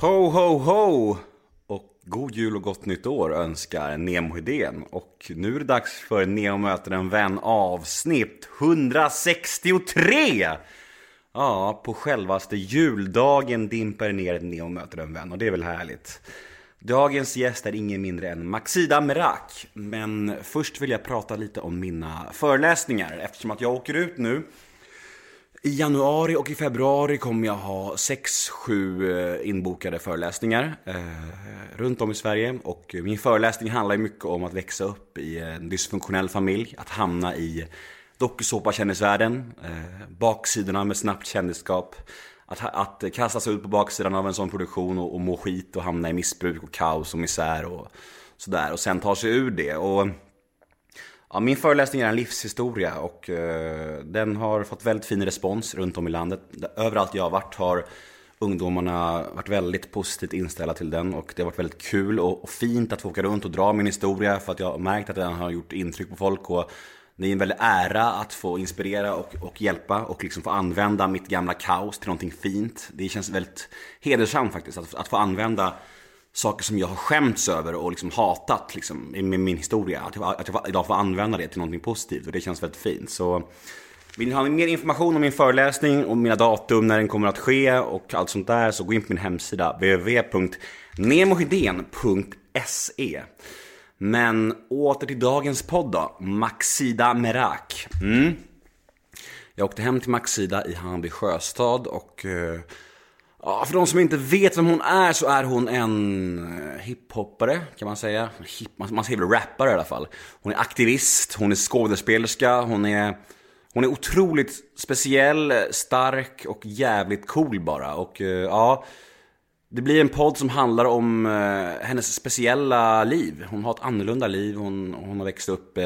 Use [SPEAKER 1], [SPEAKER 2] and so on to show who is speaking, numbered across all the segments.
[SPEAKER 1] Ho, ho, ho! Och god jul och gott nytt år önskar Nemo Hedén. Och nu är det dags för Nemo möter en vän avsnitt 163! Ja, på självaste juldagen dimper ner ett Nemo möter en vän och det är väl härligt. Dagens gäst är ingen mindre än Maxida Merak. Men först vill jag prata lite om mina föreläsningar eftersom att jag åker ut nu i januari och i februari kommer jag ha 6-7 eh, inbokade föreläsningar eh, runt om i Sverige. Och eh, min föreläsning handlar ju mycket om att växa upp i en dysfunktionell familj, att hamna i dokusåpakändisvärlden, eh, baksidorna med snabbt kändisskap. Att, att kastas ut på baksidan av en sån produktion och, och må skit och hamna i missbruk och kaos och misär och sådär. Och sen ta sig ur det. Och Ja, min föreläsning är en livshistoria och eh, den har fått väldigt fin respons runt om i landet. Överallt jag har varit har ungdomarna varit väldigt positivt inställda till den och det har varit väldigt kul och, och, fint att få åka runt och dra min historia för att jag har märkt att den har gjort intryck på folk och det är en väldig ära att få inspirera och, och hjälpa och liksom få använda mitt gamla kaos till någonting fint. Det känns väldigt hedersamt faktiskt att, att få använda saker som jag har skämts över och liksom hatat liksom, i min, min historia. Att jag, att jag idag får använda det till någonting positivt och det känns väldigt fint. Så vill ni ha mer information om min föreläsning och mina datum när den kommer att ske och allt sånt där så gå in på min hemsida www.nemohedén.se Men åter till dagens podd då, Maxida Merak. Mm. Jag åkte hem till Maxida i Hammarby sjöstad och eh, Ja, för de som inte vet vem hon är så är hon en eh, hiphoppare kan man säga. Hip, man säger väl rappare i alla fall. Hon är aktivist, hon är skådespelerska, hon är, hon är otroligt speciell, stark och jävligt cool bara. Och eh, ja, det blir en podd som handlar om eh, hennes speciella liv. Hon har ett annorlunda liv, hon, hon har växt upp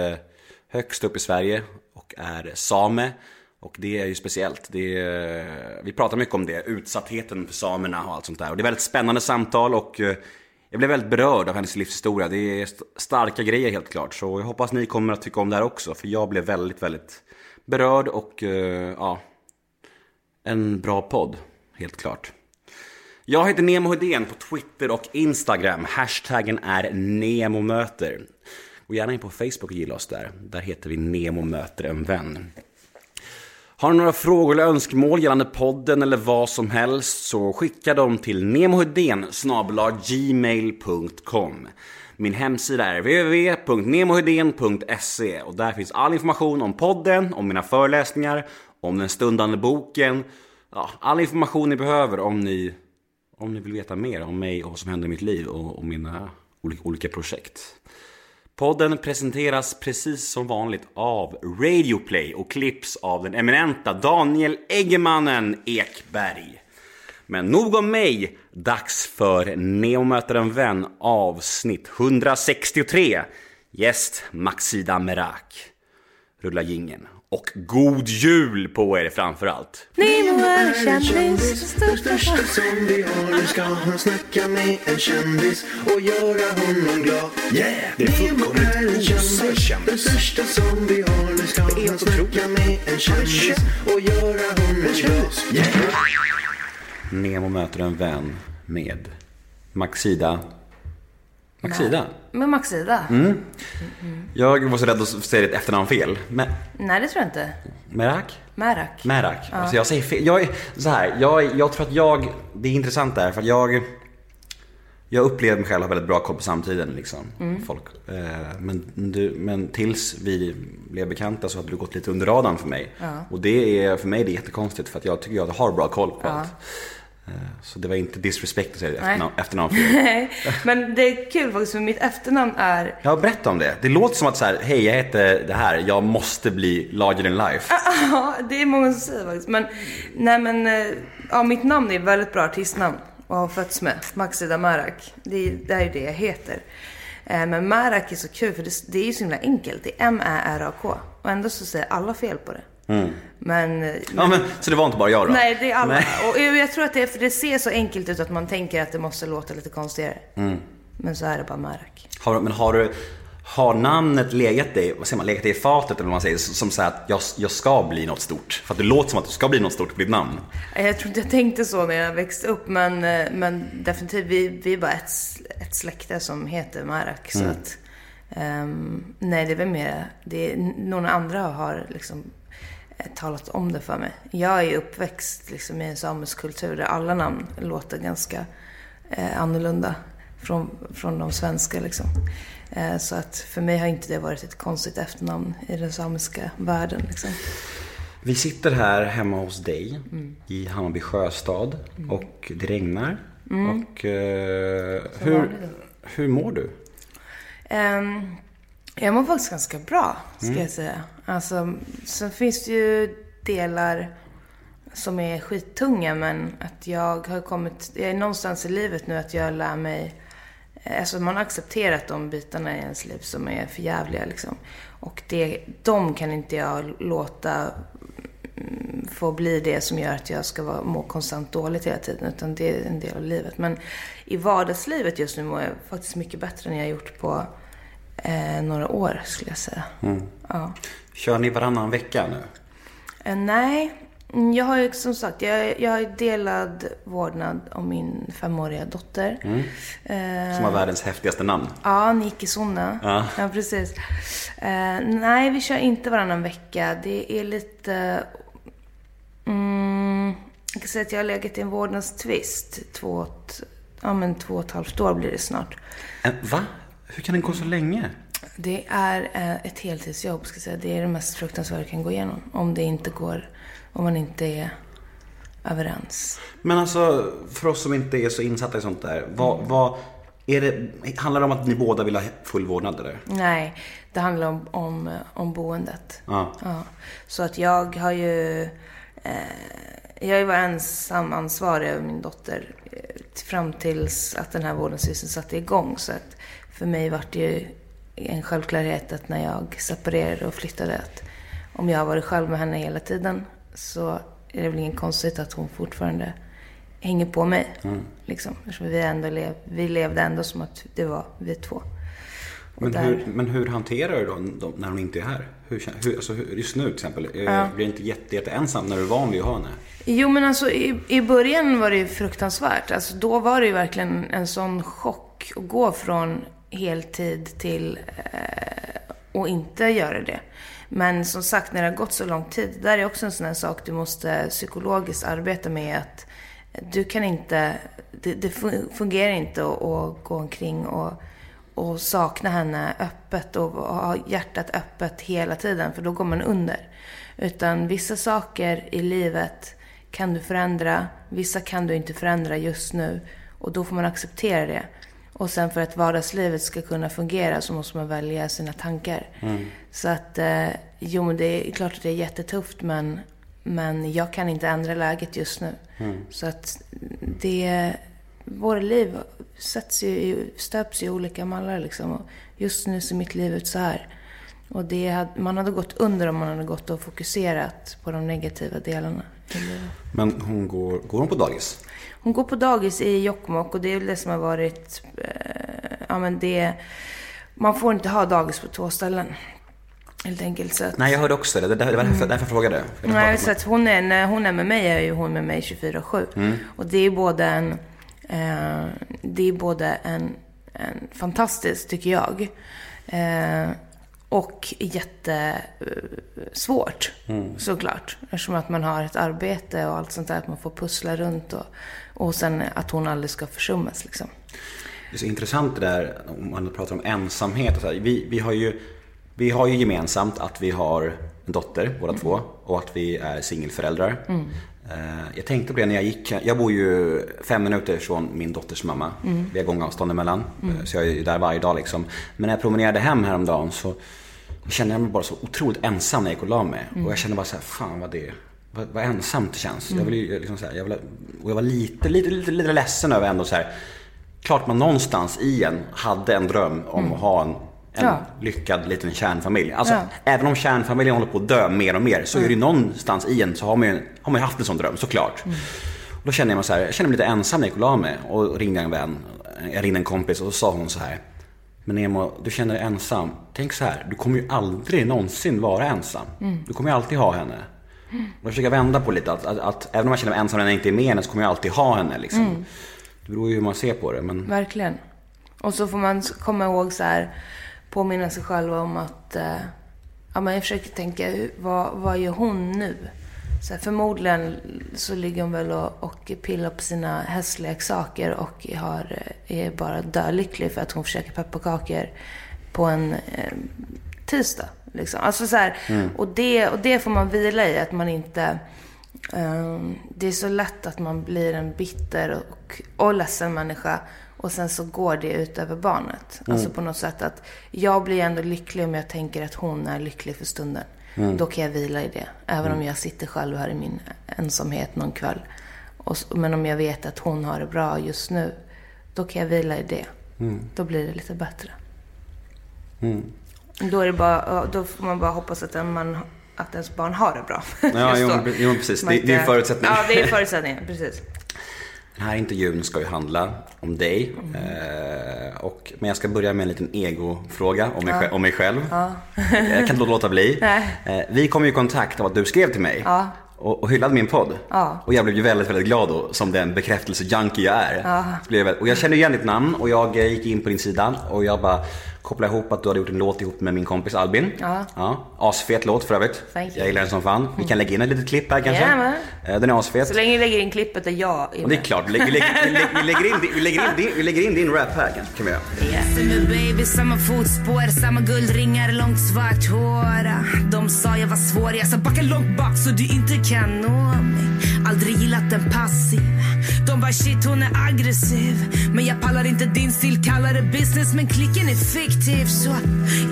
[SPEAKER 1] högst upp i Sverige och är same. Och det är ju speciellt. Det är, eh, vi pratar mycket om det, utsattheten för samerna och allt sånt där. Och det är väldigt spännande samtal och eh, jag blev väldigt berörd av hennes livshistoria. Det är starka grejer helt klart. Så jag hoppas ni kommer att tycka om det här också. För jag blev väldigt, väldigt berörd och eh, ja, en bra podd, helt klart. Jag heter Nemo Hedén på Twitter och Instagram. Hashtaggen är NEMOMÖTER. Gå gärna in på Facebook och gilla oss där. Där heter vi Nemo möter en vän. Har ni några frågor eller önskemål gällande podden eller vad som helst så skicka dem till nemohedén gmail.com Min hemsida är www.nemohedén.se och där finns all information om podden, om mina föreläsningar, om den stundande boken. Ja, all information ni behöver om ni, om ni vill veta mer om mig och vad som händer i mitt liv och, och mina olika, olika projekt. Podden presenteras precis som vanligt av Radioplay och klipps av den eminenta Daniel Eggemannen Ekberg. Men nog om mig, dags för Neo möter en vän avsnitt 163. Gäst Maxida Merak. Rulla gingen och god jul på er framförallt.
[SPEAKER 2] Nemo är en kändis.
[SPEAKER 3] Den största som vi har. Nu ska han snacka med en kändis och göra honom glad. Yeah!
[SPEAKER 1] Det är
[SPEAKER 3] Nemo är en
[SPEAKER 1] fullkomligt
[SPEAKER 3] kändis. Den största som vi har. Nu ska han snacka med en kändis och göra honom glad. Yeah!
[SPEAKER 1] Nemo möter en vän med Maxida. Maxida?
[SPEAKER 2] Med Maxida?
[SPEAKER 1] Mm. Jag var så rädd att säga ditt efternamn fel. Men,
[SPEAKER 2] Nej, det tror jag inte.
[SPEAKER 1] Merak?
[SPEAKER 2] Merak.
[SPEAKER 1] Merak. Alltså jag säger fel. Jag är så här, jag, jag tror att jag, det är intressant där för att jag, jag upplever mig själv ha väldigt bra koll på samtiden liksom. Folk. Eh, Men, du, men tills vi blev bekanta så hade du gått lite under radarn för mig. Och det är, för mig är det jättekonstigt för att jag tycker jag har bra koll på allt. Eh, Så det var inte disrespect att säga ditt efternamn.
[SPEAKER 2] Nej, men det är kul faktiskt för mitt efternamn är...
[SPEAKER 1] Ja, berätta om det. Det låter som att så här, hej jag heter det här, jag måste bli larger than life.
[SPEAKER 2] Ja, det är många som säger faktiskt. Men, nej men, eh, ja mitt namn är ett väldigt bra artistnamn. Och har fötts med. Maxida Merak. Det, är- det är ju det jag heter. Eh, Men Merak är så kul för det, det är ju så himla enkelt. Det är M-Ä-R-A-K. Och ändå så säger alla fel på det. Men, eh,
[SPEAKER 1] Ja, men, så det var inte bara jag då?
[SPEAKER 2] Nej, det är alla.
[SPEAKER 1] Nej.
[SPEAKER 2] Och jag tror att det är för det ser så enkelt ut att man tänker att det måste låta lite konstigare.
[SPEAKER 1] Mm.
[SPEAKER 2] Men så är det bara Merak.
[SPEAKER 1] Har, men har du, Har namnet legat dig, vad säger man, legat dig i fatet eller vad man säger, som här att jag, jag ska bli något stort? För att det låter som att du ska bli något stort på ditt namn.
[SPEAKER 2] Jag tror inte jag tänkte så när jag växte upp, men, eh, men definitivt, vi, vi är bara ett, ett släkte som heter. Så att, ehm, nej, det är väl mer, det är, någon andra har liksom talat om det för mig. Jag är uppväxt liksom, i en samisk kultur där alla namn låter ganska eh, annorlunda från, från de svenska. Liksom. Eh, så att för mig har inte det varit ett konstigt efternamn i den samiska världen. Liksom.
[SPEAKER 1] Vi sitter här hemma hos dig i Hammarby sjöstad och det regnar. Och eh, hur, hur mår du?
[SPEAKER 2] Um, jag mår faktiskt ganska bra, ska jag säga. Alltså, sen finns det ju delar som är skittunga, men att jag har kommit... Jag är någonstans i livet nu att jag lär mig... Alltså man har accepterat de bitarna i ens liv som är för jävliga liksom. Och det, de kan inte jag låta mm, få bli det som gör att jag ska vara, må konstant dåligt hela tiden. Utan det är en del av livet. Men i vardagslivet just nu mår jag faktiskt mycket bättre än jag har gjort på eh, några år, skulle jag säga. Ja.
[SPEAKER 1] Kör ni varannan vecka nu?
[SPEAKER 2] Eh, nej, Mm, jag har ju som sagt, jag, jag har delad vårdnad om min femåriga dotter. Eh,
[SPEAKER 1] Som har världens häftigaste namn.
[SPEAKER 2] Ja, Niki Sonna.
[SPEAKER 1] Ja.
[SPEAKER 2] Ja, precis. Eh, nej, vi kör inte varannan vecka. Det är lite... Mm, jag kan säga att jag har legat i en vårdnadstvist. Två, ja, men två och ett halvt år blir det snart.
[SPEAKER 1] Eh, Va? Hur kan det gå så länge?
[SPEAKER 2] Det är eh, ett heltidsjobb, ska säga. Det är det mest fruktansvärda jag kan gå igenom. Om det inte går, om man inte är överens.
[SPEAKER 1] Men alltså, för oss som inte är så insatta i sånt där. Vad, vad, är det, handlar det om att ni båda vill ha full vårdnad eller?
[SPEAKER 2] Nej, det handlar om, om, om boendet.
[SPEAKER 1] Ja.
[SPEAKER 2] Ja. Så att jag har ju... Eh, jag har ju varit ensam ansvarig över min dotter eh, fram tills att den här vårdnadstvisten satte igång. Så att för mig var det ju en självklarhet att när jag separerade och flyttade att om jag har varit själv med henne hela tiden så är det väl inget konstigt att hon fortfarande hänger på mig. Liksom. Eftersom vi, ändå lev, vi levde ändå som att det var vi två. Och
[SPEAKER 1] Men
[SPEAKER 2] där-
[SPEAKER 1] hur, men hur hanterar du då de- när hon inte är här? Hur, hur, alltså, just nu till exempel. Ja. Blir du inte jätte, jätte ensam när du är van vid att ha henne?
[SPEAKER 2] Jo men alltså i, i början var det ju fruktansvärt. Alltså då var det ju verkligen en sån chock att gå från heltid till eh, och inte göra det. Men som sagt, när det har gått så lång tid, där är också en sån här sak du måste psykologiskt arbeta med. att Du kan inte, det, det fungerar inte att, att gå omkring och, och sakna henne öppet och ha hjärtat öppet hela tiden, för då går man under. Utan vissa saker i livet kan du förändra, vissa kan du inte förändra just nu. Och då får man acceptera det. Och sen för att vardagslivet ska kunna fungera så måste man välja sina tankar. Så att, eh, jo men det är klart att det är jättetufft men, men jag kan inte ändra läget just nu. Så att det, våra liv sätts ju, i- stöps i olika mallar liksom. Och just nu ser mitt liv ut så här. Och det, hade- man hade gått under om man hade gått och fokuserat på de negativa delarna.
[SPEAKER 1] Men hon går, går hon på dagis?
[SPEAKER 2] Hon går på dagis i Jokkmokk och det är väl det som har varit... Eh, ja men det... Man får inte ha dagis på två ställen. Helt enkelt. Så att,
[SPEAKER 1] Nej, jag hörde också det. Det var därför, därför jag frågade. Jag
[SPEAKER 2] Nej,
[SPEAKER 1] pratade
[SPEAKER 2] så att hon är, när hon är med mig är ju hon med mig 24-7. Och det är både en... Eh, det är både en, en fantastisk, tycker jag. Eh, och jättesvårt, såklart. Eftersom att man har ett arbete och allt sånt där. Att man får pussla runt och, och sen att hon aldrig ska försummas liksom.
[SPEAKER 1] Det är så intressant det där om man pratar om ensamhet. Och så här. Vi, vi, har ju, vi har ju gemensamt att vi har en dotter båda två och att vi är singelföräldrar. Eh, Jag tänkte på det när jag gick. Jag bor ju fem minuter från min dotters mamma. Vi har gångavstånd emellan. Eh, Så jag är ju där varje dag liksom. Men när jag promenerade hem häromdagen så kände jag mig bara så otroligt ensam när jag gick och la mig. Och jag kände bara så här, fan vad det vad, vad ensamt det känns. Jag, vill, ju liksom så här, jag, vill, och jag var lite, lite, lite, lite ledsen över ändå så här. Klart man någonstans i en hade en dröm om att ha en, en
[SPEAKER 2] Ja.
[SPEAKER 1] lyckad liten kärnfamilj. Alltså,
[SPEAKER 2] Ja.
[SPEAKER 1] även om kärnfamiljen håller på att dö mer och mer så är det någonstans i en så har man ju, har man ju haft en sån dröm såklart. Och då kände jag mig så här, jag kände mig lite ensam när jag gick och mig och ringde en vän, jag ringde en kompis och så sa hon så här. Men Nemo, du känner dig ensam. Tänk så här, du kommer ju aldrig någonsin vara ensam. Du kommer ju alltid ha henne. Jag försöker vända på lite, att, att, att även om jag känner mig ensam när jag inte är med henne så kommer jag alltid ha henne liksom. Det beror ju hur man ser på det, men
[SPEAKER 2] Verkligen. Och så får man komma ihåg så här, påminna sig själv om att, eh, ja men jag försöker tänka, vad, vad gör hon nu? Så här, förmodligen så ligger hon väl och, och pillar på sina hästleksaker och har, eh, är bara dölycklig för att hon försöker pepparkakor på en eh, tisdag. Liksom. Alltså så här, och, det, och det får man vila i, att man inte... ehm, det är så lätt att man blir en bitter och, och ledsen människa och sen så går det ut över barnet. Alltså på något sätt att jag blir ändå lycklig om jag tänker att hon är lycklig för stunden. Då kan jag vila i det. Även om jag sitter själv här i min ensamhet någon kväll. Och, men om jag vet att hon har det bra just nu, då kan jag vila i det. Då blir det lite bättre. Då, är det bara, ja, då får man bara hoppas att, en man, att ens barn har det bra.
[SPEAKER 1] Ja, jo, jo, precis. Det- det är
[SPEAKER 2] inte-
[SPEAKER 1] förutsättningen.
[SPEAKER 2] Ja, det är förutsättningen. Precis.
[SPEAKER 1] Den här intervjun ska ju handla om dig. Eh, och, men jag ska börja med en liten egofråga om mig, själv- om mig själv. jag kan inte låta bli. Eh, vi kom ju i kontakt av att du skrev till mig.
[SPEAKER 2] Ja.
[SPEAKER 1] Och, och hyllade min podd.
[SPEAKER 2] Ja.
[SPEAKER 1] Och jag blev ju väldigt, väldigt glad då, som den bekräftelse-junkie jag är. Och jag kände igen ditt namn och jag eh, gick in på din sida och jag bara kopplade ihop att du hade gjort en låt ihop med min kompis Albin.
[SPEAKER 2] Ja.
[SPEAKER 1] ja asfet låt för övrigt.
[SPEAKER 2] Thank you.
[SPEAKER 1] Jag gillar den som fan. Vi kan lägga in ett litet klipp här kanske.
[SPEAKER 2] Jajamän.
[SPEAKER 1] Eh, Den är asfet.
[SPEAKER 2] Så länge du lägger in klippet där jag är
[SPEAKER 1] Och det är
[SPEAKER 2] med.
[SPEAKER 1] klart, vi lägger, vi lägger, vi lägger, vi lägger, in, din- vi lägger, in, din- vi lägger in din rap här kan, kan vi göra.
[SPEAKER 4] Med samma fotspår, samma guldringar, långt svart hår. De sa jag var svår, jag sa backa långt bak så du inte kan nå mig. Aldrig gillat en passiv. De bara shit hon är aggressiv. Men jag pallar inte din stil, kallar det business men klicken är fiktiv. Så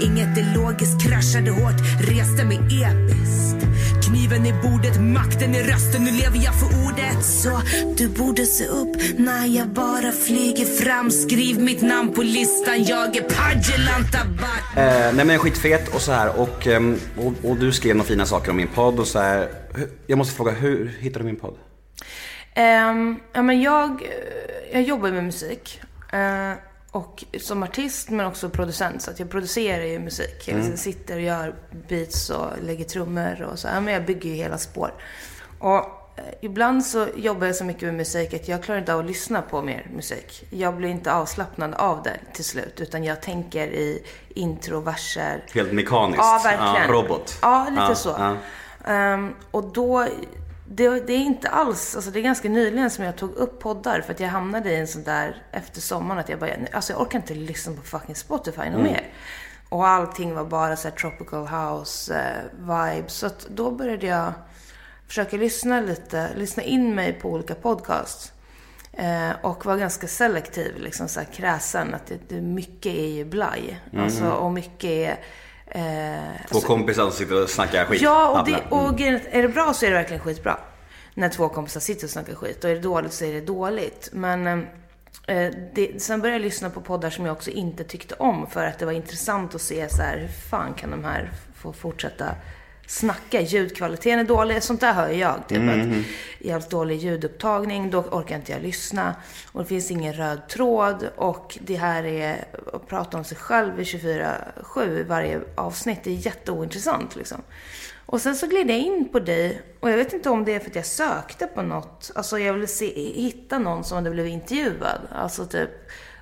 [SPEAKER 4] inget är logiskt, kraschade hårt, reste mig episkt. Kniven i bordet, makten i rösten, nu lever jag för ordet. Så du borde se upp när jag bara flyger fram. Skriv mitt namn på listan, jag är Padjelanta Bart.
[SPEAKER 1] Eh, nej men är skitfet och så här och, ehm, och, och du skrev några fina saker om min podd och så här. Jag måste fråga, hur hittade du min podd?
[SPEAKER 2] Ehm, ja, men jag, jag jobbar med musik. eh, och som artist men också producent. Så att jag producerar ju musik. Jag sitter och gör beats och lägger trummor och så. Ja, men jag bygger ju hela spår. Och eh, ibland så jobbar jag så mycket med musik att jag klarar inte av att lyssna på mer musik. Jag blir inte avslappnad av det till slut. Utan jag tänker i intro, verser.
[SPEAKER 1] Helt mekaniskt?
[SPEAKER 2] Ja, verkligen.
[SPEAKER 1] Ja, robot?
[SPEAKER 2] Ja, lite
[SPEAKER 1] Ja,
[SPEAKER 2] så. Ehm, och då, det, det är inte alls, alltså det är ganska nyligen som jag tog upp poddar för att jag hamnade i en sån där efter sommaren att jag bara, alltså jag orkar inte lyssna på fucking Spotify något mer. Och allting var bara så här tropical house eh, vibes. Så att då började jag försöka lyssna lite, lyssna in mig på olika podcasts. Eh, och var ganska selektiv, liksom så här kräsen. Att det, det, mycket är ju blaj. Alltså, och mycket är... Eh,
[SPEAKER 1] Två kompisar som sitter och snackar skit?
[SPEAKER 2] Ja, och, det, och grejen är, är det bra så är det verkligen skitbra. När två kompisar sitter och snackar skit. Och är det dåligt så är det dåligt. Men eh, det, sen började jag lyssna på poddar som jag också inte tyckte om. För att det var intressant att se så här, hur fan kan de här få fortsätta snacka? Ljudkvaliteten är dålig. Sånt där hör jag. Typ att jävligt dålig ljudupptagning. Då orkar inte jag lyssna. Och det finns ingen röd tråd. Och det här är att prata om sig själv i 24-7 i varje avsnitt. Det är jätteointressant liksom. Och sen så gled jag in på dig. Och jag vet inte om det är för att jag sökte på något. Alltså jag ville se, hitta någon som hade blivit intervjuad. Alltså typ,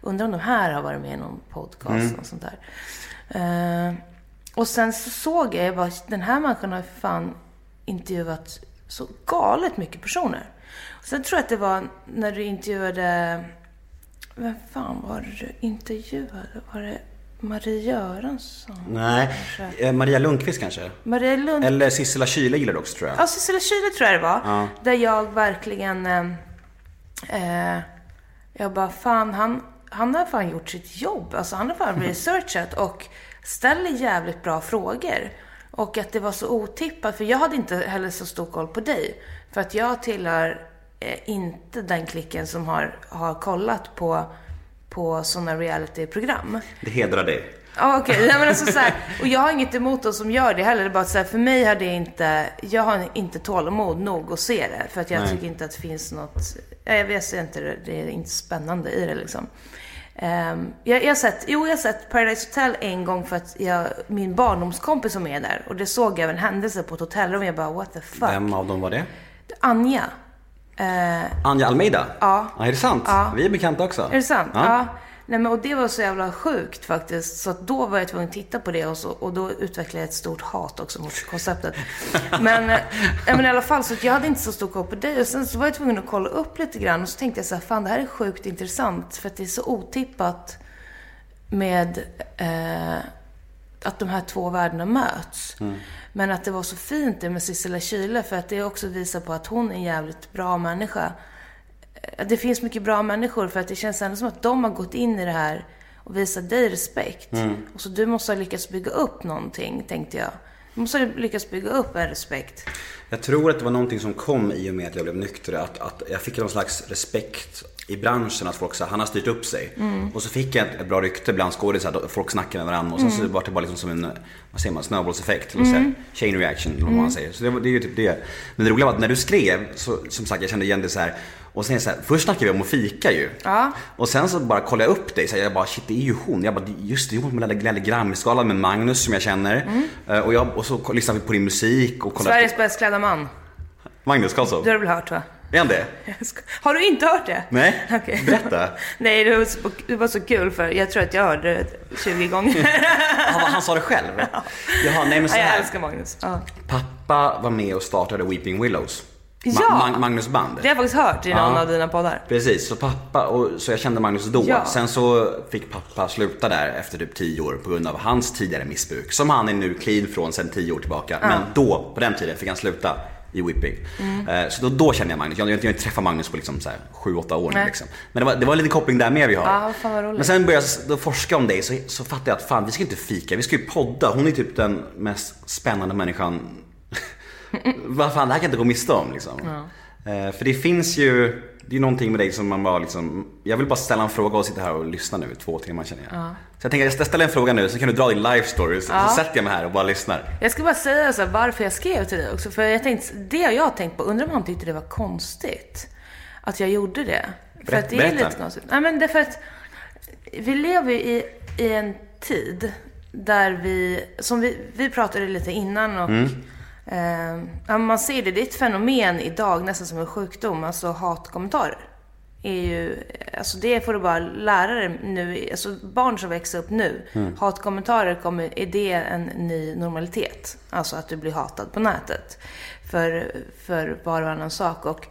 [SPEAKER 2] undrar om de här har varit med i någon podcast och sånt där. Eh, och sen så såg jag, jag bara, den här människan har fan intervjuat så galet mycket personer. Sen tror jag att det var när du intervjuade, vem fan var det du intervjuade? Var det Marie Göransson?
[SPEAKER 1] Nej, eh, Maria Lundqvist kanske?
[SPEAKER 2] Maria Lund...
[SPEAKER 1] Eller Sissela Kyle gillar du också tror jag.
[SPEAKER 2] Ja, Cecilia Kyle tror jag det var.
[SPEAKER 1] Ja.
[SPEAKER 2] Där jag verkligen... Eh, eh, jag bara, fan han, han har fan gjort sitt jobb. Alltså han har fan researchat och ställer jävligt bra frågor. Och att det var så otippat, för jag hade inte heller så stor koll på dig. För att jag tillhör eh, inte den klicken som har, har kollat på, på sådana realityprogram.
[SPEAKER 1] Det hedrar dig.
[SPEAKER 2] Ja okej, Nej, men alltså, så här, och jag har inget emot de som gör det heller. Det är bara att så här, för mig har det inte, jag har inte tålamod nog att se det. För att jag
[SPEAKER 1] Nej.
[SPEAKER 2] tycker inte att det finns något, ja, jag vet inte, det det är inte spännande i det liksom. Ehm, jag, jag, har sett, jo, jag har sett Paradise Hotel en gång för att jag, min barndomskompis som är där. Och det såg jag av en händelse på ett hotellrum. Jag bara, what the fuck.
[SPEAKER 1] Vem av dem var det?
[SPEAKER 2] Anja. Eh,
[SPEAKER 1] Anja Almeida?
[SPEAKER 2] Ja.
[SPEAKER 1] ja är det sant?
[SPEAKER 2] Ja.
[SPEAKER 1] Vi är bekanta också.
[SPEAKER 2] Är det sant?
[SPEAKER 1] Ja.
[SPEAKER 2] Ja. Nej, men, och det var så jävla sjukt faktiskt. Så då var jag tvungen att titta på det och, så, och då utvecklade jag ett stort hat också mot konceptet. Men, ja, men i alla fall, så att jag hade inte så stor koll på dig. Och sen så var jag tvungen att kolla upp lite grann. Och så tänkte jag så här, fan det här är sjukt intressant. För att det är så otippat med eh, att de här två världarna möts. Men att det var så fint det med Sissela Kyle. För att det också visar på att hon är en jävligt bra människa. Eh, Det finns mycket bra människor för att det känns ändå som att de har gått in i det här och visat dig respekt. Och så du måste ha lyckats bygga upp någonting, tänkte jag. Du måste ha lyckats bygga upp en respekt.
[SPEAKER 1] Jag tror att det var någonting som kom i och med att jag blev nykter. Att, att jag fick någon slags respekt i branschen. Att folk sa han har styrt upp sig. Och så fick jag ett, ett bra rykte bland skådisar. Folk snackade med varandra. Och sen så var det bara liksom som en, vad säger man, snöbollseffekt. Eller mm. Chain reaction eller vad man säger. Så det, det är ju typ det. Men det roliga var att när du skrev, så som sagt jag kände igen det så här. Och sen så här, först snackade vi om att fika ju.
[SPEAKER 2] Ja.
[SPEAKER 1] Och sen så bara kollade jag upp dig, så jag bara shit det är ju hon. Jag bara just det, hon med den där Grammisgalan med Magnus som jag känner. Eh, Och, jag, och så lyssnade vi på din musik och kollade
[SPEAKER 2] Sveriges bäst klädda man.
[SPEAKER 1] Magnus Karlsson?
[SPEAKER 2] Du har väl hört va?
[SPEAKER 1] Är han det?
[SPEAKER 2] Har du inte hört det?
[SPEAKER 1] Nej,
[SPEAKER 2] Okej.
[SPEAKER 1] berätta.
[SPEAKER 2] Nej, det var, så, det var så kul för jag tror att jag hörde det 20 gånger.
[SPEAKER 1] Han, han sa det själv? Jaha, nej men så
[SPEAKER 2] ja, jag
[SPEAKER 1] här.
[SPEAKER 2] älskar Magnus. Ja.
[SPEAKER 1] Pappa var med och startade Weeping Willows. Ma-
[SPEAKER 2] Ja!
[SPEAKER 1] Mag- Magnus band.
[SPEAKER 2] Det har jag faktiskt hört i någon
[SPEAKER 1] Ja.
[SPEAKER 2] av dina poddar.
[SPEAKER 1] Precis, så pappa, och, så jag kände Magnus då.
[SPEAKER 2] Ja.
[SPEAKER 1] Sen så fick pappa sluta där efter typ 10 år på grund av hans tidigare missbruk. Som han är nu clean från sen 10 år tillbaka. Men då, på den tiden, fick han sluta i Whipping.
[SPEAKER 2] Mm.
[SPEAKER 1] Eh, Så då, då kände jag Magnus. Jag, jag, har inte träffat Magnus på liksom 7-8 år nu liksom. Men det var, det var en liten koppling där med vi har.
[SPEAKER 2] Ja, fan vad roligt.
[SPEAKER 1] Men sen började jag forska om dig så, så fattade jag att fan vi ska inte fika, vi ska ju podda. Hon är typ den mest spännande människan. Vad fan, det här kan jag inte gå miste om liksom. Eh, för det finns ju, det är någonting med dig som man bara liksom, jag vill bara ställa en fråga och sitta här och lyssna nu i två timmar känner jag. Så jag tänker jag ställer en fråga nu så kan du dra din life story så, så sätter jag mig här och bara lyssnar.
[SPEAKER 2] Jag ska bara säga så här, varför jag skrev till dig också. För jag tänkte, det har jag tänkt på, undrar om han tyckte det var konstigt att jag gjorde det. För
[SPEAKER 1] Berätta-
[SPEAKER 2] att det är lite konstigt. Nej men det är för att vi lever ju i, i en tid där vi, som vi, vi pratade lite innan och eh, man ser det, det är ett fenomen idag nästan som en sjukdom, alltså hatkommentarer. Är ju, alltså det får du bara lära dig nu, alltså barn som växer upp nu, hatkommentarer kommer, är det en ny normalitet. Alltså att du blir hatad på nätet. För, för var och annan sak. Och,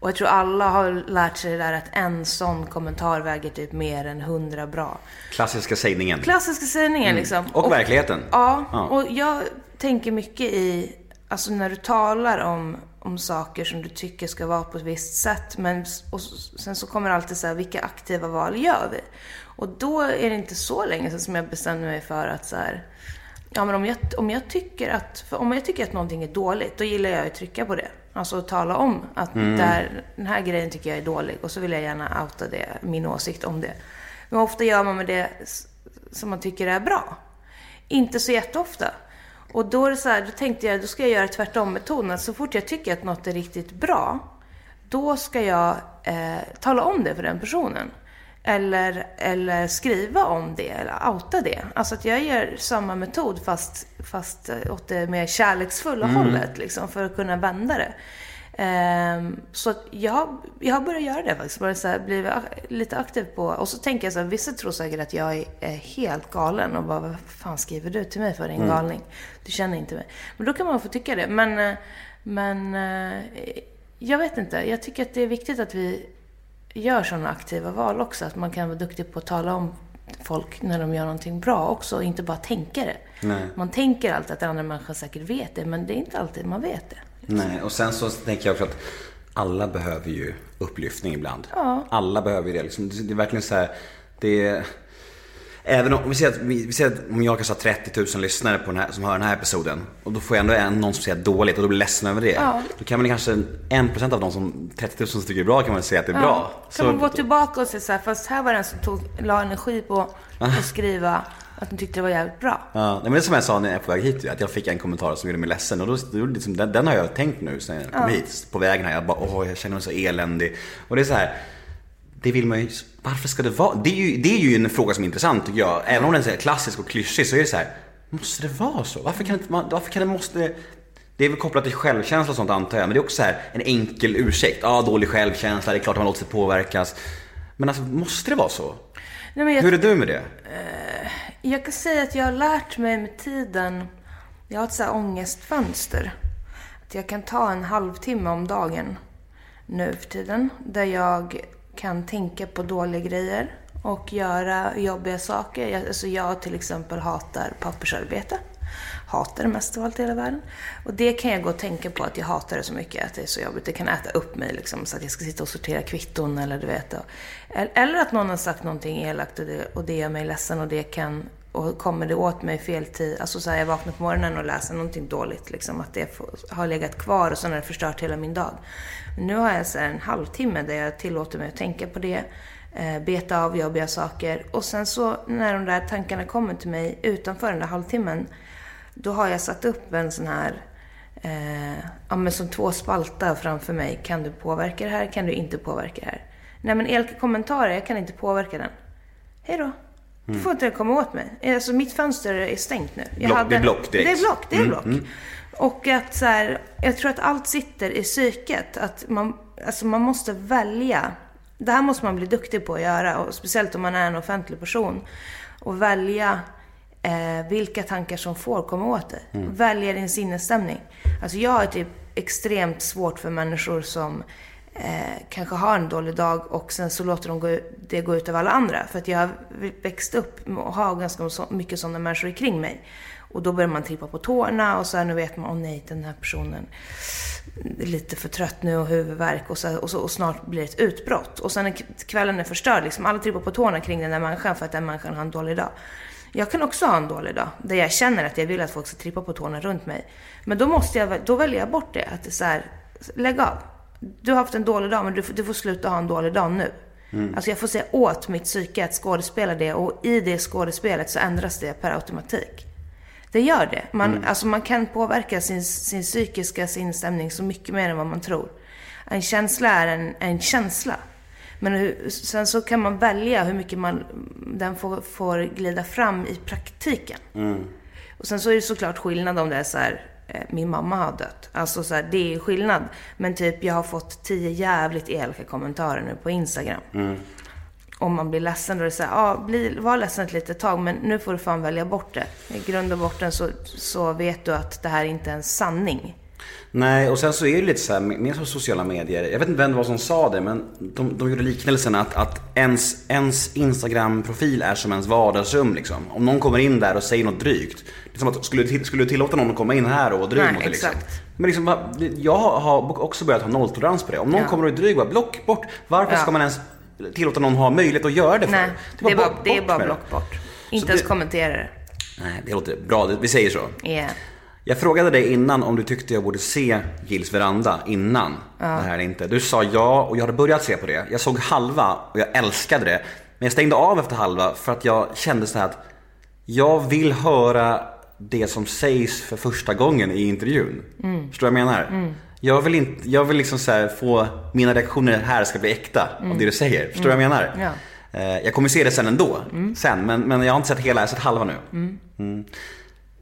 [SPEAKER 2] och jag tror alla har lärt sig det där att en sån kommentar väger typ mer än hundra bra.
[SPEAKER 1] Klassiska sägningen.
[SPEAKER 2] Klassiska sägningen liksom.
[SPEAKER 1] Och verkligheten.
[SPEAKER 2] Ja,
[SPEAKER 1] Ja.
[SPEAKER 2] och jag tänker mycket i, alltså när du talar om, om saker som du tycker ska vara på ett visst sätt. Men och sen så kommer alltid så här, vilka aktiva val gör vi? Och då är det inte så länge sedan som jag bestämde mig för att så här, ja men om jag, om jag tycker att, om jag tycker att någonting är dåligt, då gillar jag att trycka på det. Alltså att tala om att där, den här grejen tycker jag är dålig och så vill jag gärna outa det, min åsikt om det. Men ofta gör man med det som man tycker är bra. Inte så jätteofta. Och då är det så här, då tänkte jag, då ska jag göra tvärtom-metoden. Så fort jag tycker att något är riktigt bra, då ska jag eh, tala om det för den personen. Eller, eller skriva om det, eller outa det. Alltså att jag gör samma metod fast, fast åt det mer kärleksfulla hållet, liksom, för att kunna vända det. Ehm, så jag, jag har börjat göra det faktiskt. Börjat så här, bli lite aktiv på... Och så tänker jag så här, vissa tror säkert att jag är, är helt galen och bara, vad fan skriver du till mig för din galning? Du känner inte mig. Men då kan man få tycka det. Men, eh, men eh, jag vet inte. Jag tycker att det är viktigt att vi gör sådana aktiva val också. Att man kan vara duktig på att tala om folk när de gör någonting bra också och inte bara tänka det.
[SPEAKER 1] Nej.
[SPEAKER 2] Man tänker alltid att andra människan säkert vet det, men det är inte alltid man vet det.
[SPEAKER 1] Nej, och sen så tänker jag också att alla behöver ju upplyftning ibland.
[SPEAKER 2] Ja.
[SPEAKER 1] Alla behöver ju det. Liksom, det är verkligen så här, det är... Även om vi säger att, vi, säger att om jag kanske har 30 000 lyssnare på den här, som hör den här episoden. Och då får jag ändå en, någon som säger dåligt och då blir jag ledsen över det.
[SPEAKER 2] Ja.
[SPEAKER 1] Då kan man kanske, 1% av de som, 30 000 som tycker det är bra kan man säga att det är bra.
[SPEAKER 2] Kan man gå tillbaka och säga så här, fast här var den som tog, la energi på att skriva att de tyckte det var jävligt bra.
[SPEAKER 1] Ja, men det är som jag sa när jag var på väg hit, att jag fick en kommentar som gjorde mig ledsen. Och då, då liksom, den, den har jag tänkt nu sen jag kom hit, på vägen här. Jag bara, åh, jag känner mig så eländig. Och det är så här, det vill man ju, varför ska det vara? Det är ju, det är ju en fråga som är intressant tycker jag. Även om den är klassisk och klyschig så är det så här, måste det vara så? Varför kan, inte varför kan det måste... Det är väl kopplat till självkänsla och sånt antar jag, men det är också så här en enkel ursäkt. Ja, ah, dålig självkänsla, det är klart att man låter sig påverkas. Men alltså, måste det vara så?
[SPEAKER 2] Nej, jag,
[SPEAKER 1] Hur är du med det?
[SPEAKER 2] Jag kan säga att jag har lärt mig med tiden, jag har ett så här ångestfönster. Att jag kan ta en halvtimme om dagen nu för tiden, där jag kan tänka på dåliga grejer och göra jobbiga saker. Jag, alltså jag till exempel hatar pappersarbete. Hatar det mest av allt i hela världen. Och det kan jag gå och tänka på att jag hatar det så mycket, att det är så jobbigt. Det kan äta upp mig liksom, så att jag ska sitta och sortera kvitton eller du vet. Och, eller att någon har sagt någonting elakt och det, och det gör mig ledsen och det kan och kommer det åt mig fel tid, alltså så här, jag vaknar på morgonen och läser någonting dåligt, liksom, att det har legat kvar och sen har det förstört hela min dag. Men nu har jag så här en halvtimme där jag tillåter mig att tänka på det, eh, beta av jobbiga saker och sen så när de där tankarna kommer till mig utanför den där halvtimmen, då har jag satt upp en sån här eh, ja, men som två spaltar framför mig. Kan du påverka det här? Kan du inte påverka det här? Nej men elaka kommentarer, jag kan inte påverka den. Hej då. Du får inte komma åt mig. Alltså mitt fönster är stängt nu. Jag
[SPEAKER 1] Block- det är block direkt.
[SPEAKER 2] Det är block, det är block. Och att så här, jag tror att allt sitter i psyket. Att man, alltså man måste välja. Det här måste man bli duktig på att göra. Och speciellt om man är en offentlig person. Och välja eh, vilka tankar som får komma åt dig. Välja din sinnesstämning. Alltså jag har typ extremt svårt för människor som eh, kanske har en dålig dag och sen så låter de gå, det gå ut över alla andra. För att jag har växt upp med att ha ganska mycket sådana människor kring mig. Och då börjar man trippa på tårna och så här, nu vet man, åh nej, den här personen är lite för trött nu och huvudvärk och, så, och, så, och snart blir det ett utbrott. Och sen när kvällen är förstörd, liksom, alla trippar på tårna kring den där människan för att den människan har en dålig dag. Jag kan också ha en dålig dag, där jag känner att jag vill att folk ska trippa på tårna runt mig. Men då måste jag, då väljer jag bort det. Att det är så här, lägg av. Du har haft en dålig dag, men du, får- du får sluta ha en dålig dag nu. Alltså jag får säga åt mitt psyke att skådespela det och i det skådespelet så ändras det per automatik. Det gör det. Man, alltså man kan påverka sin, sin psykiska sinnesstämning så mycket mer än vad man tror. En känsla är en, en känsla. Men hur, sen så kan man välja hur mycket man, den får, får glida fram i praktiken. Och sen så är det såklart skillnad om det är så här, min mamma har dött. Alltså så här, det är skillnad. Men typ jag har fått tio jävligt elaka kommentarer nu på Instagram. Om man blir ledsen då är det så här, ja, bli, var ledsen ett litet tag men nu får du fan välja bort det. I grund och botten så, så vet du att det här inte är en sanning.
[SPEAKER 1] Nej, och sen så är det lite så här med sociala medier. Jag vet inte vem det var som sa det, men de, de gjorde liknelsen att, att ens, ens Instagram-profil är som ens vardagsrum liksom. Om någon kommer in där och säger något drygt. Det är som att, skulle, du skulle du tillåta någon att komma in här och vara dryg
[SPEAKER 2] Nej,
[SPEAKER 1] mot dig liksom? Men liksom, jag har också börjat ha nolltolerans på det. Om någon
[SPEAKER 2] Ja.
[SPEAKER 1] kommer och är dryg, bara block bort. Varför
[SPEAKER 2] Ja.
[SPEAKER 1] ska man ens tillåta någon ha möjlighet att göra det för?
[SPEAKER 2] Nej, det är bara,
[SPEAKER 1] bort-
[SPEAKER 2] det är bara block bort.
[SPEAKER 1] Så
[SPEAKER 2] Inte ens
[SPEAKER 1] det-
[SPEAKER 2] kommentera det.
[SPEAKER 1] Nej, det låter bra. Vi säger så.
[SPEAKER 2] Yeah.
[SPEAKER 1] Jag frågade dig innan om du tyckte jag borde se Gills veranda innan det här inte. Du sa ja och jag hade börjat se på det. Jag såg halva och jag älskade det. Men jag stängde av efter halva för att jag kände så här att jag vill höra det som sägs för första gången i intervjun. Förstår du vad jag menar? Jag vill, inte, jag vill liksom så få mina reaktioner här ska bli äkta av det du säger. Förstår du vad jag menar?
[SPEAKER 2] Ja.
[SPEAKER 1] Eh, Jag kommer se det sen ändå. Sen, men, men jag har inte sett hela, jag har sett halva nu.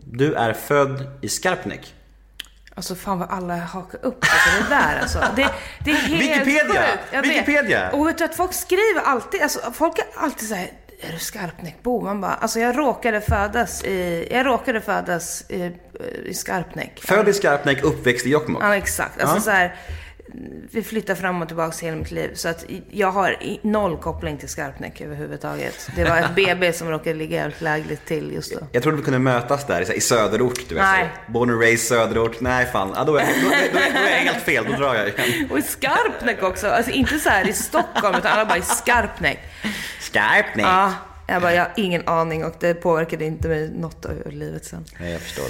[SPEAKER 1] Du är född i Skarpnäck.
[SPEAKER 2] Alltså fan vad alla hakar upp sig på det där alltså. Det, det är helt
[SPEAKER 1] Wikipedia!
[SPEAKER 2] sjukt. Vet.
[SPEAKER 1] Wikipedia!
[SPEAKER 2] Och vet du att folk skriver alltid, alltså folk är alltid så här. Är du Skarpnäckbo? Man bara, alltså jag råkade födas i, jag råkade födas i, i Skarpnäck.
[SPEAKER 1] Född i Skarpnäck, uppväxt i Jokkmokk.
[SPEAKER 2] Ja, exakt. Alltså
[SPEAKER 1] Ja.
[SPEAKER 2] så här, vi flyttar fram och tillbaka hela mitt liv. Så att jag har noll koppling till Skarpnäck överhuvudtaget. Det var ett BB som råkade ligga jävligt lägligt till just då.
[SPEAKER 1] Jag trodde vi kunde mötas där i, söderort. Du vet,
[SPEAKER 2] Nej.
[SPEAKER 1] Born and raised söderort. Nej fan, ja, då, är, då, då, då är jag helt fel. Då drar jag igen.
[SPEAKER 2] Och i Skarpnäck också. Alltså inte så här i Stockholm, utan alla bara i Skarpnäck.
[SPEAKER 1] Skarpnäck!
[SPEAKER 2] Ja, jag bara, jag har ingen aning och det påverkade inte mig något av livet sen.
[SPEAKER 1] Nej, jag förstår.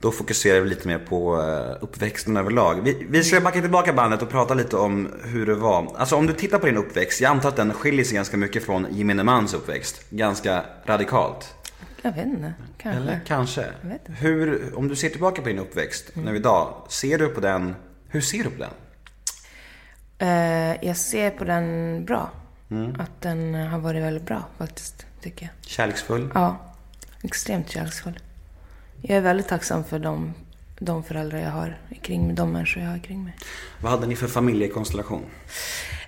[SPEAKER 1] Då fokuserar vi lite mer på eh, uppväxten överlag. Vi, vi ska backa tillbaka bandet och prata lite om hur det var. Alltså om du tittar på din uppväxt, jag antar att den skiljer sig ganska mycket från gemene mans uppväxt. Ganska radikalt.
[SPEAKER 2] Jag vet inte, kanske.
[SPEAKER 1] Eller kanske.
[SPEAKER 2] inte.
[SPEAKER 1] Hur, om du ser tillbaka på din uppväxt nu idag, ser du på den, hur ser du på den?
[SPEAKER 2] Eh, jag ser på den bra. Att den har varit väldigt bra faktiskt, tycker jag.
[SPEAKER 1] Kärleksfull?
[SPEAKER 2] Ja, extremt kärleksfull. Jag är väldigt tacksam för de, de föräldrar jag har kring mig, de människor jag har kring mig.
[SPEAKER 1] Vad hade ni för familjekonstellation?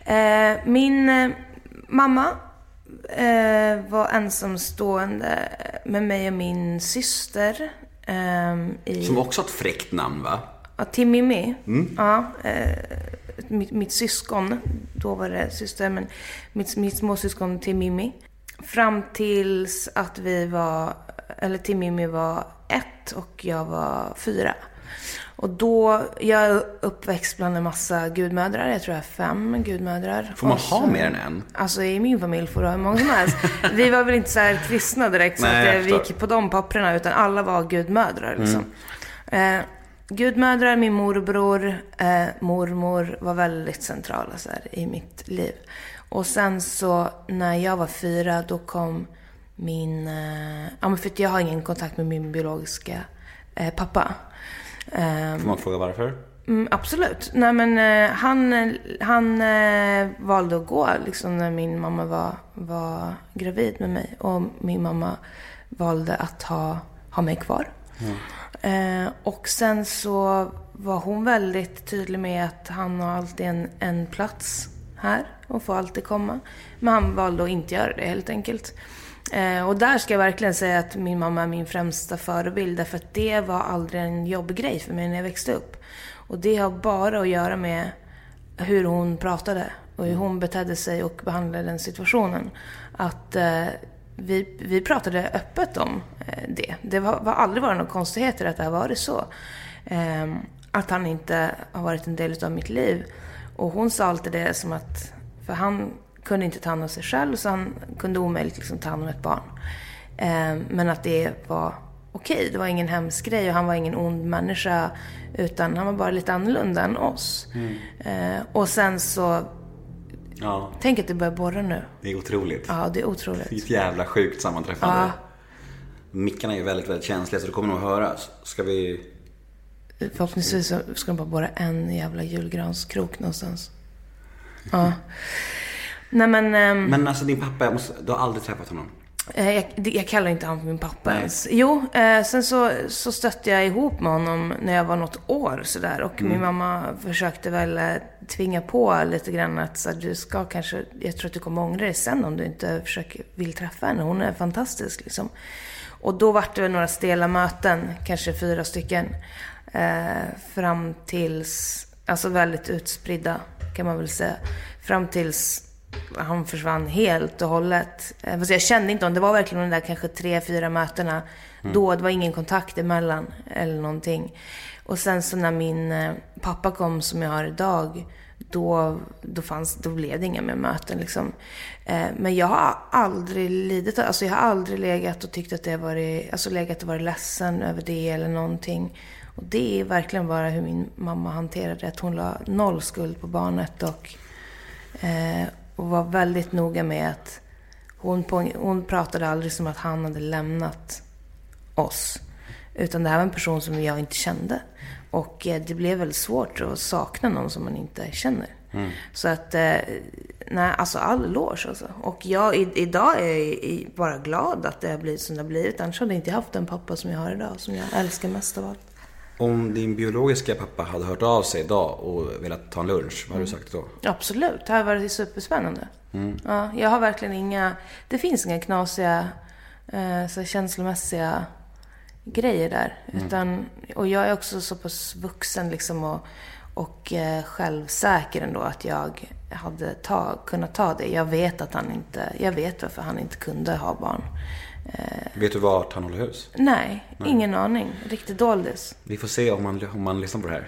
[SPEAKER 2] Eh, min eh, mamma eh, var ensamstående med mig och min syster. ehm, i,
[SPEAKER 1] Som också har ett fräckt namn va?
[SPEAKER 2] Ja, till Mimmi. Ja, eh, mitt, mitt syskon, då var det syster, men mitt, mitt småsyskon till Mimmi. Fram tills att vi var, eller till Mimmi var ett och jag var fyra. Och då, jag är uppväxt bland en massa gudmödrar. Jag tror jag har fem gudmödrar.
[SPEAKER 1] Får man
[SPEAKER 2] så-
[SPEAKER 1] ha mer än en?
[SPEAKER 2] Alltså i min familj får du ha hur många som helst. Vi var väl inte så här kristna direkt så
[SPEAKER 1] Nej,
[SPEAKER 2] att
[SPEAKER 1] jag
[SPEAKER 2] det, vi gick på de papperna utan alla var gudmödrar liksom.
[SPEAKER 1] Mm.
[SPEAKER 2] Eh, gudmödrar, min morbror, eh, mormor var väldigt centrala så här, i mitt liv. Och sen så när jag var fyra då kom min, eh, ja men för jag har ingen kontakt med min biologiska eh, pappa. Eh,
[SPEAKER 1] Får man fråga varför?
[SPEAKER 2] Mm, absolut. Nej men eh, han, han eh, valde att gå liksom när min mamma var, var gravid med mig. Och min mamma valde att ha, ha mig kvar. Eh, och sen så var hon väldigt tydlig med att han har alltid en, en plats här och får alltid komma. Men han valde att inte göra det helt enkelt. Eh, och där ska jag verkligen säga att min mamma är min främsta förebild. Därför att det var aldrig en jobbgrej för mig när jag växte upp. Och det har bara att göra med hur hon pratade och hur hon betedde sig och behandlade den situationen. Att eh, vi, vi pratade öppet om eh, det. Det var, var aldrig varit några konstigheter att det har varit så. Eh, att han inte har varit en del av mitt liv. Och hon sa alltid det som att, för han kunde inte ta hand om sig själv så han kunde omöjligt liksom ta hand om ett barn. Eh, men att det var okej, det var ingen hemsk grej och han var ingen ond människa. Utan han var bara lite annorlunda än oss. Eh, och sen så,
[SPEAKER 1] Ja,
[SPEAKER 2] tänk att det börjar borra nu.
[SPEAKER 1] det är otroligt.
[SPEAKER 2] Ja, det är
[SPEAKER 1] Det är
[SPEAKER 2] otroligt.
[SPEAKER 1] ett jävla sjukt sammanträffande.
[SPEAKER 2] Ja.
[SPEAKER 1] Mickarna är ju väldigt, väldigt känsliga så det kommer nog höras. Ska vi...
[SPEAKER 2] Förhoppningsvis så ska de bara borra en jävla julgranskrok någonstans. Ja. Nej men, ehm,
[SPEAKER 1] Men alltså din pappa, jag måste... du har aldrig träffat honom?
[SPEAKER 2] Eh, Jag, jag kallar inte honom för min pappa
[SPEAKER 1] Nej.
[SPEAKER 2] ens. Jo, eh, sen så, så stötte jag ihop med honom när jag var något år sådär. Och min mamma försökte väl eh, tvinga på lite grann att så, du ska kanske, jag tror att du kommer ångra dig sen om du inte försöker, vill träffa henne. Hon är fantastisk liksom. Och då vart det några stela möten, kanske fyra stycken. Eh, fram tills, alltså väldigt utspridda kan man väl säga. Fram tills han försvann helt och hållet. Eh, Fast jag kände inte honom. Det var verkligen de där kanske tre, fyra mötena. Då, det var ingen kontakt emellan eller någonting. Och sen så när min eh, pappa kom som jag har idag. Då, då, fanns, då blev det inga mer möten liksom. Eh, Men jag har aldrig lidit, alltså jag har aldrig legat och tyckt att det har varit, alltså legat och varit ledsen över det eller någonting. Och det är verkligen bara hur min mamma hanterade det. Att hon la noll skuld på barnet och Eh, och var väldigt noga med att hon, poäng- hon pratade aldrig som att han hade lämnat oss. Utan det här var en person som jag inte kände. Och eh, det blev väldigt svårt att sakna någon som man inte känner. Så att, eh, nej, alltså all eloge alltså. Och jag, i, idag är jag bara glad att det har blivit som det har blivit. Annars hade jag inte haft den pappa som jag har idag, som jag älskar mest av allt.
[SPEAKER 1] Om din biologiska pappa hade hört av sig idag och velat ta en lunch, vad hade du sagt då?
[SPEAKER 2] Absolut, det här var superspännande. Ja, jag har verkligen inga, det finns inga knasiga eh, så känslomässiga grejer där. Utan, och jag är också så pass vuxen liksom och, och eh, självsäker ändå att jag hade ta, kunnat ta det. Jag vet att han inte, jag vet varför han inte kunde ha barn.
[SPEAKER 1] Vet du vart han håller hus?
[SPEAKER 2] Nej, ingen aning. Riktigt doldis.
[SPEAKER 1] Vi får se om man, om man lyssnar på det här.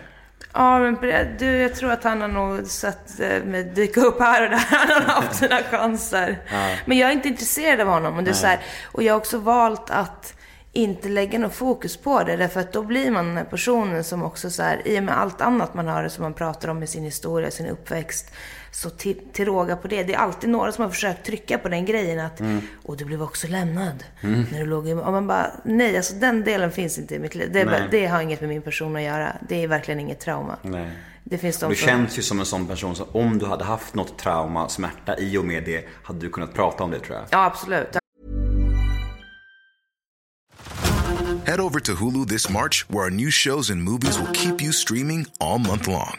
[SPEAKER 2] Ja, men du, jag tror att han har nog sett eh, mig dyka upp här och där. Han har haft sina chanser. Men jag är inte intresserad av honom. Och, det är så här, och jag har också valt att inte lägga något fokus på det. Därför att då blir man den här personen som också så här, i och med allt annat man har som man pratar om i sin historia, sin uppväxt. Så till, till råga på det. Det är alltid några som har försökt trycka på den grejen att, och du blev också lämnad. När du låg i, och man bara, nej alltså den delen finns inte i mitt liv. Det, är bara, det har inget med min person att göra. Det är verkligen inget trauma.
[SPEAKER 1] Nej.
[SPEAKER 2] Det finns de
[SPEAKER 1] Du
[SPEAKER 2] som...
[SPEAKER 1] känns ju som en sån person som om du hade haft något trauma, smärta i och med det, hade du kunnat prata om det tror jag.
[SPEAKER 2] Ja, absolut.
[SPEAKER 5] Head over to Hulu this March, where our new shows and movies will keep you streaming all month long.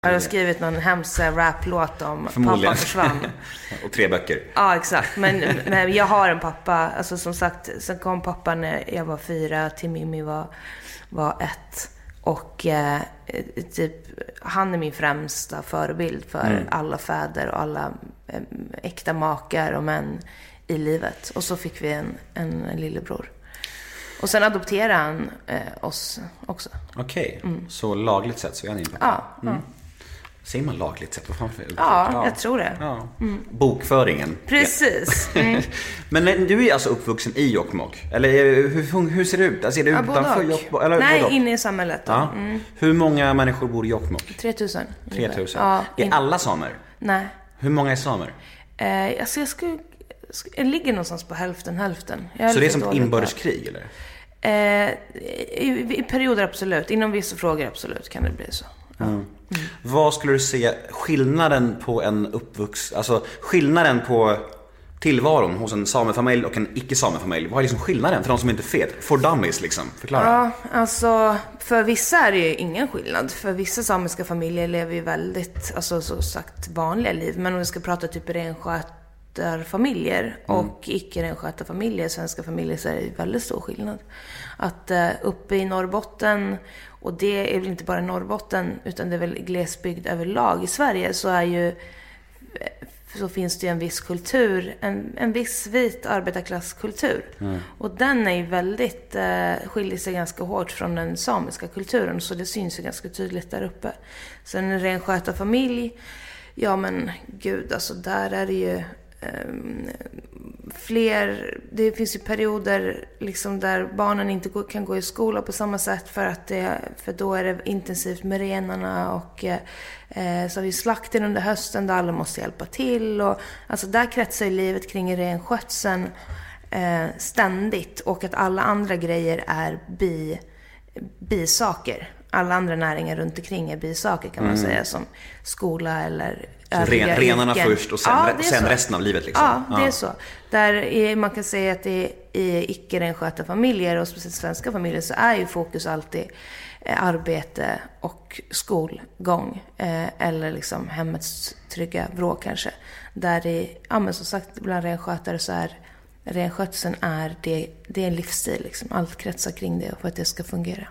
[SPEAKER 2] Jag har skrivit någon hemsk rap-låt om pappa försvann.
[SPEAKER 1] och tre böcker.
[SPEAKER 2] Ja, exakt. Men, men jag har en pappa. Alltså som sagt, sen kom pappa när jag var fyra till Mimmi var, var ett. Och eh, typ, han är min främsta förebild för alla fäder och alla eh, äkta makar och män i livet. Och så fick vi en, en, lillebror. Och sen adopterade han eh, oss också.
[SPEAKER 1] Okej, så lagligt sett så är han din pappa?
[SPEAKER 2] Mm. Ja, ja.
[SPEAKER 1] Säger man lagligt sett? För
[SPEAKER 2] Ja, jag tror det.
[SPEAKER 1] Ja. Bokföringen.
[SPEAKER 2] Precis. Mm.
[SPEAKER 1] Men du är alltså uppvuxen i Jokkmokk? Eller eh, hur, hur ser det ut? Alltså är det
[SPEAKER 2] Ja,
[SPEAKER 1] utanför. Jokkmokk? Eller
[SPEAKER 2] Nej,
[SPEAKER 1] och?
[SPEAKER 2] inne i samhället. då.
[SPEAKER 1] Ja. Hur många människor bor i Jokkmokk?
[SPEAKER 2] 3000. ungefär.
[SPEAKER 1] 3000?
[SPEAKER 2] Ja,
[SPEAKER 1] är
[SPEAKER 2] in-
[SPEAKER 1] alla samer?
[SPEAKER 2] Nej.
[SPEAKER 1] Hur många är samer?
[SPEAKER 2] Eh, alltså jag skulle... sk- Jag ligger någonstans på hälften, hälften.
[SPEAKER 1] Så det är som ett inbördeskrig eller?
[SPEAKER 2] Eh, i, I perioder absolut. Inom vissa frågor absolut kan det bli så.
[SPEAKER 1] Vad skulle du säga skillnaden på en uppvux, alltså skillnaden på tillvaron hos en samefamilj och en icke-samefamilj? Vad är liksom skillnaden för de som inte vet? For dummies liksom, förklara.
[SPEAKER 2] Ja, alltså för vissa är det ju ingen skillnad. För vissa samiska familjer lever ju väldigt, alltså så sagt vanliga liv. Men om vi ska prata typ renskötarfamiljer och icke-renskötarfamiljer, svenska familjer, så är det ju väldigt stor skillnad. Att eh, uppe i Norrbotten, och det är väl inte bara Norrbotten, utan det är väl glesbygd överlag i Sverige, så är ju så finns det ju en viss kultur, en, en viss vit arbetarklasskultur. Och den är ju väldigt, eh, skiljer sig ganska hårt från den samiska kulturen, så det syns ju ganska tydligt där uppe. Sen en renskötarfamilj, ja men gud alltså där är det ju ehm, fler, det finns ju perioder liksom där barnen inte kan gå i skola på samma sätt för att det, för då är det intensivt med renarna och eh, så har vi slakten under hösten där alla måste hjälpa till och alltså där kretsar ju livet kring renskötseln eh, ständigt och att alla andra grejer är bi, bisaker. Alla andra näringar runt omkring är bisaker kan man säga som skola eller
[SPEAKER 1] ren, renarna
[SPEAKER 2] yrken.
[SPEAKER 1] först och sen,
[SPEAKER 2] Ja,
[SPEAKER 1] re- sen resten av livet liksom?
[SPEAKER 2] Ja, det är så. Där är, man kan säga att är, i icke-renskötarfamiljer och speciellt svenska familjer så är ju fokus alltid eh, arbete och skolgång. Eh, eller liksom hemmets trygga vrå kanske. Där i, ja men som sagt, bland renskötare så är renskötseln är, det, det är en livsstil liksom. Allt kretsar kring det för att det ska fungera.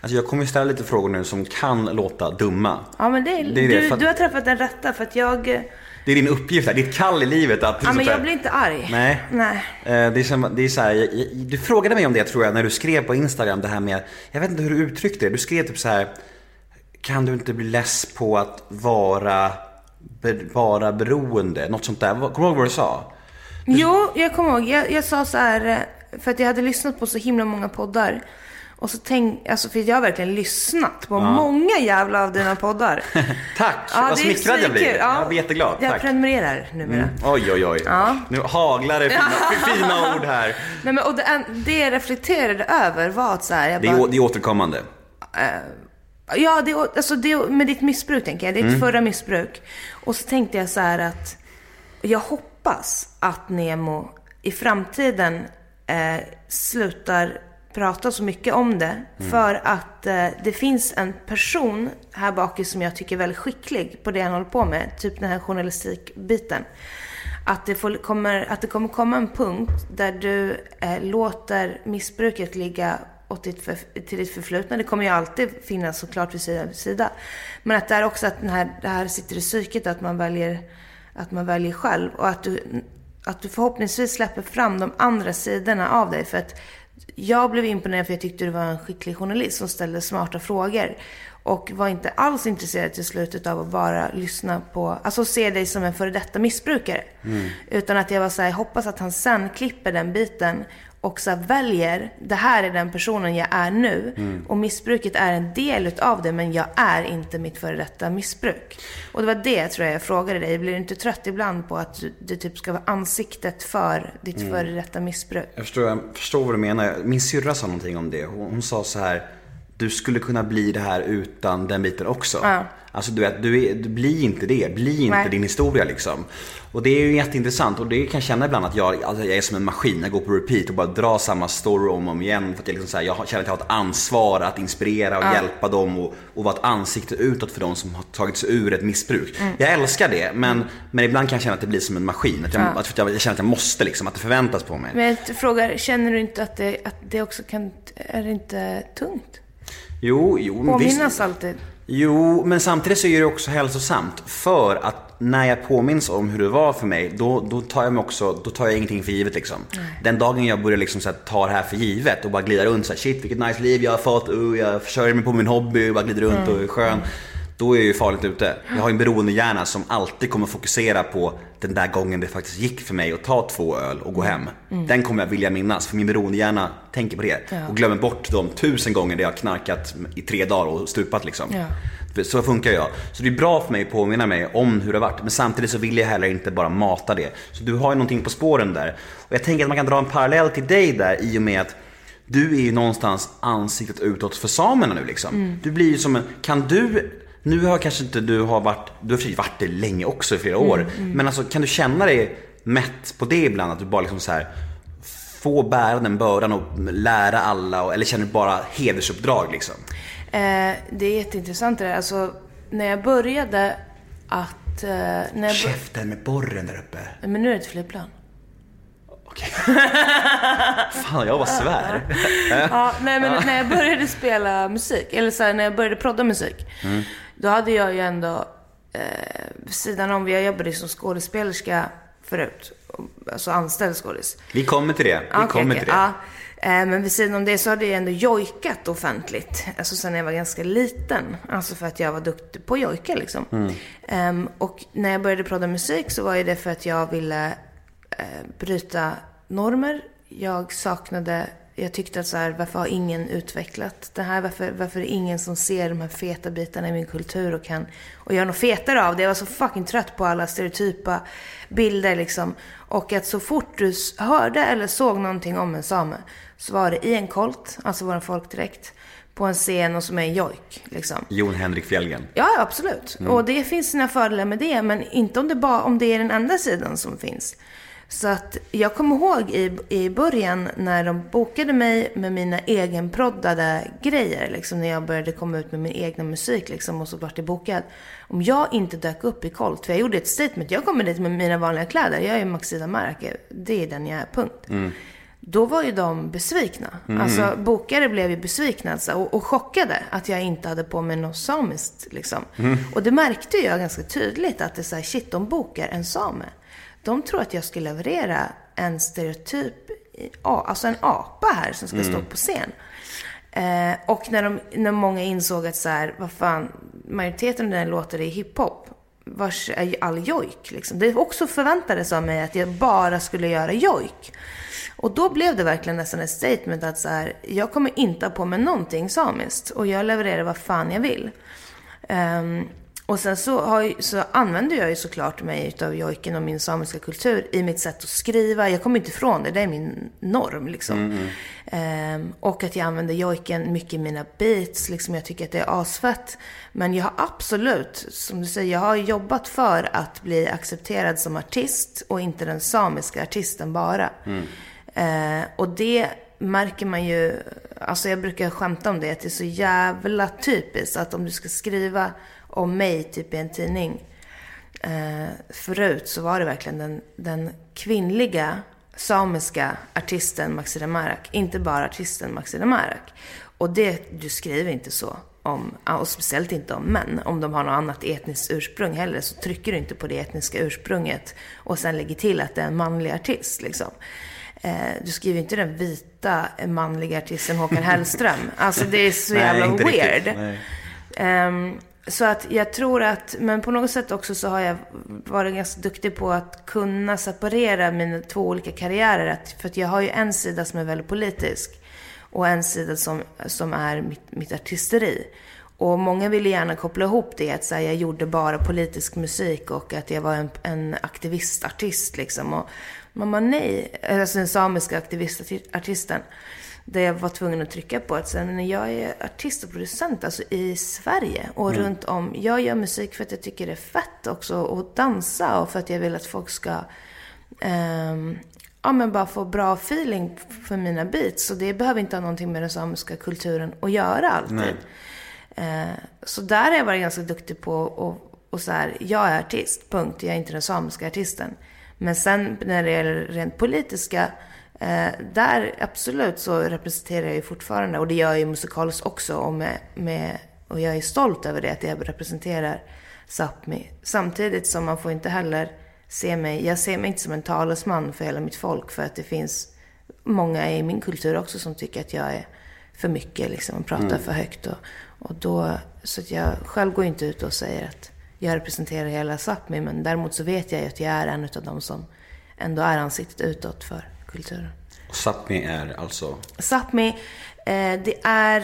[SPEAKER 1] Alltså jag kommer ställa lite frågor nu som kan låta dumma.
[SPEAKER 2] Ja men det är,
[SPEAKER 1] Det är det,
[SPEAKER 2] du,
[SPEAKER 1] för att-
[SPEAKER 2] du har träffat den rätta för att jag...
[SPEAKER 1] Det är din uppgift, här, ditt kall i livet att...
[SPEAKER 2] Ja men
[SPEAKER 1] här-
[SPEAKER 2] jag blir inte arg.
[SPEAKER 1] Nej.
[SPEAKER 2] Nej.
[SPEAKER 1] Eh, Det är, som, det är så här, du frågade mig om det tror jag när du skrev på Instagram det här med, jag vet inte hur du uttryckte det, du skrev typ så här. Kan du inte bli less på att vara, vara beroende? Något sånt där. Kommer du ihåg vad du sa?
[SPEAKER 2] Jo, jag kommer ihåg. Jag, jag sa så här, eh, för att jag hade lyssnat på så himla många poddar. Och så tänk, alltså för jag har verkligen lyssnat på många jävla av dina poddar.
[SPEAKER 1] Tack!
[SPEAKER 2] Ja,
[SPEAKER 1] vad smickrad jag blir.
[SPEAKER 2] Ja.
[SPEAKER 1] Jag blir jätteglad.
[SPEAKER 2] Jag
[SPEAKER 1] Tack.
[SPEAKER 2] prenumererar numera.
[SPEAKER 1] Oj, oj, oj.
[SPEAKER 2] Ja.
[SPEAKER 1] Nu haglar det fina, fina ord här.
[SPEAKER 2] Nej, men, och det, det jag reflekterade över var att så här, jag
[SPEAKER 1] Det är, det är återkommande.
[SPEAKER 2] Ja, det, alltså det, med ditt missbruk tänker jag. Ditt
[SPEAKER 1] Mm.
[SPEAKER 2] förra missbruk. Och så tänkte jag så här att jag hoppas att Nemo i framtiden eh, slutar prata så mycket om det.
[SPEAKER 1] Mm.
[SPEAKER 2] För att eh, det finns en person här bak som jag tycker är väldigt skicklig på det han håller på med. Typ den här journalistikbiten. Att det, får, kommer, att det kommer komma en punkt där du eh, låter missbruket ligga åt ditt för, till ditt förflutna. Det kommer ju alltid finnas såklart vid sida vid sida. Men att det är också att den här, det här sitter i psyket, att man väljer, att man väljer själv. Och att du, att du förhoppningsvis släpper fram de andra sidorna av dig. För att jag blev imponerad för jag tyckte du var en skicklig journalist som ställde smarta frågor. Och var inte alls intresserad till slutet av att bara lyssna på, alltså se dig som en före detta missbrukare. Utan att jag var så här, hoppas att han sen klipper den biten och så väljer, det här är den personen jag är nu. Och missbruket är en del utav det, men jag är inte mitt före detta missbruk. Och det var det tror jag jag frågade dig. Blir du inte trött ibland på att du, typ ska vara ansiktet för ditt före detta missbruk?
[SPEAKER 1] Jag förstår, jag förstår vad du menar. Min syrra sa någonting om det. Hon, hon sa så här. Du skulle kunna bli det här utan den biten också.
[SPEAKER 2] Ja.
[SPEAKER 1] Alltså du vet, du, är, du blir inte det. Bli inte
[SPEAKER 2] Nej.
[SPEAKER 1] din historia liksom. Och det är ju jätteintressant och det kan jag känna ibland att jag, alltså jag är som en maskin. Jag går på repeat och bara drar samma story om och om igen. För att jag, liksom så här, jag känner att jag har ett ansvar att inspirera och hjälpa dem och, och vara ett ansikte utåt för de som har tagit sig ur ett missbruk.
[SPEAKER 2] Mm.
[SPEAKER 1] Jag älskar det men, men ibland kan jag känna att det blir som en maskin. Att jag, att jag, jag känner att jag måste liksom, att det förväntas på mig.
[SPEAKER 2] Men jag frågar, känner du inte att det, att det också kan, är det inte tungt?
[SPEAKER 1] Jo, jo, men visst.
[SPEAKER 2] Påminnas alltid.
[SPEAKER 1] Jo, men samtidigt så är det också hälsosamt. För att när jag påminns om hur det var för mig, då, då tar jag mig också, då tar jag ingenting för givet liksom. Den dagen jag börjar liksom så här, ta det här för givet och bara glida runt så här, shit vilket nice liv jag har fått, uh, jag försörjer mig på min hobby, och bara glider runt och är skön. Då är jag ju farligt ute. Jag har en beroendehjärna som alltid kommer fokusera på den där gången det faktiskt gick för mig att ta två öl och gå hem. Den kommer jag vilja minnas, för min beroendehjärna tänker på det. Och glömmer bort de tusen gånger det jag knarkat i tre dagar och stupat liksom.
[SPEAKER 2] Ja.
[SPEAKER 1] Så funkar jag. Så det är bra för mig att påminna mig om hur det har varit. Men samtidigt så vill jag heller inte bara mata det. Så du har ju någonting på spåren där. Och jag tänker att man kan dra en parallell till dig där i och med att du är ju någonstans ansiktet utåt för samerna nu liksom. Du blir ju som en, kan du nu har kanske inte du har varit, du har varit det länge också i flera år. Men alltså kan du känna dig mätt på det ibland? Att du bara liksom så här få bära den bördan och lära alla? och- Eller känner du bara hedersuppdrag liksom?
[SPEAKER 2] Eh, det är jätteintressant det där. Alltså, när jag började att... Eh, när jag.
[SPEAKER 1] Käften med borren där uppe.
[SPEAKER 2] Men nu är det ett flygplan.
[SPEAKER 1] Okej. Fan, jag var svär.
[SPEAKER 2] Ja, nej men när jag började spela musik, eller så här, när jag började prodda musik. Då hade jag ju ändå, eh, sidan om, jag jobbade som skådespelerska förut. Alltså anställd skådis.
[SPEAKER 1] Vi kommer till det. Vi
[SPEAKER 2] Okej,
[SPEAKER 1] kommer
[SPEAKER 2] okej,
[SPEAKER 1] till det.
[SPEAKER 2] ja. Eh, Men vid sidan om det så hade jag ändå jojkat offentligt. Alltså sen jag var ganska liten. Alltså för att jag var duktig på att jojka liksom.
[SPEAKER 1] Mm.
[SPEAKER 2] Ehm, och när jag började prodda musik så var ju det för att jag ville eh, bryta normer. Jag saknade, jag tyckte att så här, varför har ingen utvecklat det här? Varför, varför är det ingen som ser de här feta bitarna i min kultur och kan och gör något fetare av det? Jag var så fucking trött på alla stereotypa bilder liksom. Och att så fort du hörde eller såg någonting om en same så var det i en kolt, alltså vår folkdräkt, på en scen och som är en jojk liksom.
[SPEAKER 1] Jon Henrik Fjällgren.
[SPEAKER 2] Ja, absolut. Och det finns sina fördelar med det, men inte om det, bara, om det är den enda sidan som finns. Så att jag kommer ihåg i, i början när de bokade mig med mina egenproddade grejer, liksom när jag började komma ut med min egna musik liksom, och så vart det bokad. Om jag inte dök upp i Colt, för jag gjorde ett statement, jag kommer dit med mina vanliga kläder, jag är Maxida Marke, det är den jag är, punkt. Då var ju de besvikna. Alltså bokare blev ju besvikna alltså, och, och chockade att jag inte hade på mig något samiskt. Liksom. Och det märkte jag ganska tydligt att det är så här, shit, de bokar en same. De tror att jag ska leverera en stereotyp, alltså en apa här som ska stå på scen. Eh, och när, de, när många insåg att så här, vad fan, majoriteten av den låter är hiphop. Vars är all jojk liksom. Det också förväntades av mig att jag bara skulle göra jojk. Och då blev det verkligen nästan ett statement att så här, jag kommer inte ha på mig någonting samiskt. Och jag levererar vad fan jag vill. Ehm, och sen så, har, så använder jag ju såklart mig utav jojken och min samiska kultur i mitt sätt att skriva. Jag kommer inte ifrån det, det är min norm liksom. Ehm, och att jag använder jojken mycket i mina beats, liksom jag tycker att det är asfett. Men jag har absolut, som du säger, jag har jobbat för att bli accepterad som artist och inte den samiska artisten bara. Eh, och det märker man ju, alltså jag brukar skämta om det, att det är så jävla typiskt att om du ska skriva om mig typ i en tidning. Eh, förut så var det verkligen den, den kvinnliga samiska artisten Maxida Marak, inte bara artisten Maxida Marak. Och det, du skriver inte så om, och speciellt inte om män. Om de har något annat etniskt ursprung heller så trycker du inte på det etniska ursprunget och sen lägger till att det är en manlig artist liksom. Eh, du skriver inte den vita manliga artisten Håkan Hellström. Alltså det är så
[SPEAKER 1] Nej,
[SPEAKER 2] jävla
[SPEAKER 1] inte
[SPEAKER 2] weird så att jag tror att, men på något sätt också så har jag varit ganska duktig på att kunna separera mina två olika karriärer. Att, för att jag har ju en sida som är väldigt politisk och en sida som, som är mitt, mitt artisteri. Och många ville gärna koppla ihop det, att så här, jag gjorde bara politisk musik och att jag var en, en aktivistartist liksom. Och man bara nej, alltså den samiska aktivistartisten. Där jag var tvungen att trycka på att sen jag är artist och producent alltså i Sverige och runt om. Jag gör musik för att jag tycker det är fett också att dansa och för att jag vill att folk ska ehm, ja, men bara få bra feeling för mina beats. Så det behöver inte ha någonting med den samiska kulturen att göra alltid. Eh, så där har jag varit ganska duktig på och, och så här, jag är artist, punkt. Jag är inte den samiska artisten. Men sen när det gäller rent politiska, eh, där absolut så representerar jag ju fortfarande, och det gör jag ju musikaliskt också, och, med, med, och jag är stolt över det, att jag representerar Sápmi. Samtidigt som man får inte heller se mig, jag ser mig inte som en talesman för hela mitt folk, för att det finns många i min kultur också som tycker att jag är för mycket liksom, och pratar för högt. Och, och då, så att jag själv går inte ut och säger att jag representerar hela Sápmi, men däremot så vet jag ju att jag är en av dem som ändå är ansiktet utåt för kulturen.
[SPEAKER 1] Sápmi är alltså...
[SPEAKER 2] Sápmi, eh, det är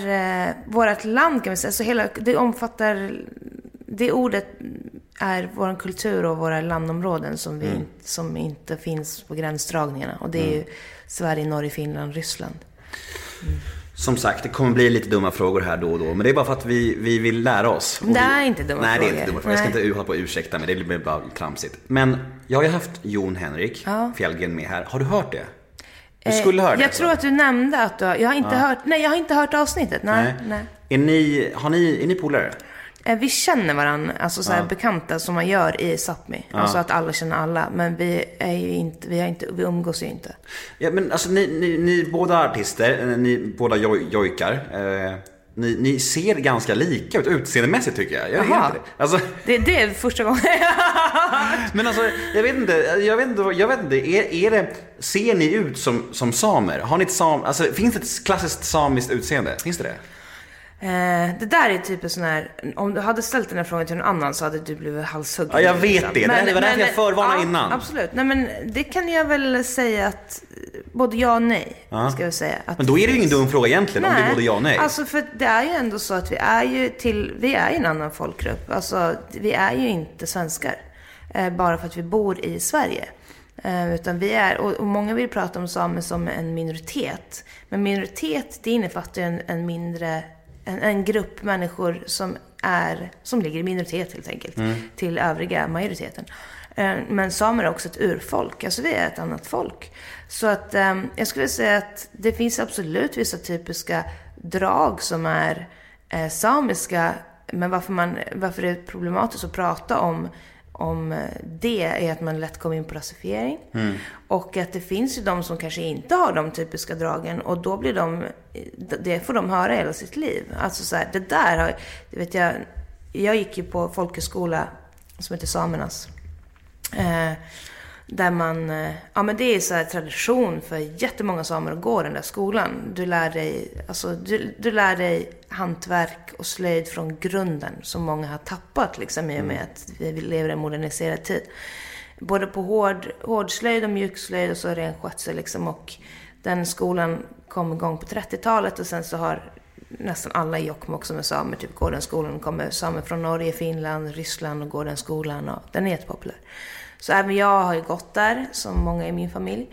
[SPEAKER 2] eh, vårt land kan man säga. Så hela, det omfattar, det ordet är vår kultur och våra landområden som, vi, som inte finns på gränsdragningarna. Och det är ju Sverige, Norge, Finland, Ryssland.
[SPEAKER 1] Som sagt, det kommer bli lite dumma frågor här då och då. Men det är bara för att vi, vi vill lära oss. Och
[SPEAKER 2] Det är inte dumma
[SPEAKER 1] Nej, det är
[SPEAKER 2] frågor.
[SPEAKER 1] inte dumma frågor. Jag ska
[SPEAKER 2] Nej.
[SPEAKER 1] inte hålla på och ursäkta mig. Det blir bara tramsigt. Men jag har ju haft Jon Henrik
[SPEAKER 2] Ja.
[SPEAKER 1] Fjällgren med här. Har du hört det? Du skulle höra det
[SPEAKER 2] Jag
[SPEAKER 1] alltså.
[SPEAKER 2] tror att du nämnde att du har, jag har inte hört, nej jag har inte hört avsnittet. Nej, nej.
[SPEAKER 1] Är ni, har ni, är ni polare?
[SPEAKER 2] Eh, Vi känner varandra, alltså så här bekanta som man gör i Sápmi. Alltså att alla känner alla. Men vi är ju inte, vi, har inte, vi umgås ju inte.
[SPEAKER 1] Ja, men alltså ni, ni, ni är båda artister, eh, ni båda joj, jojkar. Eh, ni, ni ser ganska lika ut utseendemässigt tycker jag. Jag
[SPEAKER 2] Jaha.
[SPEAKER 1] inte det. Alltså,
[SPEAKER 2] Det, det är första gången.
[SPEAKER 1] men alltså, jag vet inte, jag vet inte, jag vet inte är, är det, ser ni ut som, som samer? Har ni ett sam, alltså finns det ett klassiskt samiskt utseende? Finns det det?
[SPEAKER 2] Eh, det där är typ en sån här, om du hade ställt den här frågan till någon annan så hade du blivit halshuggen.
[SPEAKER 1] Ja, jag vet det. Det var därför jag förvarnade
[SPEAKER 2] ja,
[SPEAKER 1] innan.
[SPEAKER 2] Absolut. Nej men det kan jag väl säga att, eh, både ja och nej. Ska jag säga. Att
[SPEAKER 1] Men då är det ju ingen dum fråga egentligen om det är både ja och nej.
[SPEAKER 2] Alltså för det är ju ändå så att vi är ju till, vi är ju en annan folkgrupp. Alltså vi är ju inte svenskar. Eh, bara för att vi bor i Sverige. Eh, utan vi är, och, och många vill prata om samer som en minoritet. Men minoritet, det innefattar ju en, en mindre, en, en grupp människor som är, som ligger i minoritet helt enkelt. Till övriga majoriteten. Eh, Men samer är också ett urfolk, alltså vi är ett annat folk. Så att eh, jag skulle säga att det finns absolut vissa typiska drag som är eh, samiska. Men varför, man, varför det är problematiskt att prata om, om eh, det är att man lätt kommer in på rasifiering. Och att det finns ju de som kanske inte har de typiska dragen och då blir de, det får de höra hela sitt liv. Alltså så här, det där har, det vet jag, jag gick ju på folkhögskola som heter Samernas. Eh, där man, eh, ja men det är så tradition för jättemånga samer att gå den där skolan. Du lär dig, alltså du, du lär dig hantverk och slöjd från grunden som många har tappat liksom i och med att vi lever i en moderniserad tid. Både på hård, hårdslöjd och mjukslöjd och så ren skötsel liksom och den skolan kom igång på 30-talet och sen så har nästan alla i Jokkmokk som är samer typ går den skolan. kommer samer från Norge, Finland, Ryssland och går den skolan och den är jättepopulär. Så även jag har ju gått där, som många i min familj.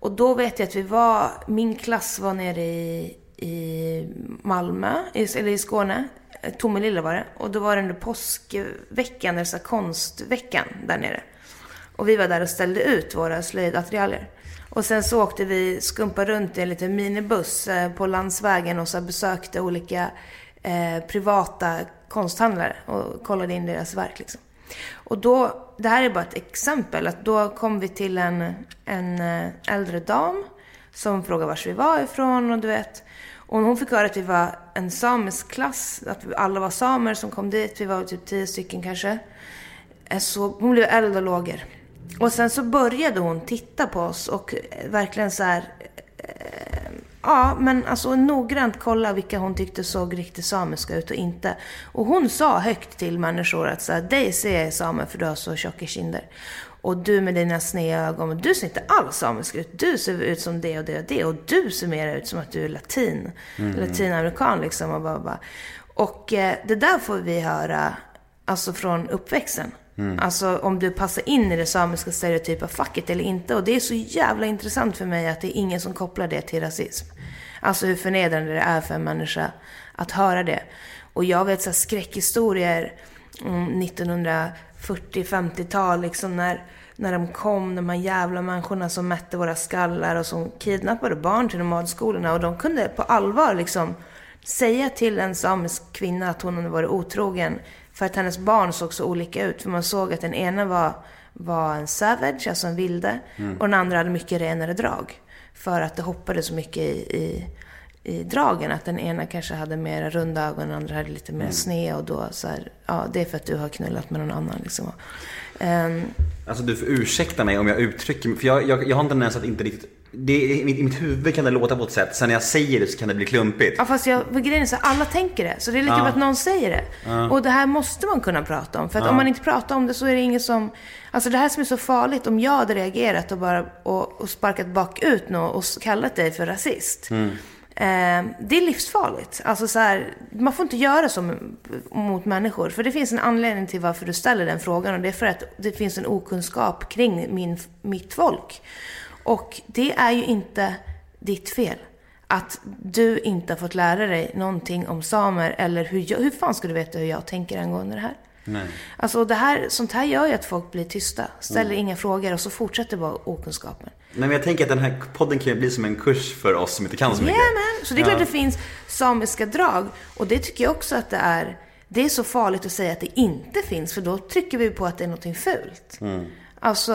[SPEAKER 2] Och då vet jag att vi var, min klass var nere i, i Malmö, i, eller i Skåne. Tomelilla var det. Och då var det under påskveckan, eller så här konstveckan där nere. Och vi var där och ställde ut våra slöjdattiraljer. Och sen så åkte vi skumpa runt i en liten minibuss eh, på landsvägen och så besökte olika eh, privata konsthandlare och kollade in deras verk liksom. Och då, det här är bara ett exempel, att då kom vi till en, en eh, äldre dam som frågade var vi var ifrån och du vet. Och hon fick höra att vi var en samisk klass, att alla var samer som kom dit. Vi var typ tio stycken kanske. Eh, så hon blev eld och lågor. Och sen så började hon titta på oss och eh, verkligen så här Ja, men alltså noggrant kolla vilka hon tyckte såg riktigt samiska ut och inte. Och hon sa högt till människor att så här, dig ser jag same för du har så tjocka kinder. Och du med dina sneda ögon, du ser inte alls samisk ut. Du ser ut som det och det och det. Och du ser mer ut som att du är latin. Latinamerikan liksom. Och, bara, bara. och eh, det där får vi höra alltså från uppväxten. Mm. Alltså om du passar in i det samiska stereotypa facket eller inte. Och det är så jävla intressant för mig att det är ingen som kopplar det till rasism. Alltså hur förnedrande det är för en människa att höra det. Och jag vet så här skräckhistorier mm, om 1940-50-tal liksom när, när de kom, de här jävla människorna som mätte våra skallar och som kidnappade barn till nomadskolorna. Och de kunde på allvar liksom säga till en samisk kvinna att hon hade varit otrogen för att hennes barn såg så olika ut. För man såg att den ena var, var en savage, alltså en vilde, och den andra hade mycket renare drag. För att det hoppade så mycket i, i, i dragen. Att den ena kanske hade mer runda ögon, den andra hade lite mer sned. Och då så här, ja det är för att du har knullat med någon annan liksom. Ehm,
[SPEAKER 1] Alltså du får ursäkta mig om jag uttrycker mig, för jag, jag, jag har en tendens att inte riktigt det, i, mitt, I mitt huvud kan det låta på ett sätt, sen när jag säger det så kan det bli klumpigt.
[SPEAKER 2] Ja fast jag, grejen är så alla tänker det. Så det är lika bra att någon säger det. Och det här måste man kunna prata om. För att om man inte pratar om det så är det ingen som... Alltså det här som är så farligt, om jag hade reagerat och bara och, och sparkat bakut någon och kallat dig för rasist. Eh, det är livsfarligt. Alltså så här, man får inte göra så mot människor. För det finns en anledning till varför du ställer den frågan. Och det är för att det finns en okunskap kring min, mitt folk. Och det är ju inte ditt fel. Att du inte har fått lära dig någonting om samer eller hur, jag, hur fan ska du veta hur jag tänker angående det här?
[SPEAKER 1] Nej.
[SPEAKER 2] Alltså det här, sånt här gör ju att folk blir tysta, ställer inga frågor och så fortsätter bara okunskapen.
[SPEAKER 1] Nej men jag tänker att den här podden kan ju bli som en kurs för oss som inte kan så mycket.
[SPEAKER 2] Jajamän! Så det är klart det finns samiska drag. Och det tycker jag också att det är. Det är så farligt att säga att det inte finns, för då trycker vi på att det är någonting fult. Alltså,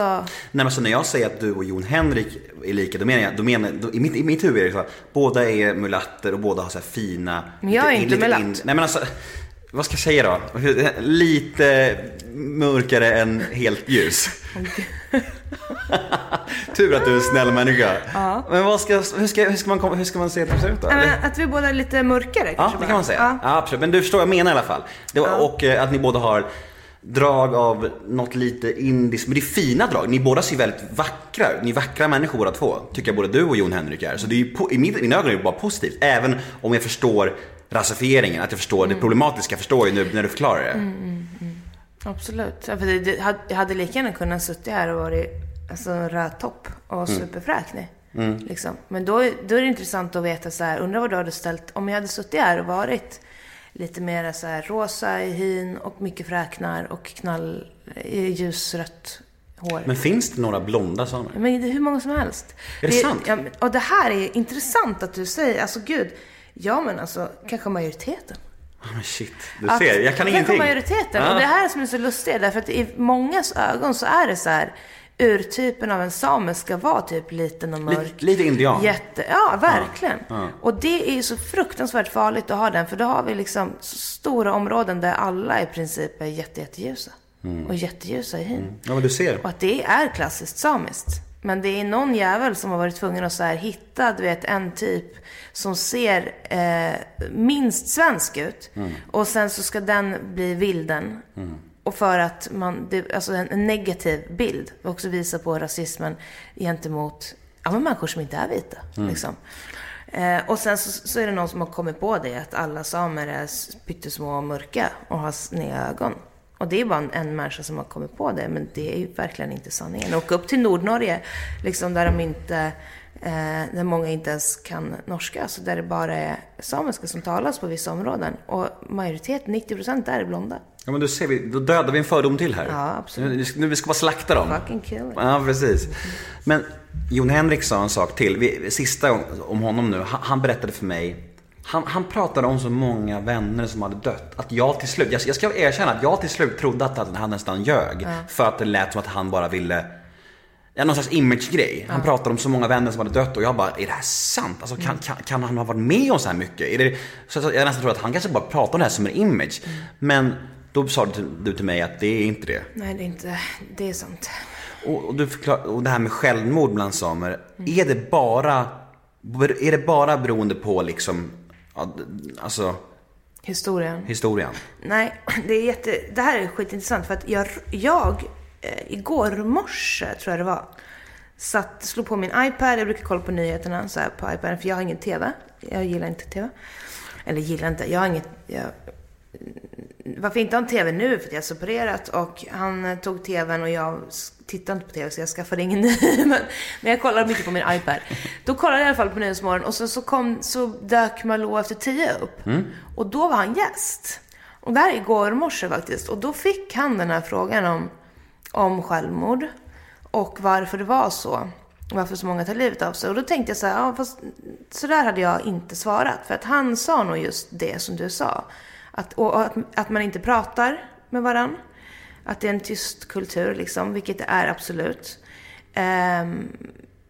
[SPEAKER 1] Nej men så när jag säger att du och Jon Henrik är lika, då menar jag, då menar, då, i, mitt, i mitt huvud är det så att båda är mulatter och båda har så här fina...
[SPEAKER 2] Men jag är
[SPEAKER 1] lite-
[SPEAKER 2] inte mulatt.
[SPEAKER 1] nej men alltså, vad ska jag säga då? Lite mörkare än helt ljus. Tur att du är en snäll människa. Men vad ska, hur, ska, hur, ska man, komma- hur ska man se att det ser ut då?
[SPEAKER 2] men att vi båda är lite mörkare
[SPEAKER 1] Ja,
[SPEAKER 2] kanske
[SPEAKER 1] det
[SPEAKER 2] bara.
[SPEAKER 1] kan man säga.
[SPEAKER 2] Ja.
[SPEAKER 1] Ja. absolut. Men du förstår vad jag menar i alla fall. Det var, Och eh, att ni båda har drag av något lite indiskt, men det är fina drag. Ni båda ser väldigt vackra ut. Ni är vackra människor båda två. Tycker jag både du och Jon Henrik är. Så det är ju, i min- i mina ögon är det bara positivt. Även om jag förstår rasifieringen, att jag förstår
[SPEAKER 2] Mm.
[SPEAKER 1] det problematiska, förstår jag nu när du förklarar det.
[SPEAKER 2] Absolut. Ja, för det, det, jag hade lika gärna kunnat sitta här och varit alltså, röd topp och superfräknig. Liksom. Men då, då är det intressant att veta så här, undrar vad du hade ställt, om jag hade suttit här och varit lite mer så här rosa i hyn och mycket fräknar och knall, eh, ljusrött hår.
[SPEAKER 1] Men finns det några blonda samer?
[SPEAKER 2] Men det är hur många som helst.
[SPEAKER 1] Är det sant?
[SPEAKER 2] Ja, och det här är intressant att du säger, alltså gud, ja men alltså kanske majoriteten.
[SPEAKER 1] Ah, men shit, du
[SPEAKER 2] Att-
[SPEAKER 1] ser, jag kan
[SPEAKER 2] kanske
[SPEAKER 1] ingenting.
[SPEAKER 2] majoriteten.
[SPEAKER 1] Ja.
[SPEAKER 2] Och det här som är så lustigt, därför att i mångas ögon så är det så här, urtypen av en same ska vara typ liten och mörk.
[SPEAKER 1] Lite, lite indian.
[SPEAKER 2] Jätte, ja, verkligen. Och det är ju så fruktansvärt farligt att ha den, för då har vi liksom stora områden där alla i princip är jätte, jätteljusa. Och jätteljusa i hyn.
[SPEAKER 1] Ja, men du ser.
[SPEAKER 2] Och att det är klassiskt samiskt. Men det är någon jävel som har varit tvungen att så här hitta, du vet, en typ som ser eh, minst svensk ut. Och sen så ska den bli vilden. Och för att man, det, alltså en, en negativ bild. Och också visa på rasismen gentemot ja, men människor som inte är vita. Liksom. Eh, och sen så, så är det någon som har kommit på det, att alla samer är pyttesmå och mörka och har sneda ögon. Och det är bara en, en människa som har kommit på det, men det är ju verkligen inte sanningen. Och upp till Nordnorge, liksom där de inte, eh, där många inte ens kan norska, så där det bara är samiska som talas på vissa områden. Och majoriteten, 90% där är blonda.
[SPEAKER 1] Ja men du ser, vi, då dödar vi en fördom till här.
[SPEAKER 2] Ja, absolut.
[SPEAKER 1] Nu, nu vi ska bara slakta dem.
[SPEAKER 2] Fucking kill it.
[SPEAKER 1] Ja, precis. Men Jon Henrik sa en sak till. Vi, sista gång om honom nu. Han, han berättade för mig. Han, han pratade om så många vänner som hade dött. Att jag till slut, jag, jag ska erkänna att jag till slut trodde att han nästan ljög. För att det lät som att han bara ville Ja, någon slags image-grej. Han pratade om så många vänner som hade dött och jag bara, är det här sant? Alltså, kan, kan, kan han ha varit med om så här mycket? Är det, så jag nästan tror att han kanske bara pratar om det här som en image. Men då sa du till, mig att det är inte det.
[SPEAKER 2] Nej, det är inte, det är sant.
[SPEAKER 1] Och, och, du förklar, och det här med självmord bland samer. Är det bara Är det bara beroende på liksom, alltså
[SPEAKER 2] Historien.
[SPEAKER 1] historien?
[SPEAKER 2] Nej, det, är jätte, det här är skitintressant för att jag, jag igår morse tror jag det var, satt, slog på min iPad, jag brukar kolla på nyheterna så här på iPaden för jag har ingen TV. Jag gillar inte TV. Eller gillar inte, jag har inget, jag, varför inte ha en TV nu? För att jag är separerat och han eh, tog TVn och jag tittar inte på TV så jag skaffade ingen ny. Men, men jag kollar mycket på min iPad. Då kollade jag i alla fall på Nyhetsmorgon och så, så, kom, så dök Malou efter tio upp. Och då var han gäst. Och det här är igår morse faktiskt. Och då fick han den här frågan om, om självmord. Och varför det var så. Varför så många tar livet av sig. Och då tänkte jag så här, ja, fast så där hade jag inte svarat. För att han sa nog just det som du sa. Att, och att, att man inte pratar med varann. Att det är en tyst kultur liksom, vilket det är absolut. Um,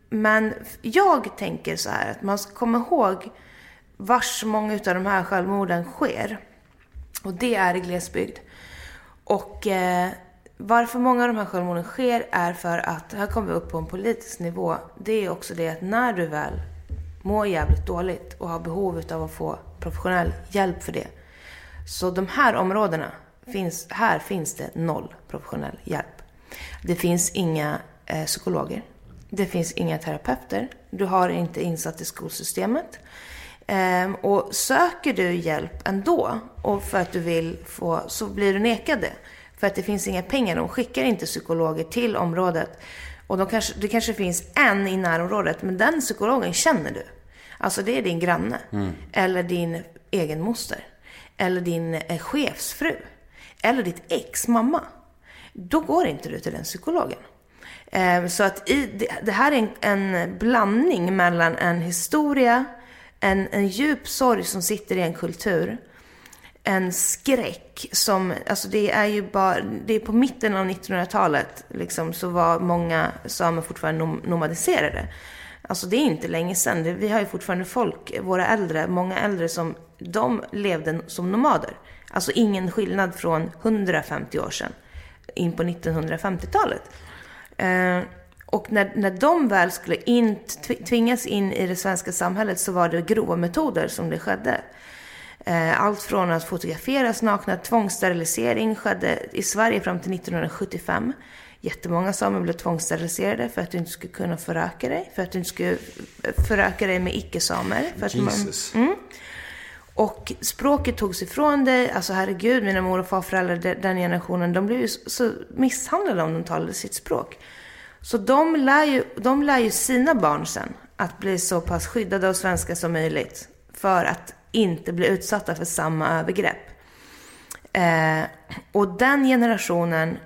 [SPEAKER 2] men jag tänker så här att man ska komma ihåg vars många av de här självmorden sker. Och det är i glesbygd. Och eh, varför många av de här självmorden sker är för att, här kommer vi upp på en politisk nivå, det är också det att när du väl mår jävligt dåligt och har behov av att få professionell hjälp för det. Så de här områdena, finns, här finns det noll professionell hjälp. Det finns inga eh, psykologer. Det finns inga terapeuter. Du har inte insatt i skolsystemet. Ehm, och söker du hjälp ändå, och för att du vill få, så blir du nekad det. För att det finns inga pengar. De skickar inte psykologer till området. Och de kanske, det kanske finns en i närområdet, men den psykologen känner du. Alltså det är din granne. Eller din egen moster. Eller din eh, chefsfru. Eller ditt ex mamma. Då går inte du till den psykologen. Eh, Så att i, det, det här är en, en blandning mellan en historia, en, en djup sorg som sitter i en kultur, en skräck som, alltså det är ju bara, det är på mitten av 1900-talet liksom, så var många samer fortfarande nom- nomadiserade. Alltså det är inte länge sedan. Vi har ju fortfarande folk, våra äldre, många äldre som, de levde som nomader. Alltså ingen skillnad från 150 år sedan in på 1950-talet. Eh, och när, när de väl skulle in, tvingas in i det svenska samhället så var det grova metoder som det skedde. Eh, Allt från att fotograferas nakna, tvångssterilisering skedde i Sverige fram till 1975. Jättemånga samer blev tvångssteriliserade för att du inte skulle kunna föröka dig, för att du inte skulle föröka dig med icke-samer. att man-
[SPEAKER 1] Jesus.
[SPEAKER 2] och språket togs ifrån dig. Alltså herregud, mina mor och farföräldrar, de- den generationen, de blev ju så- så misshandlade om de talade sitt språk. Så de lär, ju, de lär ju sina barn sen att bli så pass skyddade av svenska som möjligt. För att inte bli utsatta för samma övergrepp. Eh, och den generationen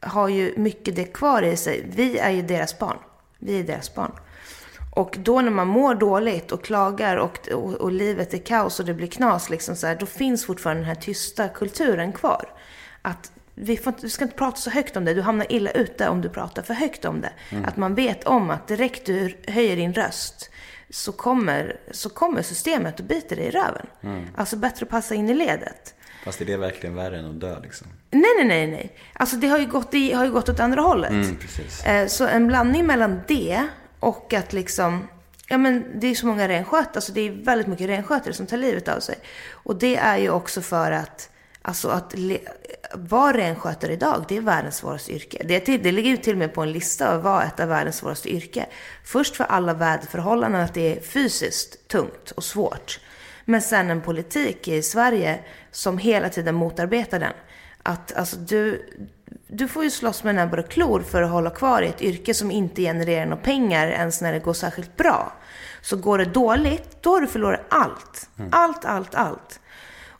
[SPEAKER 2] har ju mycket det kvar i sig. Vi är ju deras barn. Vi är deras barn. Och då när man mår dåligt och klagar och, och, och livet är kaos och det blir knas, liksom så här, då finns fortfarande den här tysta kulturen kvar. Att vi, får, vi ska inte prata så högt om det. Du hamnar illa ute om du pratar för högt om det. Att man vet om att direkt du höjer din röst så kommer, så kommer systemet och biter dig i röven. Alltså bättre att passa in i ledet.
[SPEAKER 1] Fast är det verkligen värre än att dö liksom?
[SPEAKER 2] Nej, nej, nej, nej. Alltså det har ju gått, i, har ju gått åt andra hållet.
[SPEAKER 1] Mm, precis.
[SPEAKER 2] Eh, Så en blandning mellan det och att liksom, ja men det är så många renskötare, alltså det är väldigt mycket renskötare som tar livet av sig. Och det är ju också för att, alltså att vara renskötare idag, det är världens svåraste yrke. Det, till, det ligger ju till och med på en lista över vad ett av världens svåraste yrke. Först för alla väderförhållanden, att det är fysiskt tungt och svårt. Men sen en politik i Sverige som hela tiden motarbetar den. Att alltså du, du får ju slåss med näbbar och klor för att hålla kvar i ett yrke som inte genererar några pengar ens när det går särskilt bra. Så går det dåligt, då har du förlorat allt. Allt, allt, allt.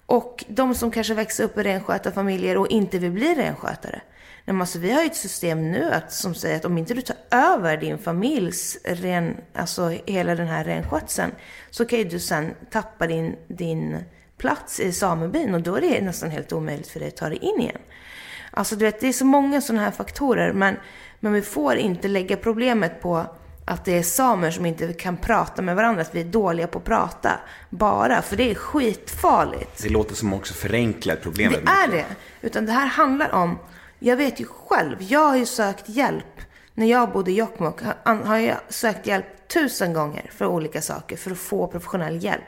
[SPEAKER 2] Och de som kanske växer upp i renskötarfamiljer och inte vill bli renskötare. Nej, alltså, vi har ju ett system nu att, som säger att om inte du tar över din familjs ren, alltså hela den här renskötseln så kan ju du sen tappa din, din plats i samebyn och då är det nästan helt omöjligt för dig att ta dig in igen. Alltså du vet, det är så många sådana här faktorer men, men vi får inte lägga problemet på att det är samer som inte kan prata med varandra, att vi är dåliga på att prata. Bara, för det är skitfarligt.
[SPEAKER 1] Det låter som också förenklar problemet.
[SPEAKER 2] Det är det. Utan det här handlar om, jag vet ju själv, jag har ju sökt hjälp När jag bodde i Jokkmokk har- jag sökt hjälp tusen gånger för olika saker för att få professionell hjälp.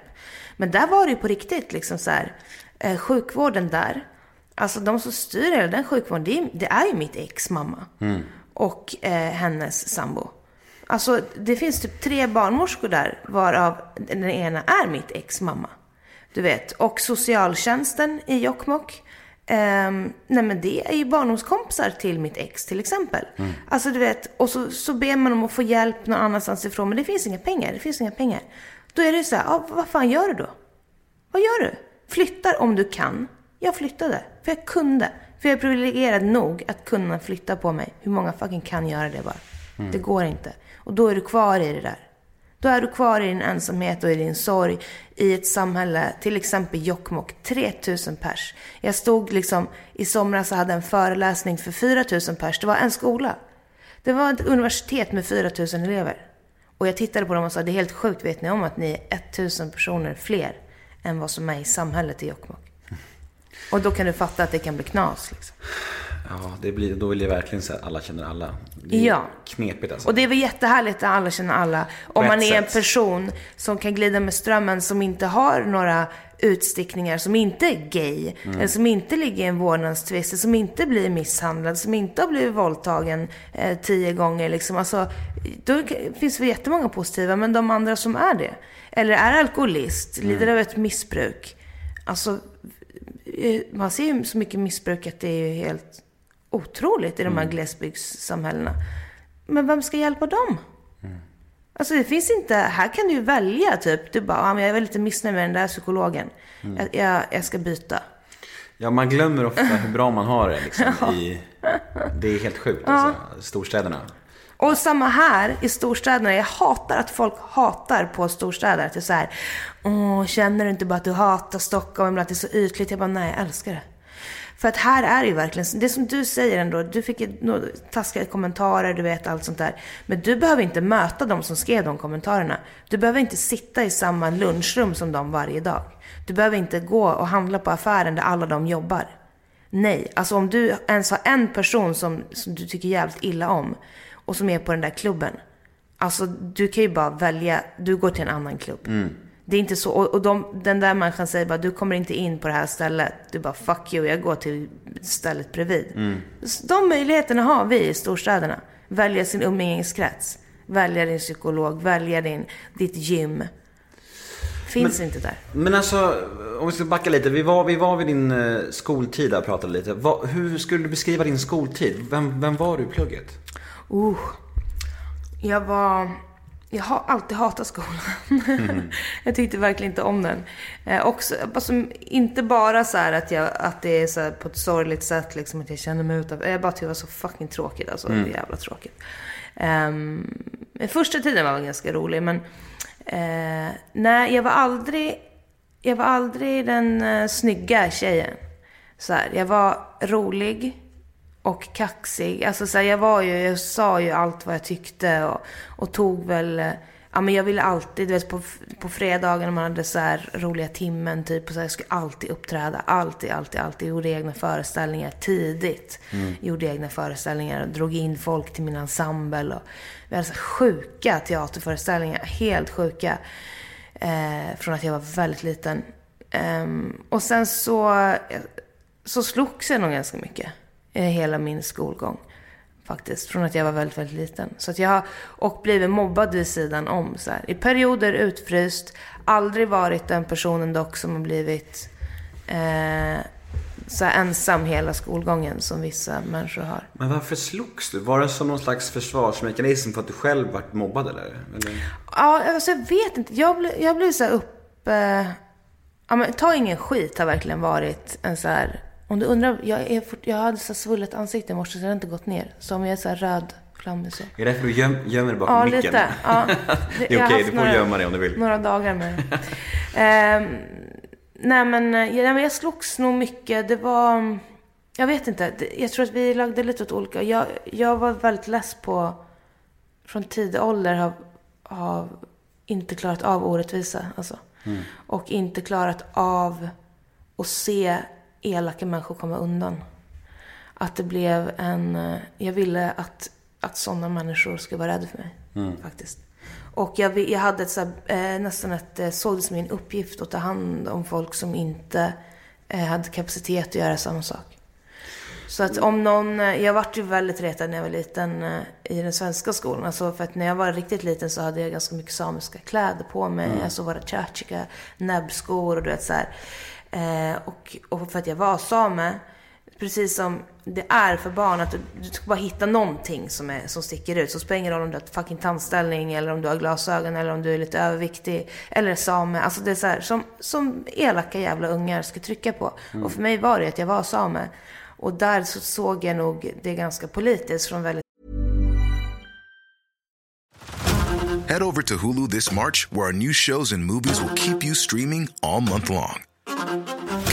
[SPEAKER 2] Men där var det ju på riktigt liksom så här, eh, sjukvården där, alltså de som styr hela den sjukvården, det är, det är ju mitt ex mamma. Och eh, hennes sambo. Alltså det finns typ tre barnmorskor där, varav den ena är mitt ex mamma. Du vet, och socialtjänsten i Jokkmokk. ehm, nej men det är ju barndomskompisar till mitt ex till exempel. Alltså du vet, och så, så ber man om att få hjälp någon annanstans ifrån. Men det finns inga pengar, det finns inga pengar. Då är det så här, ja, vad fan gör du då? Vad gör du? Flyttar om du kan. Jag flyttade, för jag kunde. För jag är privilegierad nog att kunna flytta på mig. Hur många fucking kan göra det bara? Det går inte. Och då är du kvar i det där. Då är du kvar i din ensamhet och i din sorg i ett samhälle, till exempel Jokkmokk, 3000 pers. Jag stod liksom i somras och hade en föreläsning för 4000 pers. Det var en skola. Det var ett universitet med 4000 elever. Och jag tittade på dem och sa, det är helt sjukt, vet ni om att ni är 1000 personer fler än vad som är i samhället i Jokkmokk? Och då kan du fatta att det kan bli knas liksom.
[SPEAKER 1] Ja, det blir, då vill jag verkligen säga att alla känner alla. Det är
[SPEAKER 2] Ja.
[SPEAKER 1] knepigt alltså.
[SPEAKER 2] Och det är väl jättehärligt att alla känner alla. Om man är en
[SPEAKER 1] sätt.
[SPEAKER 2] person som kan glida med strömmen, som inte har några utstickningar, som inte är gay,
[SPEAKER 1] Mm.
[SPEAKER 2] eller som inte ligger i en vårdnadstvist, som inte blir misshandlad, som inte har blivit våldtagen eh, tio gånger. Liksom. Alltså, då finns det jättemånga positiva, men de andra som är det, eller är alkoholist,
[SPEAKER 1] Mm.
[SPEAKER 2] lider av ett missbruk. Alltså, eh, man ser ju så mycket missbruk att det är ju helt otroligt i de här
[SPEAKER 1] Mm.
[SPEAKER 2] glesbygdssamhällena. Men vem ska hjälpa dem? Alltså det finns inte, här kan du ju välja typ. Du bara, ah, men jag är lite missnöjd med den där psykologen. Jag, jag, jag ska byta.
[SPEAKER 1] Ja, man glömmer ofta hur bra man har det liksom, i... Det är helt sjukt alltså, storstäderna.
[SPEAKER 2] Och samma här i storstäderna. Jag hatar att folk hatar på storstäder. Att det är så här, åh, känner du inte bara att du hatar Stockholm, eller att det är så ytligt? Jag bara, nej, jag älskar det. För att här är det ju verkligen, det som du säger ändå, du fick ju taskiga kommentarer, du vet allt sånt där. Men du behöver inte möta de som skrev de kommentarerna. Du behöver inte sitta i samma lunchrum som de varje dag. Du behöver inte gå och handla på affären där alla de jobbar. Nej, alltså om du ens har en person som, som du tycker jävligt illa om och som är på den där klubben. Alltså du kan ju bara välja, du går till en annan klubb. Mm. Det är inte så, och, de, den där människan säger bara, du kommer inte in på det här stället. Du bara, fuck you, jag går till stället bredvid. Så De möjligheterna har vi i storstäderna. Välja sin umgängeskrets. Välja din psykolog, välja din, ditt gym. Finns inte där.
[SPEAKER 1] Men alltså, om vi ska backa lite. Vi var, vi var vid din eh, skoltid där och pratade lite. Vad, hur skulle du beskriva din skoltid? Vem, vem var du i plugget?
[SPEAKER 2] Uh, jag var... Jag har alltid hatat skolan. jag tyckte verkligen inte om den. Eh, också, alltså, inte bara så här att, jag, att det är så på ett sorgligt sätt, liksom att jag känner mig utanför. Jag bara tyckte det var så fucking tråkigt. Alltså, jävla tråkigt. Um, första tiden var ganska rolig, men eh, nej, jag var aldrig... Jag var aldrig den uh, snygga tjejen. Så här, jag var rolig och kaxig. Alltså så här, jag var ju, jag sa ju allt vad jag tyckte och, och tog väl, eh, ja men jag ville alltid, du vet på, på fredagen när man hade så här roliga timmen typ, och så här, jag skulle alltid uppträda, alltid, alltid, alltid. Gjorde egna föreställningar tidigt. Gjorde egna föreställningar och drog in folk till min ensemble. Och vi hade så här sjuka teaterföreställningar, helt sjuka. Eh, från att jag var väldigt liten. Ehm, och sen så, så slogs jag nog ganska mycket. I Hela min skolgång. Faktiskt. Från att jag var väldigt, väldigt liten. Så att jag har, och blivit mobbad vid sidan om. Så här. I perioder utfryst. Aldrig varit den personen dock som har blivit eh, så ensam hela skolgången som vissa människor har.
[SPEAKER 1] Men varför slogs du? Var det som någon slags försvarsmekanism för att du själv vart mobbad eller? eller?
[SPEAKER 2] Ja, alltså jag vet inte. Jag blev, jag blev så här upp... Eh, ja, men ta ingen skit har verkligen varit en så här... Om du undrar, jag, är, fort- jag hade så svullet ansikte i morse så det har inte gått ner. Så om jag är så röd, flammig så.
[SPEAKER 1] Är det därför du göm, gömmer dig bakom
[SPEAKER 2] Ja,
[SPEAKER 1] micken?
[SPEAKER 2] lite. Ja.
[SPEAKER 1] Det
[SPEAKER 2] Jag
[SPEAKER 1] är okej,
[SPEAKER 2] haft
[SPEAKER 1] du får gömma dig om du vill.
[SPEAKER 2] Några dagar med det. Ehm, nej, men, eh, ja, nej, men jag slogs nog mycket. Det var... Jag vet inte. Det- Jag tror att vi lagde lite åt olika. Jag, jag var väldigt less på... Från tidig ålder har, har inte klarat av orättvisa. Alltså. Och inte klarat av att se elaka människor komma undan. Att det blev en... eh, Jag ville att att sådana människor ska vara rädda för mig. Faktiskt. Och jag, jag hade ett, så här, eh, nästan ett, eh, såg det som min uppgift att ta hand om folk som inte hade kapacitet att göra samma sak. Så att om någon, jag vart ju väldigt retad när jag var liten i den svenska skolan. Alltså för att när jag var riktigt liten så hade jag ganska mycket samiska kläder på mig. Alltså våra tjatjika näbbskor och du vet så här. Eh, och, och för att jag var same, precis som det är för barn att du, du ska bara hitta någonting som, är, som sticker ut. Så spelar ingen roll om du har ett fucking tandställning eller om du har glasögon eller om du är lite överviktig. Eller same. Alltså det är så här, som, som elaka jävla ungar ska trycka på. Och för mig var det att jag var same. Och där så såg jag nog det ganska politiskt från väldigt
[SPEAKER 5] Head over to Hulu this March, where our new shows and movies will keep you streaming all month long.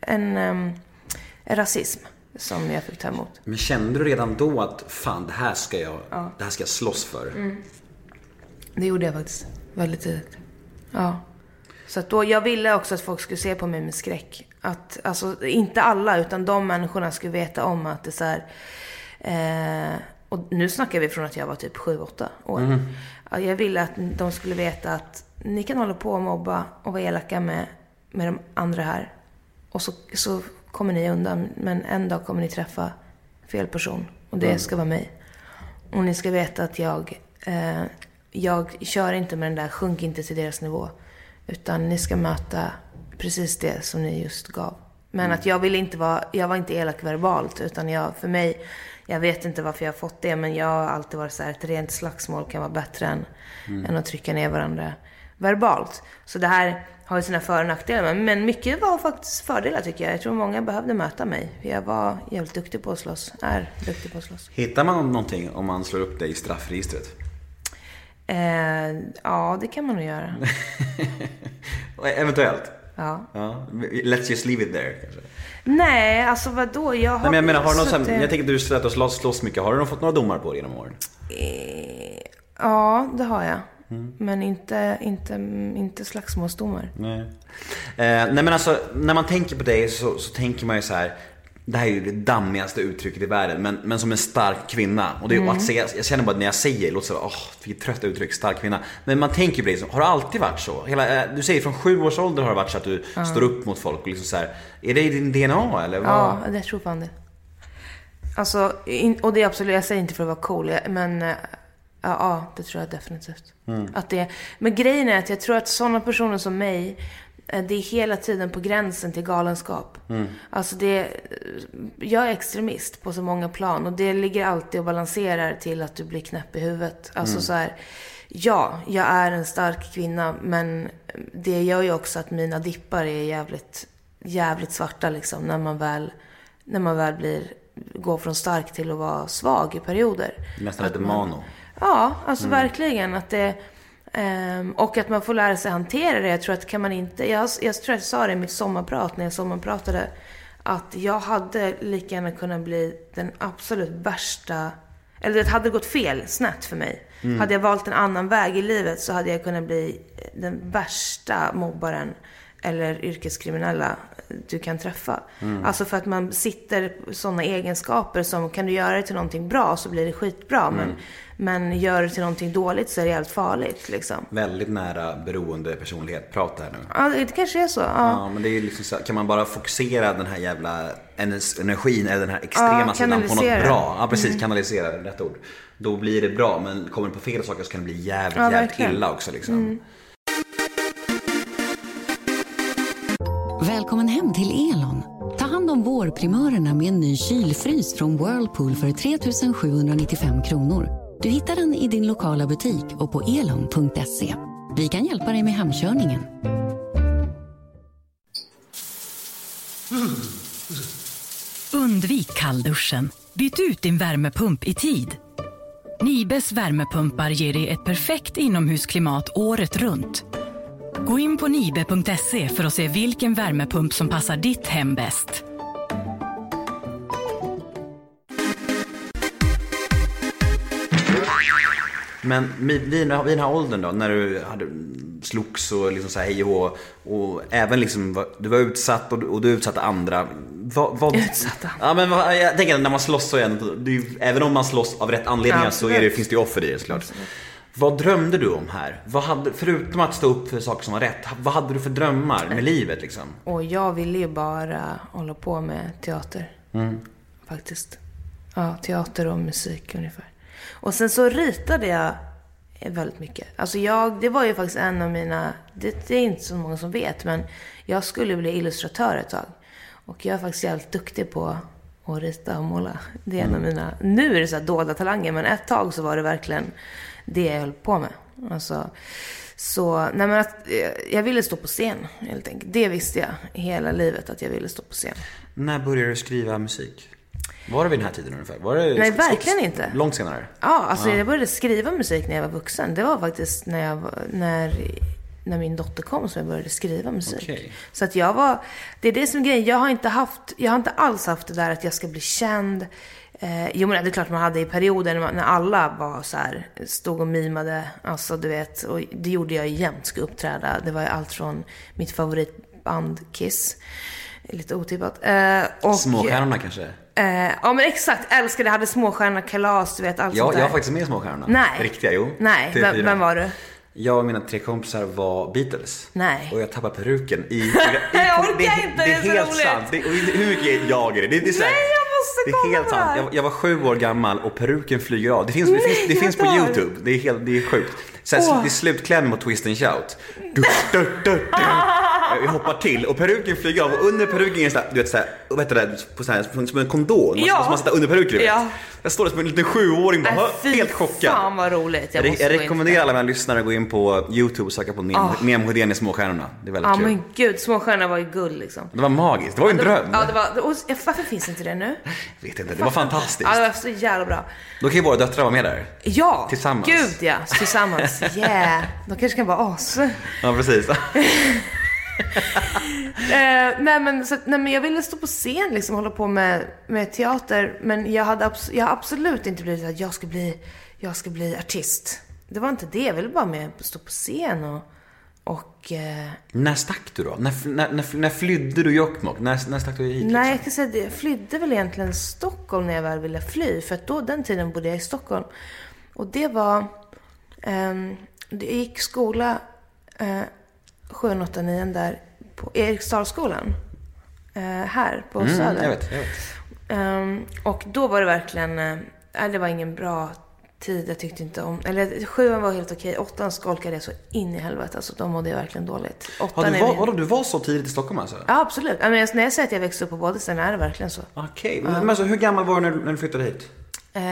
[SPEAKER 2] en, en rasism som jag fick ta emot.
[SPEAKER 1] Men kände du redan då att fan det här ska jag, det här ska jag slåss för?
[SPEAKER 2] Det gjorde jag faktiskt väldigt tidigt. Ja. Så att då, jag ville också att folk skulle se på mig med skräck. Att, alltså, inte alla, utan de människorna skulle veta om att det är så här, eh, och nu snackar vi från att jag var typ 7-8 år. Ja, Jag ville att de skulle veta att ni kan hålla på och mobba och vara elaka med, med de andra här. Och så, så kommer ni undan. Men en dag kommer ni träffa fel person. Och det ska vara mig. Och ni ska veta att jag, eh, jag kör inte med den där sjunk inte till deras nivå. Utan ni ska möta precis det som ni just gav. Men att jag vill inte vara, jag var inte elak verbalt. Utan jag, för mig, jag vet inte varför jag har fått det. Men jag har alltid varit så här, ett rent slagsmål kan vara bättre än, än att trycka ner varandra verbalt. Så det här har ju sina för och nackdelar. Men- mycket var faktiskt fördelar tycker jag. Jag tror många behövde möta mig. För jag var jävligt duktig på att slåss. Är duktig på att slåss.
[SPEAKER 1] Hittar man någonting om man slår upp dig i straffregistret?
[SPEAKER 2] Eh, ja, det kan man nog göra.
[SPEAKER 1] Eventuellt.
[SPEAKER 2] Ja.
[SPEAKER 1] Ja. Let's just leave it there kanske.
[SPEAKER 2] Nej, alltså vadå? Jag har
[SPEAKER 1] Nej, men jag menar, har någon
[SPEAKER 2] suttit-
[SPEAKER 1] jag tänker att du och slåss, slåss mycket. Har du fått några domar på det genom åren?
[SPEAKER 2] Ja, det har jag.
[SPEAKER 1] Mm.
[SPEAKER 2] Men inte, inte, inte slagsmålsdomar.
[SPEAKER 1] Nej. Eh, nej men alltså, när man tänker på dig så, så tänker man ju så här. Det här är ju det dammigaste uttrycket i världen, men, men som en stark kvinna. Och det, är att säga, jag känner bara när jag säger det, låter så åh, vilket trött uttryck, stark kvinna. Men man tänker på dig, har det alltid varit så? Hela, eh, du säger från sju års ålder har det varit så att du står upp mot folk och liksom så här. Är det i din DNA eller? Vad?
[SPEAKER 2] Ja, jag tror fan det. Alltså, in, och det är absolut, jag säger inte för att vara cool, men eh, ja, ja, det tror jag definitivt. Att det, men grejen är att jag tror att sådana personer som mig, eh, det är hela tiden på gränsen till galenskap. Alltså det, jag är extremist på så många plan och det ligger alltid och balanserar till att du blir knäpp i huvudet. Alltså så här, ja, jag är en stark kvinna men det gör ju också att mina dippar är jävligt, jävligt svarta liksom när man väl, när man väl blir, går från stark till att vara svag i perioder.
[SPEAKER 1] Nästan lite
[SPEAKER 2] man-
[SPEAKER 1] mano.
[SPEAKER 2] Ja, alltså verkligen. Att det, ehm, och att man får lära sig hantera det. Jag tror att kan man inte... Jag, jag tror att jag sa det i mitt sommarprat när jag sommarpratade. Att jag hade lika gärna kunnat bli den absolut värsta... Eller det hade gått fel, snett för mig. Hade jag valt en annan väg i livet så hade jag kunnat bli den värsta mobbaren eller yrkeskriminella du kan träffa. Alltså för att man sitter sådana egenskaper som kan du göra det till någonting bra så blir det skitbra. Men, men gör det till någonting dåligt så är det helt farligt liksom.
[SPEAKER 1] Väldigt nära beroende personlighet. Prata här nu.
[SPEAKER 2] Ja, det kanske är så. Ja.
[SPEAKER 1] Ja, men det är liksom så, kan man bara fokusera den här jävla ener- energin eller den här extrema
[SPEAKER 2] Ja,
[SPEAKER 1] sidan på något bra. Ja, precis. Kanalisera, rätt ord. Då blir det bra, men kommer det på fel saker så kan det bli jävligt,
[SPEAKER 2] Ja,
[SPEAKER 1] jävligt illa också liksom.
[SPEAKER 6] Välkommen hem till Elon. Ta hand om vårprimörerna med en ny kylfrys från Whirlpool för 3 795 kronor. Du hittar den i din lokala butik och på elon.se. Vi kan hjälpa dig med hemkörningen.
[SPEAKER 7] Undvik kallduschen. Byt ut din värmepump i tid. Nibes värmepumpar ger dig ett perfekt inomhusklimat året runt. Gå in på nibe.se för att se vilken värmepump som passar ditt hem bäst.
[SPEAKER 1] Men vid, vid, den här- åldern då, när du hade slogs och liksom så hej och och även liksom, du var utsatt och, du- och du utsatte andra. Vad, vad,
[SPEAKER 2] Utsatta.
[SPEAKER 1] Ja men vad, jag tänker när man slåss så är det, ju- även om man slåss av rätt anledningar
[SPEAKER 2] Ja,
[SPEAKER 1] så är det, finns det ju offer i det såklart. Vad drömde du om här? Vad hade, förutom att stå upp för saker som var rätt, vad hade du för drömmar med livet liksom?
[SPEAKER 2] Och jag ville ju bara hålla på med teater. Faktiskt. Ja, teater och musik ungefär. Och sen så ritade jag väldigt mycket. Alltså jag, det var ju faktiskt en av mina, det, det är inte så många som vet, men jag skulle bli illustratör ett tag. Och jag är faktiskt jävligt duktig på att rita och måla. Det är en av mina, nu är det så här dolda talanger, men ett tag så var det verkligen det jag höll på med. Alltså, så, nej men att, eh, jag ville stå på scen helt enkelt. Det visste jag hela livet att jag ville stå på scen.
[SPEAKER 1] När började du skriva musik? Var det vid den här tiden ungefär? Var det
[SPEAKER 2] Nej, verkligen inte.
[SPEAKER 1] Långt senare?
[SPEAKER 2] Ja, alltså jag började skriva musik när jag var vuxen. Det var faktiskt när, jag, när, när min dotter kom som jag började skriva musik.
[SPEAKER 1] Okej.
[SPEAKER 2] Så att jag var, det är det som är grejen. Jag har inte haft, jag har inte alls haft det där att jag ska bli känd. Eh, jo men det är klart man hade i perioder när, man, när alla var så här, stod och mimade. Alltså du vet, och det gjorde jag jämt, skulle uppträda. Det var ju allt från mitt favoritband Kiss. Lite otippat. Eh, och,
[SPEAKER 1] Småstjärnorna kanske?
[SPEAKER 2] Eh, ja men exakt, älskade, hade småstjärna, kalas, du vet allt
[SPEAKER 1] Ja,
[SPEAKER 2] sånt där.
[SPEAKER 1] jag var faktiskt med i Småstjärnorna.
[SPEAKER 2] Nej.
[SPEAKER 1] Riktiga, jo.
[SPEAKER 2] Nej,
[SPEAKER 1] TV4.
[SPEAKER 2] vem, vem var du?
[SPEAKER 1] Jag och mina tre kompisar var Beatles.
[SPEAKER 2] Nej.
[SPEAKER 1] Och jag tappade peruken i... i
[SPEAKER 2] Jag orkar
[SPEAKER 1] det,
[SPEAKER 2] inte, det är så
[SPEAKER 1] helt
[SPEAKER 2] roligt.
[SPEAKER 1] sant. Det, och hur mycket jag är det? det, det är så här,
[SPEAKER 2] Nej, jag måste
[SPEAKER 1] Det
[SPEAKER 2] kolla
[SPEAKER 1] är helt
[SPEAKER 2] på det här.
[SPEAKER 1] sant. Jag, jag var sju år gammal och peruken flyger av. Det finns, det
[SPEAKER 2] Nej,
[SPEAKER 1] finns, det finns på. YouTube. Det är, helt, det är sjukt. Här,
[SPEAKER 2] Åh.
[SPEAKER 1] Det är slutkläm mot Twist and Shout. Du, du, du, du. Jag hoppar till och peruken flyger av och under peruken är det så här, du vet så här, vad heter det, på som en kondom.
[SPEAKER 2] Ja.
[SPEAKER 1] som man sätter under peruken. du vet.
[SPEAKER 2] Ja.
[SPEAKER 1] Jag står där som en liten sjuåring bara,
[SPEAKER 2] fy
[SPEAKER 1] helt chockad.
[SPEAKER 2] fan vad roligt. Jag, måste
[SPEAKER 1] jag rekommenderar alla mina lyssnare att gå in på YouTube och söka på Nem,
[SPEAKER 2] Ah.
[SPEAKER 1] Nem Hedén i Småstjärnorna. Det är väldigt
[SPEAKER 2] Ja
[SPEAKER 1] kul.
[SPEAKER 2] men gud, småstjärna var ju guld liksom.
[SPEAKER 1] Det var magiskt. Det var ju en
[SPEAKER 2] det,
[SPEAKER 1] dröm.
[SPEAKER 2] Ja, det var, och, ja, varför finns inte det nu?
[SPEAKER 1] Jag vet inte, det var fantastiskt.
[SPEAKER 2] Ja, det var så jävla bra.
[SPEAKER 1] Då kan ju våra döttrar vara med där.
[SPEAKER 2] Ja!
[SPEAKER 1] Tillsammans.
[SPEAKER 2] Gud ja, tillsammans. Yeah! De kanske kan vara as.
[SPEAKER 1] Ja, precis.
[SPEAKER 2] nej, men, så, nej men jag ville stå på scen liksom, hålla på med, med teater. Men jag hade abs- jag absolut inte blivit att jag ska bli, jag ska bli artist. Det var inte det. Jag ville bara med stå på scen och, och eh,
[SPEAKER 1] när stack du då? När, när, när, när flydde du Jokkmokk? När, när stack du hit?
[SPEAKER 2] Nej, jag
[SPEAKER 1] liksom?
[SPEAKER 2] kan säga att jag flydde väl egentligen Stockholm när jag väl ville fly. För att då, den tiden bodde jag i Stockholm. Och det var... ehm, jag gick skola eh, 7, 8, 9 där på Eriksdalsskolan. Eh, här på
[SPEAKER 1] Mm,
[SPEAKER 2] Söder.
[SPEAKER 1] jag vet, jag vet.
[SPEAKER 2] Ehm, och då var det verkligen... Eh, nej, det var ingen bra tid. Jag tyckte inte om... Eller sjuan var helt okej. Åttan skolkade jag så in i helvete. Alltså då mådde jag verkligen dåligt.
[SPEAKER 1] Ja,
[SPEAKER 2] Åttan
[SPEAKER 1] du, var,
[SPEAKER 2] min-
[SPEAKER 1] vadå, du var så tidigt i Stockholm alltså?
[SPEAKER 2] Ja, absolut. Ja, men när jag säger att jag växte upp på båda ställena är det verkligen så.
[SPEAKER 1] Okej, men, men alltså, hur gammal var du när, när du flyttade hit?
[SPEAKER 2] Eh,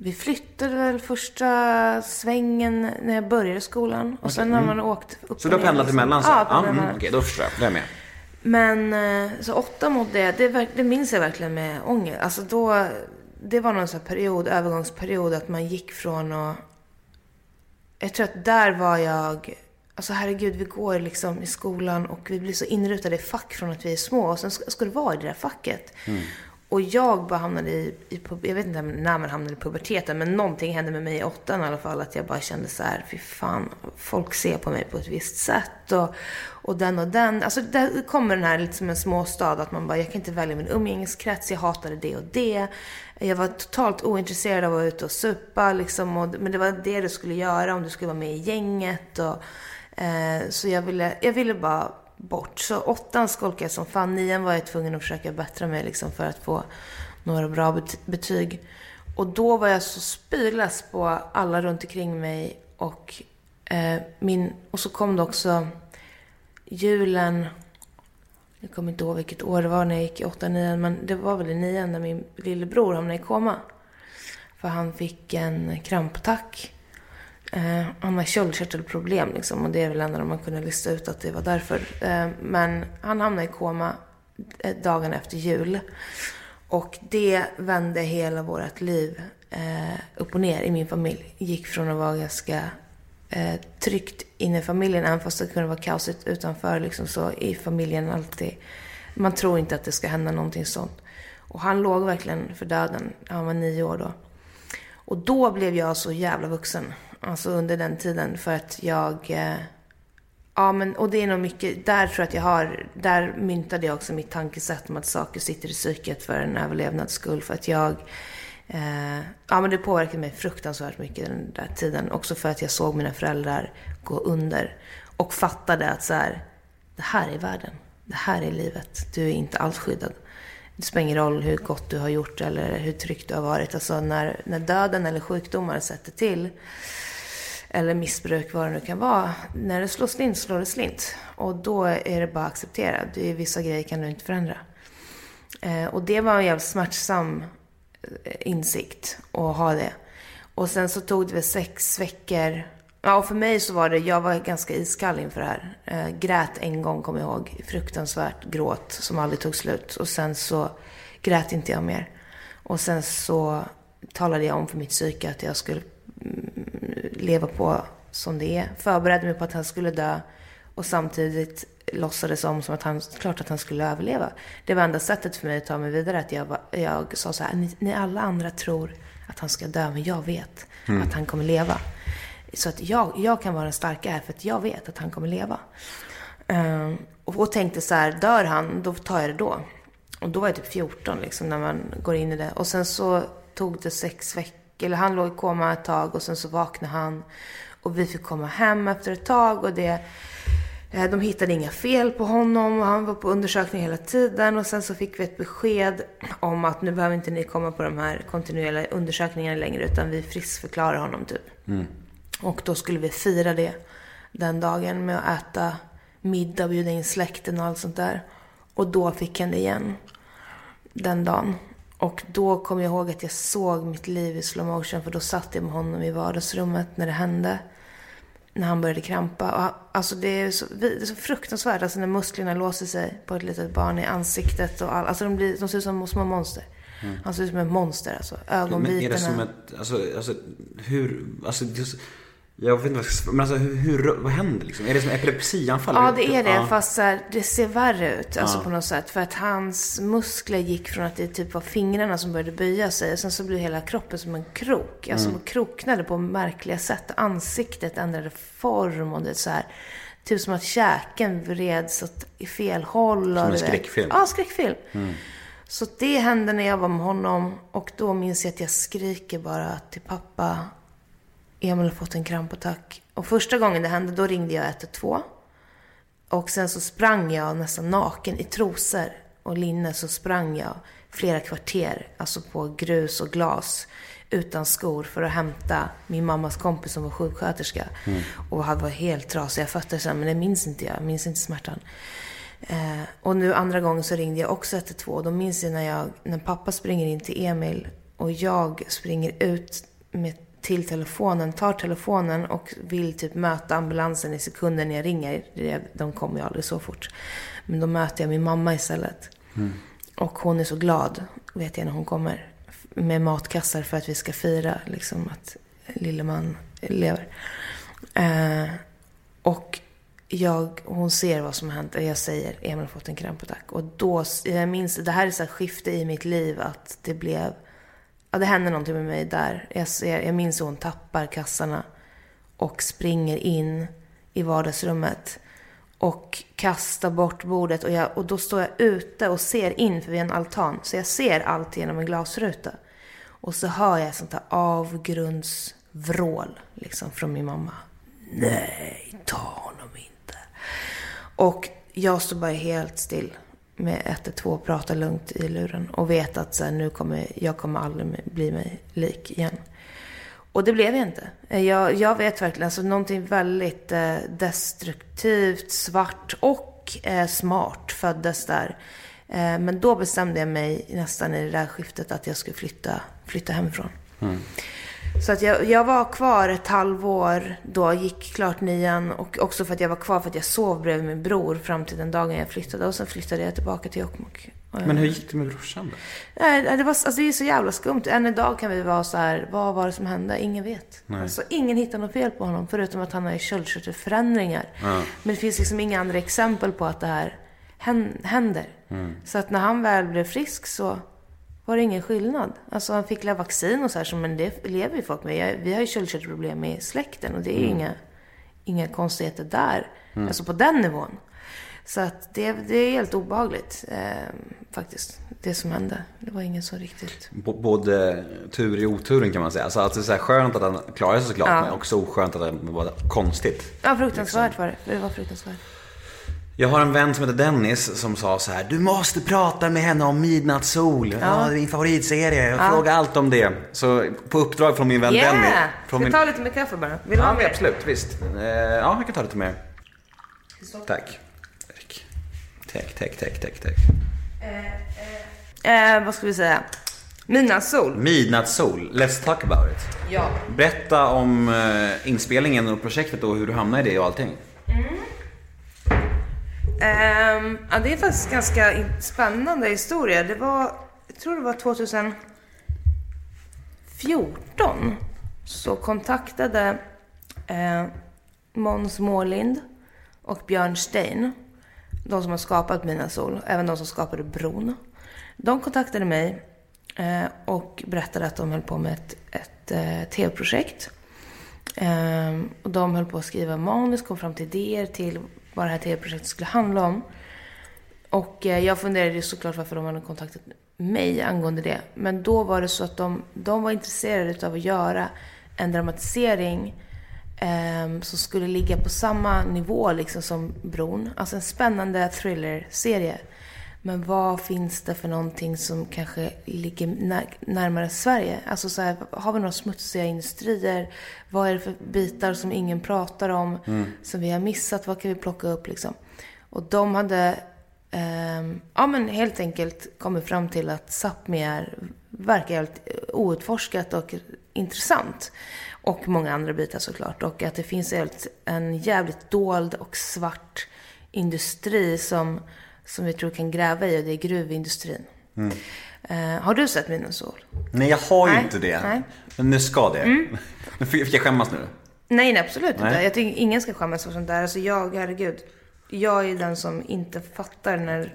[SPEAKER 2] vi flyttade väl första svängen när jag började skolan. Och sen har man åkt upp
[SPEAKER 1] mm. Så du har pendlat emellan?
[SPEAKER 2] Ja, pendlat
[SPEAKER 1] mm. Okej, då förstår jag. Då är med.
[SPEAKER 2] Men eh, så åtta jag, det, verk- det minns jag verkligen med ångest. Alltså då, det var någon sån här period, övergångsperiod, att man gick från att... Jag tror att där var jag... Alltså herregud, vi går liksom i skolan och vi blir så inrutade i fack från att vi är små. Och sen ska, ska du vara i det där facket. Och jag bara hamnade i, i jag vet inte när man hamnade i puberteten, men någonting hände med mig i åttan i alla fall. Att jag bara kände så här, fy fan, folk ser på mig på ett visst sätt. Och, och den och den. Alltså där kommer den här lite som en småstad, att man bara, jag kan inte välja min umgängeskrets, jag hatade det och det. Jag var totalt ointresserad av att vara ute och supa liksom. Och, men det var det du skulle göra om du skulle vara med i gänget. Och, eh, så jag ville, jag ville bara bort. Så åttan skolkade jag som fan. Nian var jag tvungen att försöka bättra mig liksom för att få några bra betyg. Och då var jag så spyless på alla runt omkring mig. Och, eh, min, och så kom det också julen. Jag kommer inte ihåg vilket år det var när jag gick i 8 9 men det var väl i nian när min lillebror hamnade i koma. För han fick en krampattack. Eh, han har köldkörtelproblem liksom och det är väl enda man kunde lista ut att det var därför. Eh, men han hamnade i koma eh, dagen efter jul. Och det vände hela vårt liv eh, upp och ner i min familj. Gick från att vara ganska eh, tryggt inne i familjen, även fast det kunde vara kaosigt utanför. Liksom så i familjen alltid. Man tror inte att det ska hända någonting sånt. Och han låg verkligen för döden. Han var nio år då. Och då blev jag så jävla vuxen. Alltså under den tiden. För att jag... Eh, ja, men och det är nog mycket... Där tror jag att jag har... Där myntade jag också mitt tankesätt om att saker sitter i psyket för en överlevnads skull. För att jag... Eh, ja, men det påverkade mig fruktansvärt mycket den där tiden. Också för att jag såg mina föräldrar gå under. Och fattade att så här, det här är världen. Det här är livet. Du är inte alls skyddad. Det spelar ingen roll hur gott du har gjort eller hur tryggt du har varit. Alltså när, när döden eller sjukdomar sätter till, eller missbruk, vad det nu kan vara. När det slår slint, slår det slint. Och då är det bara att acceptera. Det är, vissa grejer kan du inte förändra. Eh, och det var en jävligt smärtsam eh, insikt att ha det. Och sen så tog det väl sex veckor Ja, och för mig så var det, jag var ganska iskall inför det här. Eh, grät en gång, kommer jag ihåg. Fruktansvärt gråt som aldrig tog slut. Och sen så grät inte jag mer. Och sen så talade jag om för mitt psyke att jag skulle leva på som det är. Förberedde mig på att han skulle dö. Och samtidigt låtsades om som att han, klart att han skulle överleva. Det var enda sättet för mig att ta mig vidare. Att jag, var, jag sa så här, ni, ni alla andra tror att han ska dö, men jag vet att han kommer leva. Så att jag, jag kan vara den starka här för att jag vet att han kommer leva. Ehm, och, och tänkte så här, dör han, då tar jag det då. Och då var jag typ 14 liksom när man går in i det. Och sen så tog det sex veckor, eller han låg i koma ett tag och sen så vaknade han. Och vi fick komma hem efter ett tag och det eh, de hittade inga fel på honom och han var på undersökning hela tiden. Och sen så fick vi ett besked om att nu behöver inte ni komma på de här kontinuerliga undersökningarna längre utan vi friskförklarar honom typ. Och då skulle vi fira det den dagen med att äta middag, och bjuda in släkten och allt sånt där. Och då fick han det igen. Den dagen. Och då kom jag ihåg att jag såg mitt liv i slow motion för då satt jag med honom i vardagsrummet när det hände. När han började krampa. Och alltså det är, så, det är så fruktansvärt. Alltså när musklerna låser sig på ett litet barn i ansiktet och all, Alltså de, blir, de ser ut som små monster. Han ser ut som ett monster alltså.
[SPEAKER 1] Men är det som ett, alltså, alltså hur, alltså, så- jag vet inte vad men alltså hur, hur vad händer liksom? Är det som epilepsianfall?
[SPEAKER 2] Ja, det är det.
[SPEAKER 1] Ja.
[SPEAKER 2] Fast så här, det ser värre ut alltså
[SPEAKER 1] Ja.
[SPEAKER 2] på något sätt. För att hans muskler gick från att det typ var fingrarna som började böja sig. Och sen så blev hela kroppen som en krok. Alltså
[SPEAKER 1] Mm.
[SPEAKER 2] kroknade på märkliga sätt. Ansiktet ändrade form och det så här. Typ som att käken vreds åt i fel håll. och
[SPEAKER 1] en skräckfilm. Mm.
[SPEAKER 2] Ja, skräckfilm. Så det hände när jag var med honom. Och då minns jag att jag skriker bara till pappa. Emil har fått en krampattack. Och första gången det hände, då ringde jag 112. Och sen så sprang jag nästan naken i trosor och linne så sprang jag flera kvarter, alltså på grus och glas, utan skor för att hämta min mammas kompis som var sjuksköterska. Och han var helt trasiga fötter sen, men det minns inte jag. Jag minns inte smärtan. Eh, och nu andra gången så ringde jag också 112 och då minns jag när, jag när pappa springer in till Emil och jag springer ut med, till telefonen, tar telefonen och vill typ möta ambulansen i sekunden när jag ringer. De kommer ju aldrig så fort. Men då möter jag min mamma istället. Och hon är så glad, vet jag när hon kommer. Med matkassar för att vi ska fira liksom att lille man lever. Eh, och jag, hon ser vad som har hänt och jag säger Emil har fått en krampattack. Och då, jag minns, det här är så här skifte i mitt liv att det blev, ja det hände någonting med mig där. Jag, ser, jag minns hur hon tappar kassarna och springer in i vardagsrummet och kastar bort bordet. Och, jag, och då står jag ute och ser in för förbi en altan. Så jag ser allt genom en glasruta. Och så hör jag ett sånt här avgrundsvrål liksom från min mamma. Nej, ta honom inte. Och jag står bara helt still med 112 och lugnt i luren. Och vet att så här, nu kommer, jag kommer aldrig bli mig lik igen. Och det blev jag inte. Jag, jag vet verkligen, alltså någonting väldigt eh, destruktivt, svart och eh, smart föddes där. Eh, men då bestämde jag mig nästan i det där skiftet att jag skulle flytta, flytta hemifrån. Mm. Så att jag, jag var kvar ett halvår då, gick klart nian och också för att jag var kvar för att jag sov bredvid min bror fram till den dagen jag flyttade. Och sen flyttade jag tillbaka till Jokkmokk.
[SPEAKER 1] Men hur gick det med brorsan då?
[SPEAKER 2] Det, var, alltså det är så jävla skumt. Än idag kan vi vara så här, vad var det som hände? Ingen vet. Alltså, ingen hittar något fel på honom, förutom att han har köldkörtelförändringar. Men det finns liksom inga andra exempel på att det här hän- händer. Så att när han väl blev frisk så var det ingen skillnad. Alltså han fick la vaccin och så här, så, men det lever ju folk med. Vi har ju köldkörtelproblem i släkten och det är ju inga, inga konstigheter där. Alltså på den nivån. Så att det, det är helt obehagligt eh, faktiskt. Det som hände. Det var ingen som riktigt...
[SPEAKER 1] B- både tur i oturen kan man säga. Alltså att det är så här skönt att han klarade sig såklart,
[SPEAKER 2] Ja.
[SPEAKER 1] men också oskönt att det var konstigt.
[SPEAKER 2] Ja, fruktansvärt var det. Det var fruktansvärt.
[SPEAKER 1] Jag har en vän som heter Dennis som sa så här, du måste prata med henne om Midnattssol. Ja. det är min favoritserie. Jag frågar allt om det. Så på uppdrag från min vän
[SPEAKER 2] Yeah!
[SPEAKER 1] Dennis.
[SPEAKER 2] Ska
[SPEAKER 1] Från
[SPEAKER 2] vi
[SPEAKER 1] min...
[SPEAKER 2] ta lite mer kaffe bara? Vill du ha
[SPEAKER 1] Ja,
[SPEAKER 2] mer?
[SPEAKER 1] absolut, visst. Eh, ja, jag kan ta lite mer. Tack. Tack. Tack, tack, tack, tack, tack.
[SPEAKER 2] Eh, vad ska vi säga? Mina sol.
[SPEAKER 1] Midnattssol, let's talk about it.
[SPEAKER 2] Ja.
[SPEAKER 1] Berätta om eh, inspelningen och projektet och hur du hamnade i det och allting.
[SPEAKER 2] Um, ja, det är faktiskt ganska spännande historia. Det var, jag tror det var 2014 så kontaktade eh, Måns Mårlind och Björn Stein, de som har skapat Mina Sol, även de som skapade Bron. De kontaktade mig eh, och berättade att de höll på med ett, ett eh, tv-projekt. Eh, och de höll på att skriva manus, kom fram till idéer till vad det här tv-projektet skulle handla om. Och eh, jag funderade ju såklart varför de hade kontaktat mig angående det. Men då var det så att de, de var intresserade av att göra en dramatisering eh, som skulle ligga på samma nivå liksom som Bron. Alltså en spännande thriller-serie. Men vad finns det för någonting som kanske ligger när, närmare Sverige? Alltså så här, har vi några smutsiga industrier? Vad är det för bitar som ingen pratar om? Som vi har missat? Vad kan vi plocka upp liksom? Och de hade ehm, ja, men helt enkelt kommit fram till att Sápmi är, verkar helt outforskat och intressant. Och många andra bitar såklart. Och att det finns helt, en jävligt dold och svart industri som, som vi tror kan gräva i och det är gruvindustrin. Eh, har du sett Min och sol?
[SPEAKER 1] Nej, jag har ju
[SPEAKER 2] Nej,
[SPEAKER 1] inte det.
[SPEAKER 2] nej. Mm.
[SPEAKER 1] Men nu ska det. Nu fick fick jag skämmas nu.
[SPEAKER 2] Nej, nej absolut inte.
[SPEAKER 1] Nej.
[SPEAKER 2] Jag tycker ingen ska skämmas för sånt där. Alltså jag, herregud. Jag är den som inte fattar när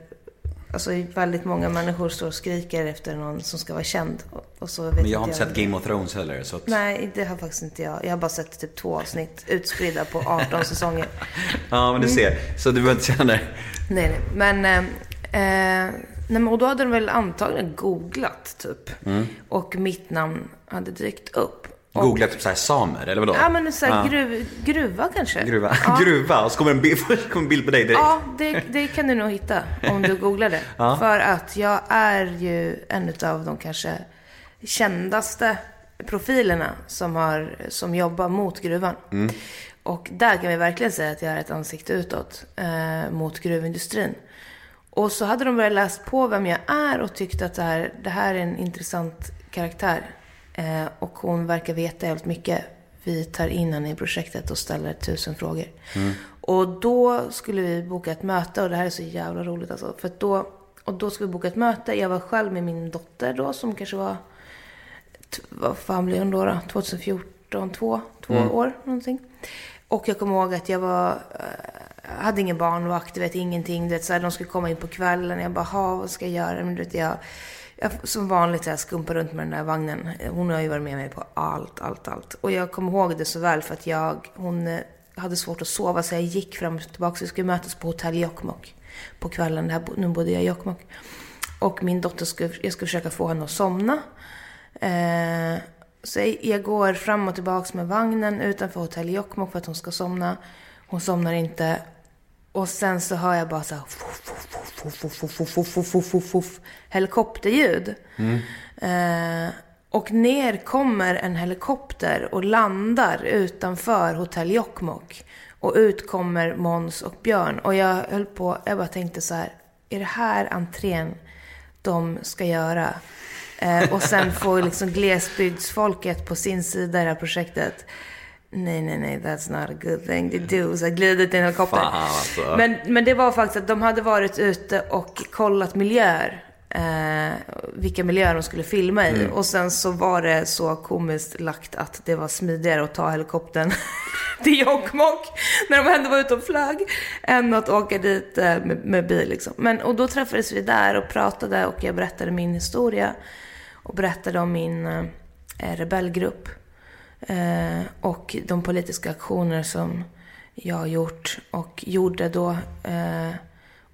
[SPEAKER 2] alltså, väldigt många människor står och skriker efter någon som ska vara känd. Och, så vet
[SPEAKER 1] Men jag har inte
[SPEAKER 2] jag
[SPEAKER 1] sett Game of Thrones heller. Så att...
[SPEAKER 2] Nej, det har faktiskt inte jag. Jag har bara sett typ två avsnitt utspridda på 18 säsonger.
[SPEAKER 1] Ja, men du
[SPEAKER 2] Mm.
[SPEAKER 1] ser. Så du behöver inte känna dig.
[SPEAKER 2] Nej, nej. Men, eh, eh, nej, och då hade de väl antagligen googlat typ.
[SPEAKER 1] Mm.
[SPEAKER 2] Och mitt namn hade dykt upp.
[SPEAKER 1] Googla typ såhär samer, eller vadå?
[SPEAKER 2] Ja, men så här, gruv, gruva kanske.
[SPEAKER 1] Gruva.
[SPEAKER 2] Ja.
[SPEAKER 1] Gruva. Och så kommer en bild, kommer en bild på dig direkt.
[SPEAKER 2] Ja, det, det kan du nog hitta om du googlar det.
[SPEAKER 1] Ja.
[SPEAKER 2] För att jag är ju en av de kanske kändaste profilerna som, har, som jobbar mot gruvan. Och där kan vi verkligen säga att jag är ett ansikte utåt eh, mot gruvindustrin. Och så hade de börjat läst på vem jag är och tyckt att det här, det här är en intressant karaktär. Eh, och hon verkar veta helt mycket. Vi tar in henne i projektet och ställer tusen frågor. Och då skulle vi boka ett möte och det här är så jävla roligt alltså. För då, och då skulle vi boka ett möte. Jag var själv med min dotter då som kanske var, vad fan blev hon då? då? 2014, två, två år någonting. Och jag kommer ihåg att jag var, eh, hade ingen barnvakt, du vet ingenting. Du vet, så här, de skulle komma in på kvällen. Jag bara, ha, vad ska jag göra? Men du vet, jag, jag som vanligt så här, skumpar runt med den där vagnen. Hon har ju varit med mig på allt, allt, allt. Och jag kommer ihåg det så väl för att jag, hon eh, hade svårt att sova så jag gick fram och tillbaka. Så vi skulle mötas på hotell Jokkmokk på kvällen. Där, nu bodde jag i Jokkmokk. Och min dotter skulle, jag skulle försöka få henne att somna. Eh, så jag, jag går fram och tillbaka med vagnen utanför hotell Jokkmokk för att hon ska somna. Hon somnar inte. Och sen så hör jag bara så här, helikopterljud. Och ner kommer en helikopter och landar utanför hotell Jokkmokk. Och ut kommer Måns och Björn. Och jag höll på, jag bara tänkte så här, är det här entrén de ska göra? Eh, och sen får liksom glesbygdsfolket på sin sida i det här projektet nej, nej, nej, that's not a good thing to do. Så glidit i en helikopter.
[SPEAKER 1] Fan, alltså.
[SPEAKER 2] men, men det var faktiskt att de hade varit ute och kollat miljöer. Eh, vilka miljöer de skulle filma i. Och sen så var det så komiskt lagt att det var smidigare att ta helikoptern till Jokkmokk när de ändå var ute och flög. Än att åka dit eh, med, med bil liksom. Men, och då träffades vi där och pratade och jag berättade min historia. Och berättade om min eh, rebellgrupp. Eh, och de politiska aktioner som jag har gjort och gjorde då. Eh,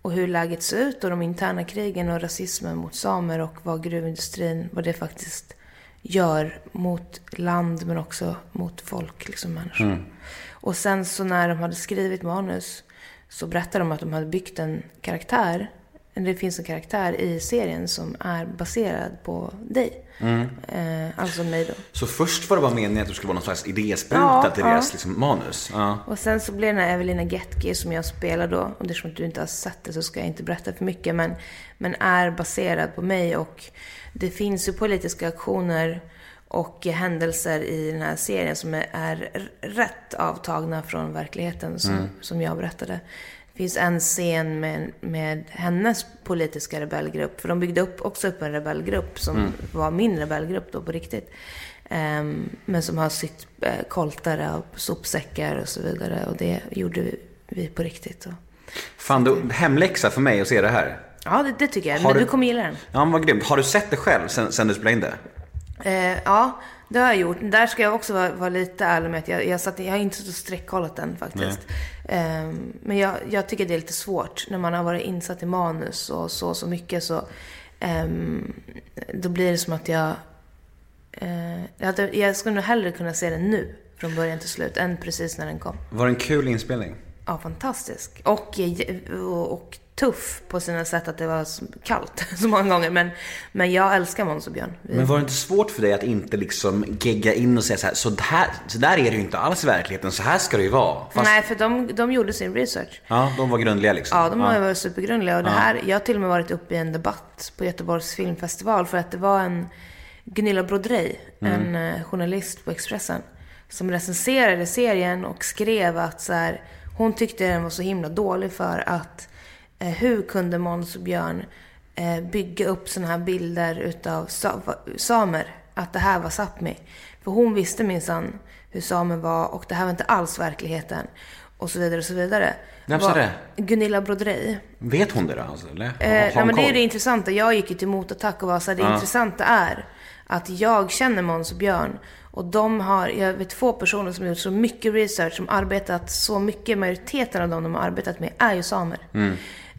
[SPEAKER 2] och hur läget ser ut och de interna krigen och rasismen mot samer och vad gruvindustrin, vad det faktiskt gör mot land men också mot folk, liksom människor. Och sen så när de hade skrivit manus så berättade de att de hade byggt en karaktär. Det finns en karaktär i serien som är baserad på dig. Eh, alltså mig då.
[SPEAKER 1] Så först var det bara meningen att du skulle vara någon slags idéspruta
[SPEAKER 2] Ja,
[SPEAKER 1] till
[SPEAKER 2] ja.
[SPEAKER 1] deras liksom, manus? Ja.
[SPEAKER 2] Och sen så blev den här Evelina Getke som jag spelar då, och eftersom du inte har sett det så ska jag inte berätta för mycket, men, men är baserad på mig och det finns ju politiska aktioner och händelser i den här serien som är, är rätt avtagna från verkligheten som, som jag berättade. Finns en scen med, med hennes politiska rebellgrupp, för de byggde upp, också upp en rebellgrupp som var min rebellgrupp då på riktigt. Ehm, men som har sytt eh, koltare och sopsäckar och så vidare. Och det gjorde vi, vi på riktigt. Och,
[SPEAKER 1] Fan, du, hemläxa för mig att se det här.
[SPEAKER 2] ja, det, det tycker jag.
[SPEAKER 1] Har
[SPEAKER 2] Men
[SPEAKER 1] du-
[SPEAKER 2] du kommer gilla den.
[SPEAKER 1] Ja, men vad grymt. Har du sett det själv sen, sen du spelade in det?
[SPEAKER 2] Eh, ja, det har jag gjort. Där ska jag också vara, vara lite ärlig med att jag, jag, satt, jag har inte suttit och streckkollat den faktiskt. Ehm, men jag, jag tycker det är lite svårt när man har varit insatt i manus och så, så mycket så. ehm, då blir det som att jag... eh, jag, jag skulle nog hellre kunna se den nu, från början till slut, än precis när den kom.
[SPEAKER 1] Var det en kul inspelning?
[SPEAKER 2] Ja, fantastisk. Och, och, och tuff på sina sätt att det var kallt så många gånger. Men, men jag älskar Måns och Björn.
[SPEAKER 1] Men var det inte svårt för dig att inte liksom gegga in och säga så här, så, här, så där är det ju inte alls i verkligheten, så här ska det ju vara. Fast,
[SPEAKER 2] Nej, för de, de gjorde sin research.
[SPEAKER 1] Ja, de var grundliga liksom.
[SPEAKER 2] Ja, de ju varit supergrundliga. Och det här, jag har till och med varit uppe i en debatt på Göteborgs filmfestival för att det var en Gunilla Brodrej, en eh, journalist på Expressen, som recenserade serien och skrev att så här, hon tyckte den var så himla dålig för att hur kunde Måns och Björn eh, bygga upp såna här bilder utav sa- samer, att det här var Sápmi. För hon visste minsann hur samer var och det här var inte alls verkligheten. Och så vidare och så vidare.
[SPEAKER 1] Vem sa det?
[SPEAKER 2] Gunilla Brodrej.
[SPEAKER 1] Vet hon det då? Alltså, eller?
[SPEAKER 2] Eh, nej, men det är det intressanta. Jag gick ju till motattack och var så här, det intressanta är att jag känner Måns och Björn. Och de har, jag vet två personer som har gjort så mycket research, som arbetat så mycket, majoriteten av dem de har arbetat med är ju samer.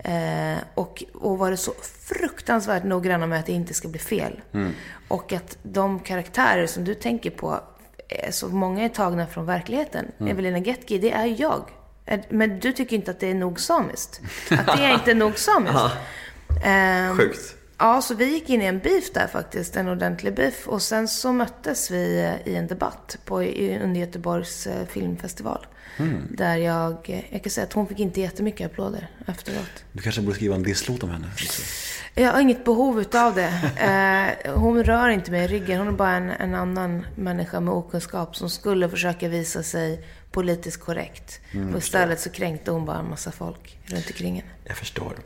[SPEAKER 2] Eh, och, och varit så fruktansvärt noggranna med att det inte ska bli fel. Och att de karaktärer som du tänker på, eh, så många är tagna från verkligheten. Evelina Getki, det är jag. Eh, Men du tycker inte att det är nog samiskt? Att det är inte nog samiskt? Ehm,
[SPEAKER 1] Sjukt.
[SPEAKER 2] Ja, så vi gick in i en beef där faktiskt, en ordentlig beef. Och sen så möttes vi eh, i en debatt på, under Göteborgs eh, filmfestival. Där jag, jag kan säga att hon fick inte jättemycket applåder efteråt.
[SPEAKER 1] Du kanske borde skriva en disslåt om henne. också.
[SPEAKER 2] Jag har inget behov utav det. Eh, hon rör inte mig i ryggen. Hon är bara en, en annan människa med okunskap som skulle försöka visa sig politiskt korrekt. och istället så kränkte hon bara en massa folk runt omkring henne.
[SPEAKER 1] Jag förstår.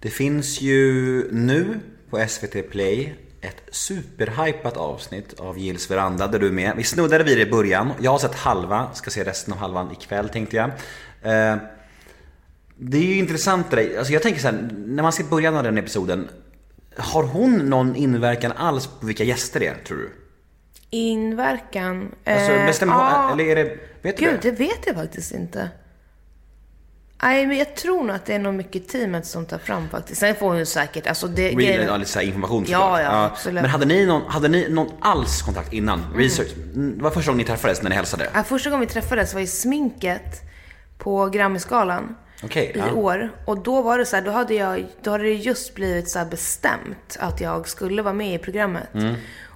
[SPEAKER 1] Det finns ju nu på SVT Play ett superhypat avsnitt av Gills veranda där du är med. Vi snuddade vid det i början. Jag har sett halva, ska se resten av halvan ikväll tänkte jag. Eh, Det är ju intressant det där. Alltså jag tänker så här, när man ser början av den episoden. Har hon någon inverkan alls på vilka gäster det är, tror du?
[SPEAKER 2] Inverkan?
[SPEAKER 1] Alltså
[SPEAKER 2] Eh,
[SPEAKER 1] bestämmer hon,
[SPEAKER 2] ja.
[SPEAKER 1] eller är det, vet du
[SPEAKER 2] Gud,
[SPEAKER 1] det?
[SPEAKER 2] det vet jag faktiskt inte. Nej, men jag tror nog att det är nog mycket teamet som tar fram faktiskt. Sen får hon ju säkert, alltså det...
[SPEAKER 1] Real, ja, lite så information
[SPEAKER 2] Ja,
[SPEAKER 1] såklart.
[SPEAKER 2] ja, absolut.
[SPEAKER 1] Men hade ni, någon, hade ni någon alls kontakt innan? Research? Mm, Det var första gången ni träffades när ni hälsade?
[SPEAKER 2] Ja, första gången vi träffades var i sminket på Grammyskalan
[SPEAKER 1] Okej,
[SPEAKER 2] i
[SPEAKER 1] ja.
[SPEAKER 2] år. Och då var det så här, då hade, jag, då hade det just blivit så bestämt att jag skulle vara med i programmet.
[SPEAKER 1] Mm.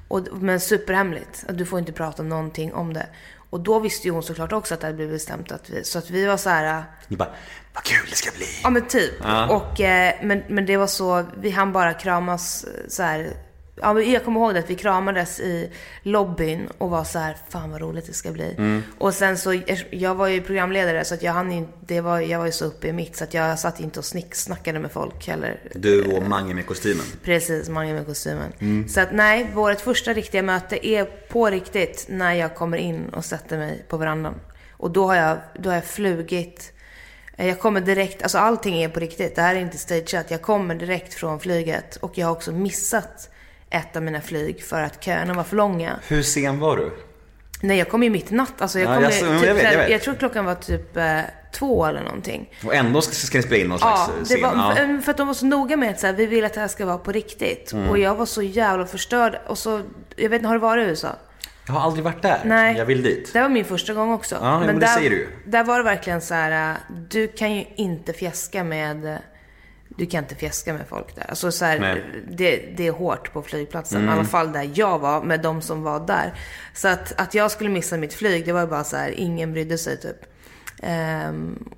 [SPEAKER 2] Och, men superhemligt. Att Du får inte prata någonting om det. Och då visste ju hon såklart också att det hade blivit bestämt att vi, så att vi var så här,
[SPEAKER 1] Ni bara, vad kul det ska bli.
[SPEAKER 2] Ja men typ. Och, eh, men, men det var så, vi hann bara kramas eh, så här Ja, men jag kommer ihåg det att vi kramades i lobbyn och var så här, fan vad roligt det ska bli.
[SPEAKER 1] Mm.
[SPEAKER 2] Och sen så, jag var ju programledare så att jag hann inte, det var, jag var ju så uppe i mitt så att jag satt inte och snicksnackade med folk heller.
[SPEAKER 1] Du och Mange med kostymen.
[SPEAKER 2] Precis, Mange med kostymen.
[SPEAKER 1] Mm.
[SPEAKER 2] Så att nej, vårt första riktiga möte är på riktigt när jag kommer in och sätter mig på verandan. Och då har jag, då har jag flugit. Eh, Jag kommer direkt, alltså allting är på riktigt. Det här är inte stageat. Jag kommer direkt från flyget och jag har också missat ett av mina flyg för att köerna var för långa.
[SPEAKER 1] Hur sen var du?
[SPEAKER 2] Nej, jag kom ju mitt i natt. Alltså jag,
[SPEAKER 1] Ja,
[SPEAKER 2] kom
[SPEAKER 1] jag
[SPEAKER 2] ju
[SPEAKER 1] så-
[SPEAKER 2] typ,
[SPEAKER 1] jag vet, jag vet.
[SPEAKER 2] jag tror klockan var typ eh, två eller någonting.
[SPEAKER 1] Och ändå ska, ska ni spela in någon slags
[SPEAKER 2] Ja, det
[SPEAKER 1] scen?
[SPEAKER 2] var,
[SPEAKER 1] ja.
[SPEAKER 2] för, att de var så noga med att så här, vi vill att det här ska vara på riktigt.
[SPEAKER 1] Mm.
[SPEAKER 2] Och jag var så jävla förstörd. Och så, jag vet inte, har du varit i USA?
[SPEAKER 1] Jag har aldrig varit där.
[SPEAKER 2] Nej.
[SPEAKER 1] Jag vill dit.
[SPEAKER 2] Det var min första gång också.
[SPEAKER 1] Ja, men det
[SPEAKER 2] där,
[SPEAKER 1] säger du.
[SPEAKER 2] Där var det verkligen så här, äh, du kan ju inte fjäska med, äh, du kan inte fjäska med folk där. Alltså så här, det, det är hårt på flygplatsen.
[SPEAKER 1] Mm.
[SPEAKER 2] I alla fall där jag var, med de som var där. Så att, att jag skulle missa mitt flyg, det var bara så här, ingen brydde sig typ. Ehm,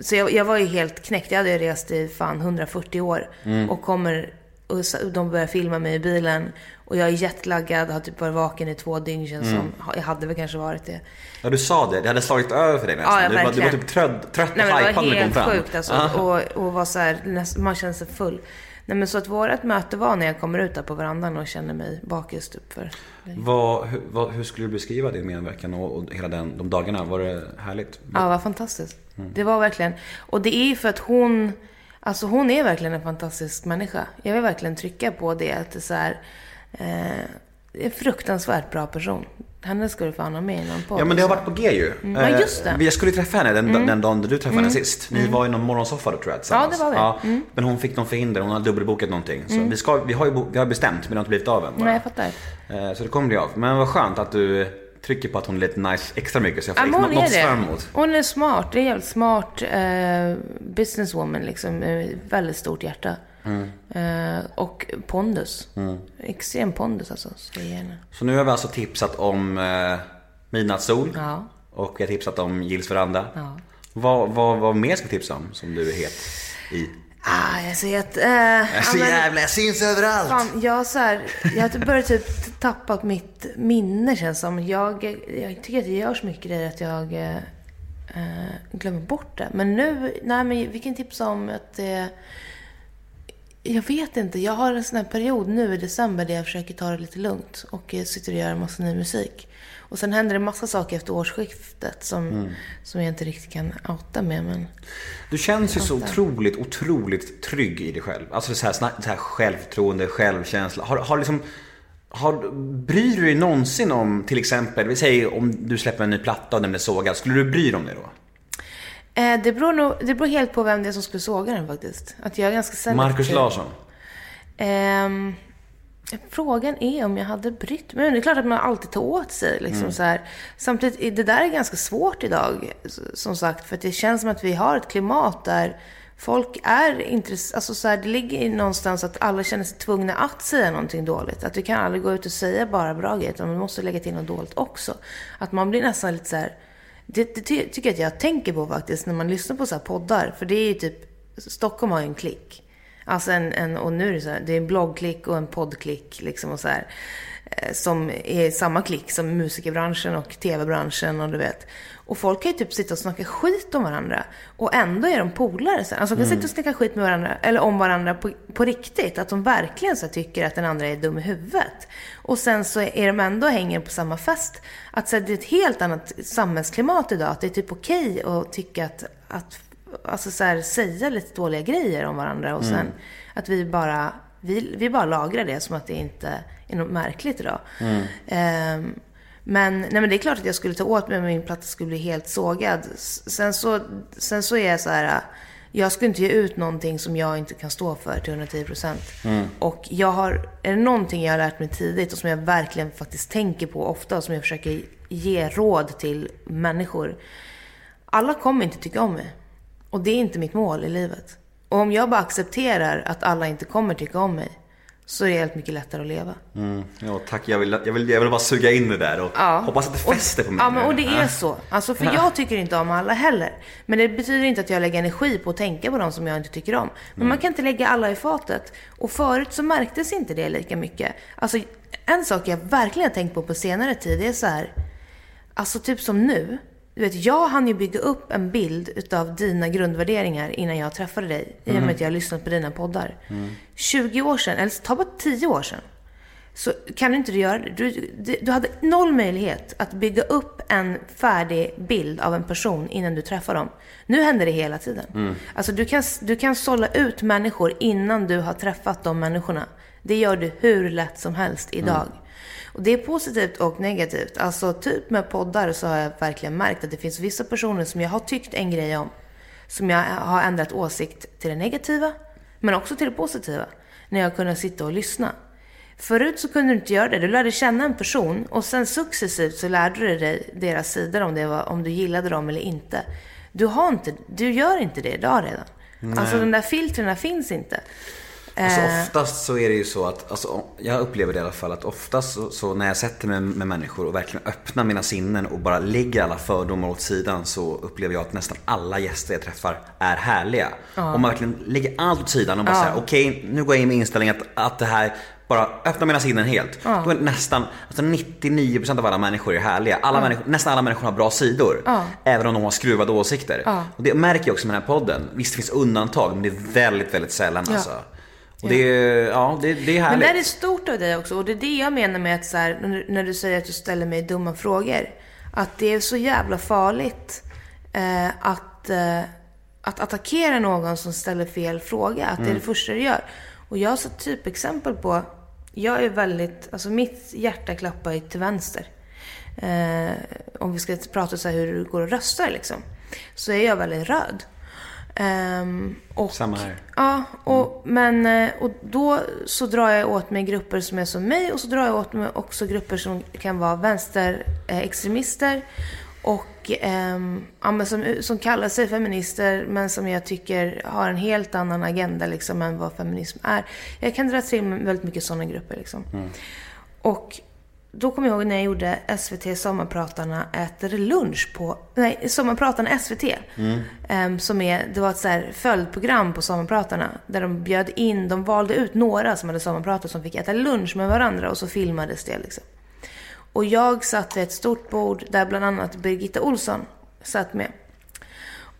[SPEAKER 2] så jag, jag var ju helt knäckt. Jag hade rest i fan 140 år.
[SPEAKER 1] Mm.
[SPEAKER 2] Och kommer, och de börjar filma mig i bilen. Och jag är jetlaggad, har typ varit vaken i två dygn känns
[SPEAKER 1] Mm.
[SPEAKER 2] som. Jag hade väl kanske varit det.
[SPEAKER 1] Ja, du sa det. Det hade slagit över för dig nästan.
[SPEAKER 2] Ja,
[SPEAKER 1] du, var, du var typ trött, trött och
[SPEAKER 2] Nej det
[SPEAKER 1] hypad
[SPEAKER 2] var
[SPEAKER 1] när du kom
[SPEAKER 2] helt
[SPEAKER 1] fram.
[SPEAKER 2] sjukt alltså.
[SPEAKER 1] Ja.
[SPEAKER 2] Och, och var så här, man känner sig full. Nej men så att vårat möte var när jag kommer ut där på verandan och känner mig bakis typ för.
[SPEAKER 1] Vad, hur, vad, hur skulle du beskriva din medverkan och, och hela den, de dagarna? Var det härligt?
[SPEAKER 2] Ja, det var fantastiskt.
[SPEAKER 1] Mm.
[SPEAKER 2] Det var verkligen. Och det är ju för att hon, alltså hon är verkligen en fantastisk människa. Jag vill verkligen trycka på det. Att det är här, eh, en fruktansvärt bra person. Henne ska du fan ha med i någon podd.
[SPEAKER 1] Ja men det har
[SPEAKER 2] Så.
[SPEAKER 1] varit på G ju.
[SPEAKER 2] Mm. Ja, just det.
[SPEAKER 1] Eh, Jag skulle träffa henne den,
[SPEAKER 2] Mm.
[SPEAKER 1] den dagen du träffade henne
[SPEAKER 2] Mm.
[SPEAKER 1] sist. Ni
[SPEAKER 2] Mm.
[SPEAKER 1] var i någon morgonsoffa då tror jag tillsammans.
[SPEAKER 2] Ja, det var vi. Mm.
[SPEAKER 1] Men hon fick någon förhinder, hon har dubbelbokat någonting. Så
[SPEAKER 2] Mm.
[SPEAKER 1] vi, ska, vi, har ju vi har bestämt men det har inte blivit av än bara.
[SPEAKER 2] Nej, jag fattar.
[SPEAKER 1] Eh, Så det kommer bli av. Men vad skönt att du trycker på att hon är lite nice extra mycket så jag
[SPEAKER 2] Ja,
[SPEAKER 1] får liksom något att se fram emot.
[SPEAKER 2] Hon är smart. Det är en jävligt smart eh, businesswoman liksom. Med väldigt stort hjärta.
[SPEAKER 1] Mm.
[SPEAKER 2] Eh, och pondus.
[SPEAKER 1] Mm.
[SPEAKER 2] Extrem pondus alltså. Så
[SPEAKER 1] nu har vi alltså tipsat om eh, Midnattssol.
[SPEAKER 2] Ja.
[SPEAKER 1] Och vi har tipsat om Gills veranda.
[SPEAKER 2] Ja.
[SPEAKER 1] Vad, vad, vad mer ska vi tipsa om som du är het i?
[SPEAKER 2] Ah, jag ser att... Eh,
[SPEAKER 1] Jag är så
[SPEAKER 2] men-
[SPEAKER 1] jävla, jag syns överallt!
[SPEAKER 2] Fan, jag, så här, jag har börjat typ tappa mitt minne känns som. Jag, jag tycker att det görs mycket grejer att jag eh, eh, glömmer bort det. Men nu, nej men vi kan tipsa om att det... jag vet inte, jag har en sån här period nu i december där jag försöker ta det lite lugnt. Och eh, sitter och gör en massa ny musik. Och sen händer det massa saker efter årsskiftet som,
[SPEAKER 1] Mm.
[SPEAKER 2] som jag inte riktigt kan outa med. Men...
[SPEAKER 1] Du känns ju så otroligt, otroligt trygg i dig själv. Alltså så här, så här självförtroende, självkänsla. Har, har liksom, har, bryr du dig någonsin om, till exempel, vi säger om du släpper en ny platta och den blir sågad. Skulle du bry dig om det då?
[SPEAKER 2] Eh, det, beror nog, det beror helt på vem det är som skulle såga den faktiskt. Att jag är ganska selektiv.
[SPEAKER 1] Markus Larsson?
[SPEAKER 2] Ehm, frågan är om jag hade brytt mig. Men det är klart att man alltid tar åt sig. Liksom,
[SPEAKER 1] Mm.
[SPEAKER 2] så här. Samtidigt, det där är ganska svårt idag. Som sagt, för det känns som att vi har ett klimat där folk är intresserade. Alltså så här, det ligger någonstans att alla känner sig tvungna att säga någonting dåligt. Att du kan aldrig gå ut och säga bara bra grejer, utan man måste lägga till något dåligt också. Att man blir nästan lite så här... Det, det ty- tycker jag att jag tänker på faktiskt när man lyssnar på så här poddar. För det är ju typ, Stockholm har ju en klick. Alltså en, en, och nu är det så här, det är en bloggklick och en poddklick liksom och så här. Eh, som är samma klick som musikerbranschen och tv-branschen och du vet. Och folk kan ju typ sitta och snacka skit om varandra. Och ändå är de polare sen. Alltså de kan
[SPEAKER 1] Mm.
[SPEAKER 2] sitta och snacka skit med varandra, eller om varandra på, på riktigt. Att de verkligen så tycker att den andra är dum i huvudet. Och sen så är de ändå och hänger på samma fest. Att så det är ett helt annat samhällsklimat idag. Att det är typ okej att tycka att, att alltså så här, säga lite dåliga grejer om varandra. Och sen
[SPEAKER 1] Mm.
[SPEAKER 2] att vi bara, vi, vi bara lagrar det som att det inte är något märkligt idag.
[SPEAKER 1] Mm.
[SPEAKER 2] Ehm, men, nej, men det är klart att jag skulle ta åt mig om min platta skulle bli helt sågad. Sen så, sen så är jag så här, jag skulle inte ge ut någonting som jag inte kan stå för till 110 procent.
[SPEAKER 1] Mm.
[SPEAKER 2] Och jag har, är det någonting jag har lärt mig tidigt och som jag verkligen faktiskt tänker på ofta och som jag försöker ge råd till människor. Alla kommer inte tycka om mig. Och det är inte mitt mål i livet. Och om jag bara accepterar att alla inte kommer tycka om mig, så är det helt mycket lättare att leva.
[SPEAKER 1] Mm, ja, tack. Jag vill, jag, vill, jag vill bara suga in det där och
[SPEAKER 2] Ja.
[SPEAKER 1] hoppas att det fäster på mig.
[SPEAKER 2] Ja, men, och det är så. Alltså, för jag tycker inte om alla heller. Men det betyder inte att jag lägger energi på att tänka på dem som jag inte tycker om. Men man kan inte lägga alla i fatet. Och förut så märktes inte det lika mycket. Alltså, en sak jag verkligen har tänkt på på senare tid, är så här. Alltså typ som nu. Du vet, jag hann ju bygga upp en bild utav dina grundvärderingar innan jag träffade dig. I och med att jag har lyssnat på dina poddar. 20 år sedan, eller ta bara 10 år sedan. Så kan du inte göra det. Du, du, hade noll möjlighet att bygga upp en färdig bild av en person innan du träffar dem. Nu händer det hela tiden. Alltså du kan, du kan sålla ut människor innan du har träffat de människorna. Det gör du hur lätt som helst idag. Och det är positivt och negativt. Alltså typ med poddar så har jag verkligen märkt att det finns vissa personer som jag har tyckt en grej om. Som jag har ändrat åsikt till det negativa, men också till det positiva. När jag kunnat sitta och lyssna. Förut så kunde du inte göra det. Du lärde känna en person och sen successivt så lärde du dig deras sidor om, det var, om du gillade dem eller inte. Du, har inte, du gör inte det idag redan. Alltså de där filtrerna finns inte.
[SPEAKER 1] Alltså
[SPEAKER 2] Eh,
[SPEAKER 1] oftast så är det ju så att, alltså, jag upplever det i alla fall, att oftast så, så när jag sätter mig med människor och verkligen öppnar mina sinnen och bara lägger alla fördomar åt sidan så upplever jag att nästan alla gäster jag träffar är härliga. Om man verkligen lägger allt åt sidan och bara säger okej nu går jag in med inställningen att, att det här bara öppna mina sinnen helt. Då är nästan, alltså 99% av alla människor är härliga. Alla människor, nästan alla människor har bra sidor. Även om de har skruvade åsikter. Och det märker jag också med den här podden. Visst det finns undantag men det är väldigt, väldigt sällan alltså. Och det är, ja, det, det är
[SPEAKER 2] Men
[SPEAKER 1] härligt.
[SPEAKER 2] det är stort av dig också. Och det är det jag menar med att så här, när, du säger att du ställer mig dumma frågor. Att det är så jävla farligt eh, att, eh, att attackera någon som ställer fel fråga. Att det är det första du gör. Och jag har så typexempel på, jag är väldigt, alltså mitt hjärta klappar ju till vänster. Eh, om vi ska prata så här hur det går att rösta liksom. Så är jag väldigt röd. Ehm, och,
[SPEAKER 1] Samma här.
[SPEAKER 2] Ja, och, men eh, och då så drar jag åt mig grupper som är som mig och så drar jag åt mig också grupper som kan vara vänsterextremister och ehm, ja, som, som kallar sig feminister men som jag tycker har en helt annan agenda liksom än vad feminism är. Jag kan dra till mig väldigt mycket sådana grupper liksom. Och då kommer jag ihåg när jag gjorde SVT Sommarpratarna äter lunch på... Nej, Sommarpratarna SVT. Ehm, som är, det var ett så här följdprogram på Sommarpratarna. Där de bjöd in, de valde ut några som hade sommarpratat som fick äta lunch med varandra och så filmades det liksom. Och jag satt vid ett stort bord där bland annat Birgitta Olsson satt med.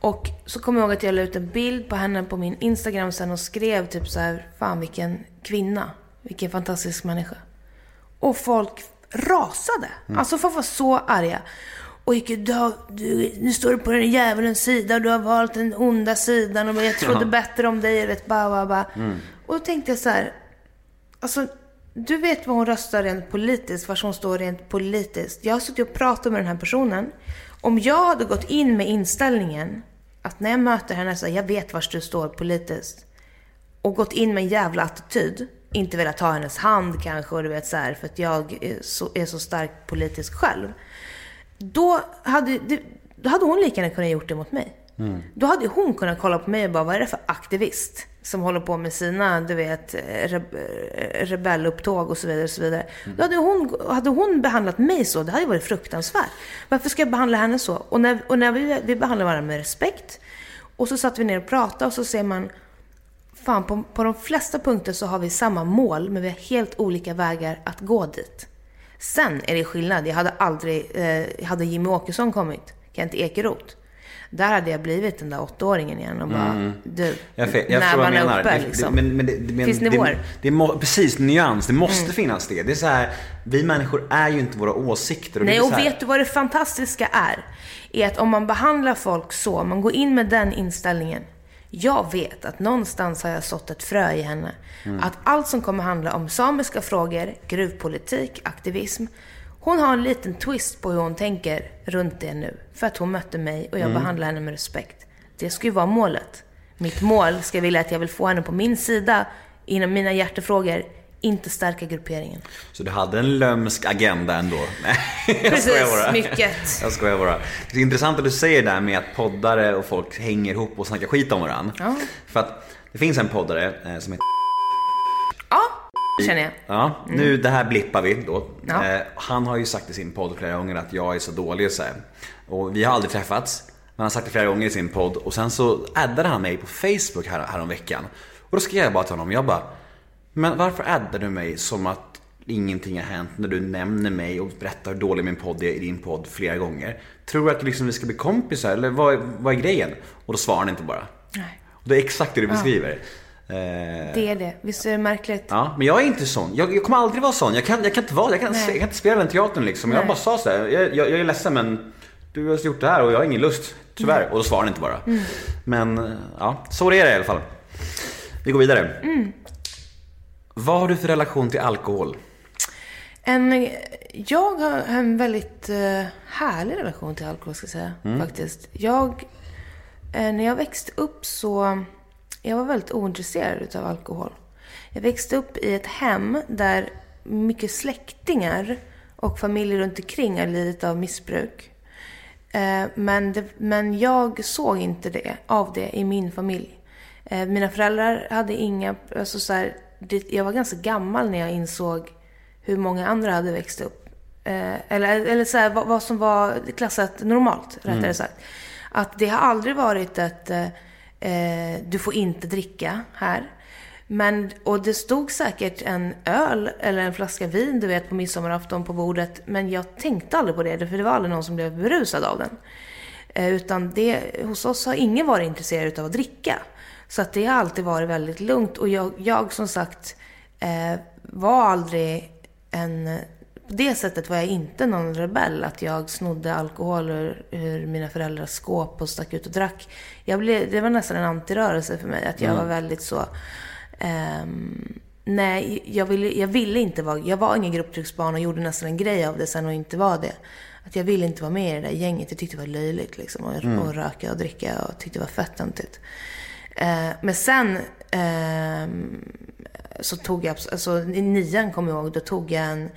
[SPEAKER 2] Och så kommer jag ihåg att jag la ut en bild på henne på min Instagram sen och skrev typ så här, fan vilken kvinna, vilken fantastisk människa. Och folk rasade. Alltså folk var så arga. Och gick, du har, du, nu står du på den djävulens sida och du har valt den onda sidan och jag trodde bättre om dig. Vet, ba, ba, ba. Och då tänkte jag så här, alltså du vet vad hon röstar rent politiskt, var hon står rent politiskt. Jag har suttit och pratat med den här personen. Om jag hade gått in med inställningen att när jag möter henne så här, jag vet var du står politiskt. Och gått in med en jävla attityd. Inte velat ta hennes hand kanske och du vet så här, för att jag är så, är så starkt politisk själv. Då hade, då hade hon lika gärna kunnat gjort det mot mig. Då hade hon kunnat kolla på mig och bara, vad är det för aktivist? Som håller på med sina, du vet, re, rebellupptåg och så vidare. Och så vidare. Då hade hon, hade hon behandlat mig så, det hade varit fruktansvärt. Varför ska jag behandla henne så? Och när, och när vi, vi behandlar varandra med respekt. Och så satt vi ner och pratade och så ser man, fan på, på de flesta punkter så har vi samma mål, men vi har helt olika vägar att gå dit. Sen är det skillnad. Jag hade aldrig, eh, hade Jimmy Åkesson kommit, Kent Ekeroth. Där hade jag blivit den där åttaåringen igen och bara, du,
[SPEAKER 1] Jag, fe- jag
[SPEAKER 2] uppe
[SPEAKER 1] Det-
[SPEAKER 2] liksom.
[SPEAKER 1] det, men, men det, det, men,
[SPEAKER 2] Finns
[SPEAKER 1] det,
[SPEAKER 2] nivåer.
[SPEAKER 1] det, må, precis, nyans. Det måste
[SPEAKER 2] Mm.
[SPEAKER 1] finnas det. Det är så här, vi människor är ju inte våra åsikter. Och det
[SPEAKER 2] Nej, och vet du vad det fantastiska är? Är att om man behandlar folk så, man går in med den inställningen. Jag vet att någonstans har jag sått ett frö i henne.
[SPEAKER 1] Mm.
[SPEAKER 2] Att allt som kommer handla om samiska frågor, gruvpolitik, aktivism. Hon har en liten twist på hur hon tänker runt det nu. För att hon mötte mig och jag
[SPEAKER 1] Mm.
[SPEAKER 2] behandlar henne med respekt. Det ska ju vara målet. Mitt mål ska vilja att jag vill få henne på min sida inom mina hjärtefrågor. Inte stärka grupperingen.
[SPEAKER 1] Så du hade en lömsk agenda ändå? Nej, jag
[SPEAKER 2] Precis,
[SPEAKER 1] bara.
[SPEAKER 2] mycket.
[SPEAKER 1] Jag skojar bara. Det är intressant att du säger det där med att poddare och folk hänger ihop och snackar skit om varandra.
[SPEAKER 2] Ja.
[SPEAKER 1] För att det finns en poddare eh, som heter
[SPEAKER 2] Ja, känner jag.
[SPEAKER 1] Ja, nu det här blippar vi då.
[SPEAKER 2] Mm. Ja.
[SPEAKER 1] Eh, han har ju sagt i sin podd flera gånger att jag är så dålig och så här. Och vi har aldrig träffats. Men han har sagt det flera gånger i sin podd. Och sen så addade han mig på Facebook här, här om veckan. Och då skrev jag bara till honom, jag bara Men varför addar du mig som att ingenting har hänt när du nämner mig och berättar hur dålig min podd är i din podd flera gånger? Tror du att liksom vi ska bli kompisar eller vad, vad är grejen? Och då svarar han inte bara.
[SPEAKER 2] Nej.
[SPEAKER 1] Och det är exakt det du beskriver. Eh,
[SPEAKER 2] Det är det. Visst är det märkligt?
[SPEAKER 1] Ja, men jag är inte sån. Jag, jag kommer aldrig vara sån. Jag kan, jag kan inte vara jag kan, jag kan inte spela den teatern liksom. Jag bara sa så här, jag, jag, jag är ledsen men du har gjort det här och jag har ingen lust. Tyvärr.
[SPEAKER 2] Mm.
[SPEAKER 1] Och då svarar han inte bara. Men ja, så är det i alla fall. Vi går vidare.
[SPEAKER 2] Mm.
[SPEAKER 1] Vad har du för relation till alkohol?
[SPEAKER 2] En, jag har en väldigt eh, härlig relation till alkohol, ska jag säga. Faktiskt. Jag, eh, när jag växte upp så... Jag var väldigt ointresserad utav alkohol. Jag växte upp i ett hem där mycket släktingar och familjer runt omkring har lidit av missbruk. Eh, Men, det, men jag såg inte det, av det i min familj. Mina föräldrar hade inga... Alltså så här, det, jag var ganska gammal när jag insåg hur många andra hade växt upp. Eh, eller eller så här, vad, vad som var klassat normalt, rättare sagt. Att det har aldrig varit ett... Eh, eh, du får inte dricka här. Men, och det stod säkert en öl eller en flaska vin, du vet, på midsommarafton på bordet. Men jag tänkte aldrig på det, för det var aldrig någon som blev berusad av den. Eh, Utan det, hos oss har ingen varit intresserad av att dricka. Så att det har alltid varit väldigt lugnt. Och jag, jag som sagt eh, var aldrig en... På det sättet var jag inte någon rebell. Att jag snodde alkohol ur, ur mina föräldrars skåp och stack ut och drack. Jag blev, det var nästan en antirörelse för mig. Att jag var väldigt så... ehm, nej, jag ville, jag ville inte vara... Jag var ingen grupptrycksbarn och gjorde nästan en grej av det sen och inte var det. Att jag ville inte vara med i det där gänget. Jag tyckte det var löjligt liksom. Och, och röka och dricka och tyckte det var fett töntigt. Eh, men sen ehm, så tog jag, alltså i nian kommer jag ihåg, då tog jag en,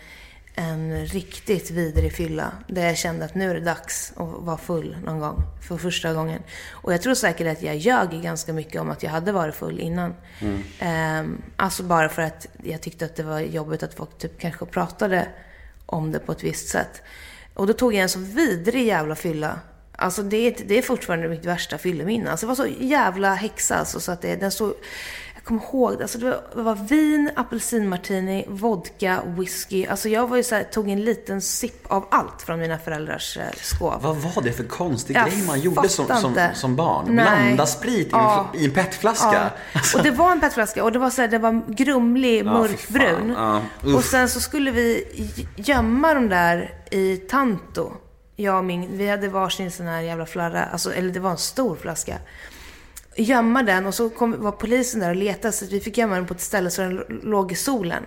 [SPEAKER 2] en riktigt vidrig fylla. Där jag kände att nu är det dags att vara full någon gång. För första gången. Och jag tror säkert att jag ljög ganska mycket om att jag hade varit full innan. Ehm, alltså bara för att jag tyckte att det var jobbigt att folk typ kanske pratade om det på ett visst sätt. Och då tog jag en så vidrig jävla fylla. Alltså det, är- det är fortfarande mitt värsta fylleminne. Alltså det var så jävla häxa alltså, så att det, den så... Jag kommer ihåg. Alltså det, var, det var vin, apelsinmartini, vodka, whisky. Alltså jag var ju så här, tog en liten sipp av allt från mina föräldrars eh, skåp.
[SPEAKER 1] Vad var det för konstig
[SPEAKER 2] Jag
[SPEAKER 1] grej man gjorde som, som, som barn?
[SPEAKER 2] Nej.
[SPEAKER 1] Blanda sprit i,
[SPEAKER 2] Ja.
[SPEAKER 1] i en petflaska?
[SPEAKER 2] Ja. Och det var en petflaska och det var så här, det var grumlig,
[SPEAKER 1] Ja,
[SPEAKER 2] mörkbrun. och sen så skulle vi gömma dem där i Tanto. Jag och min, vi hade varsin sån här jävla flarra, alltså, eller det var en stor flaska. Gömma den och så kom, var polisen där och letade så vi fick gömma den på ett ställe så den låg i solen.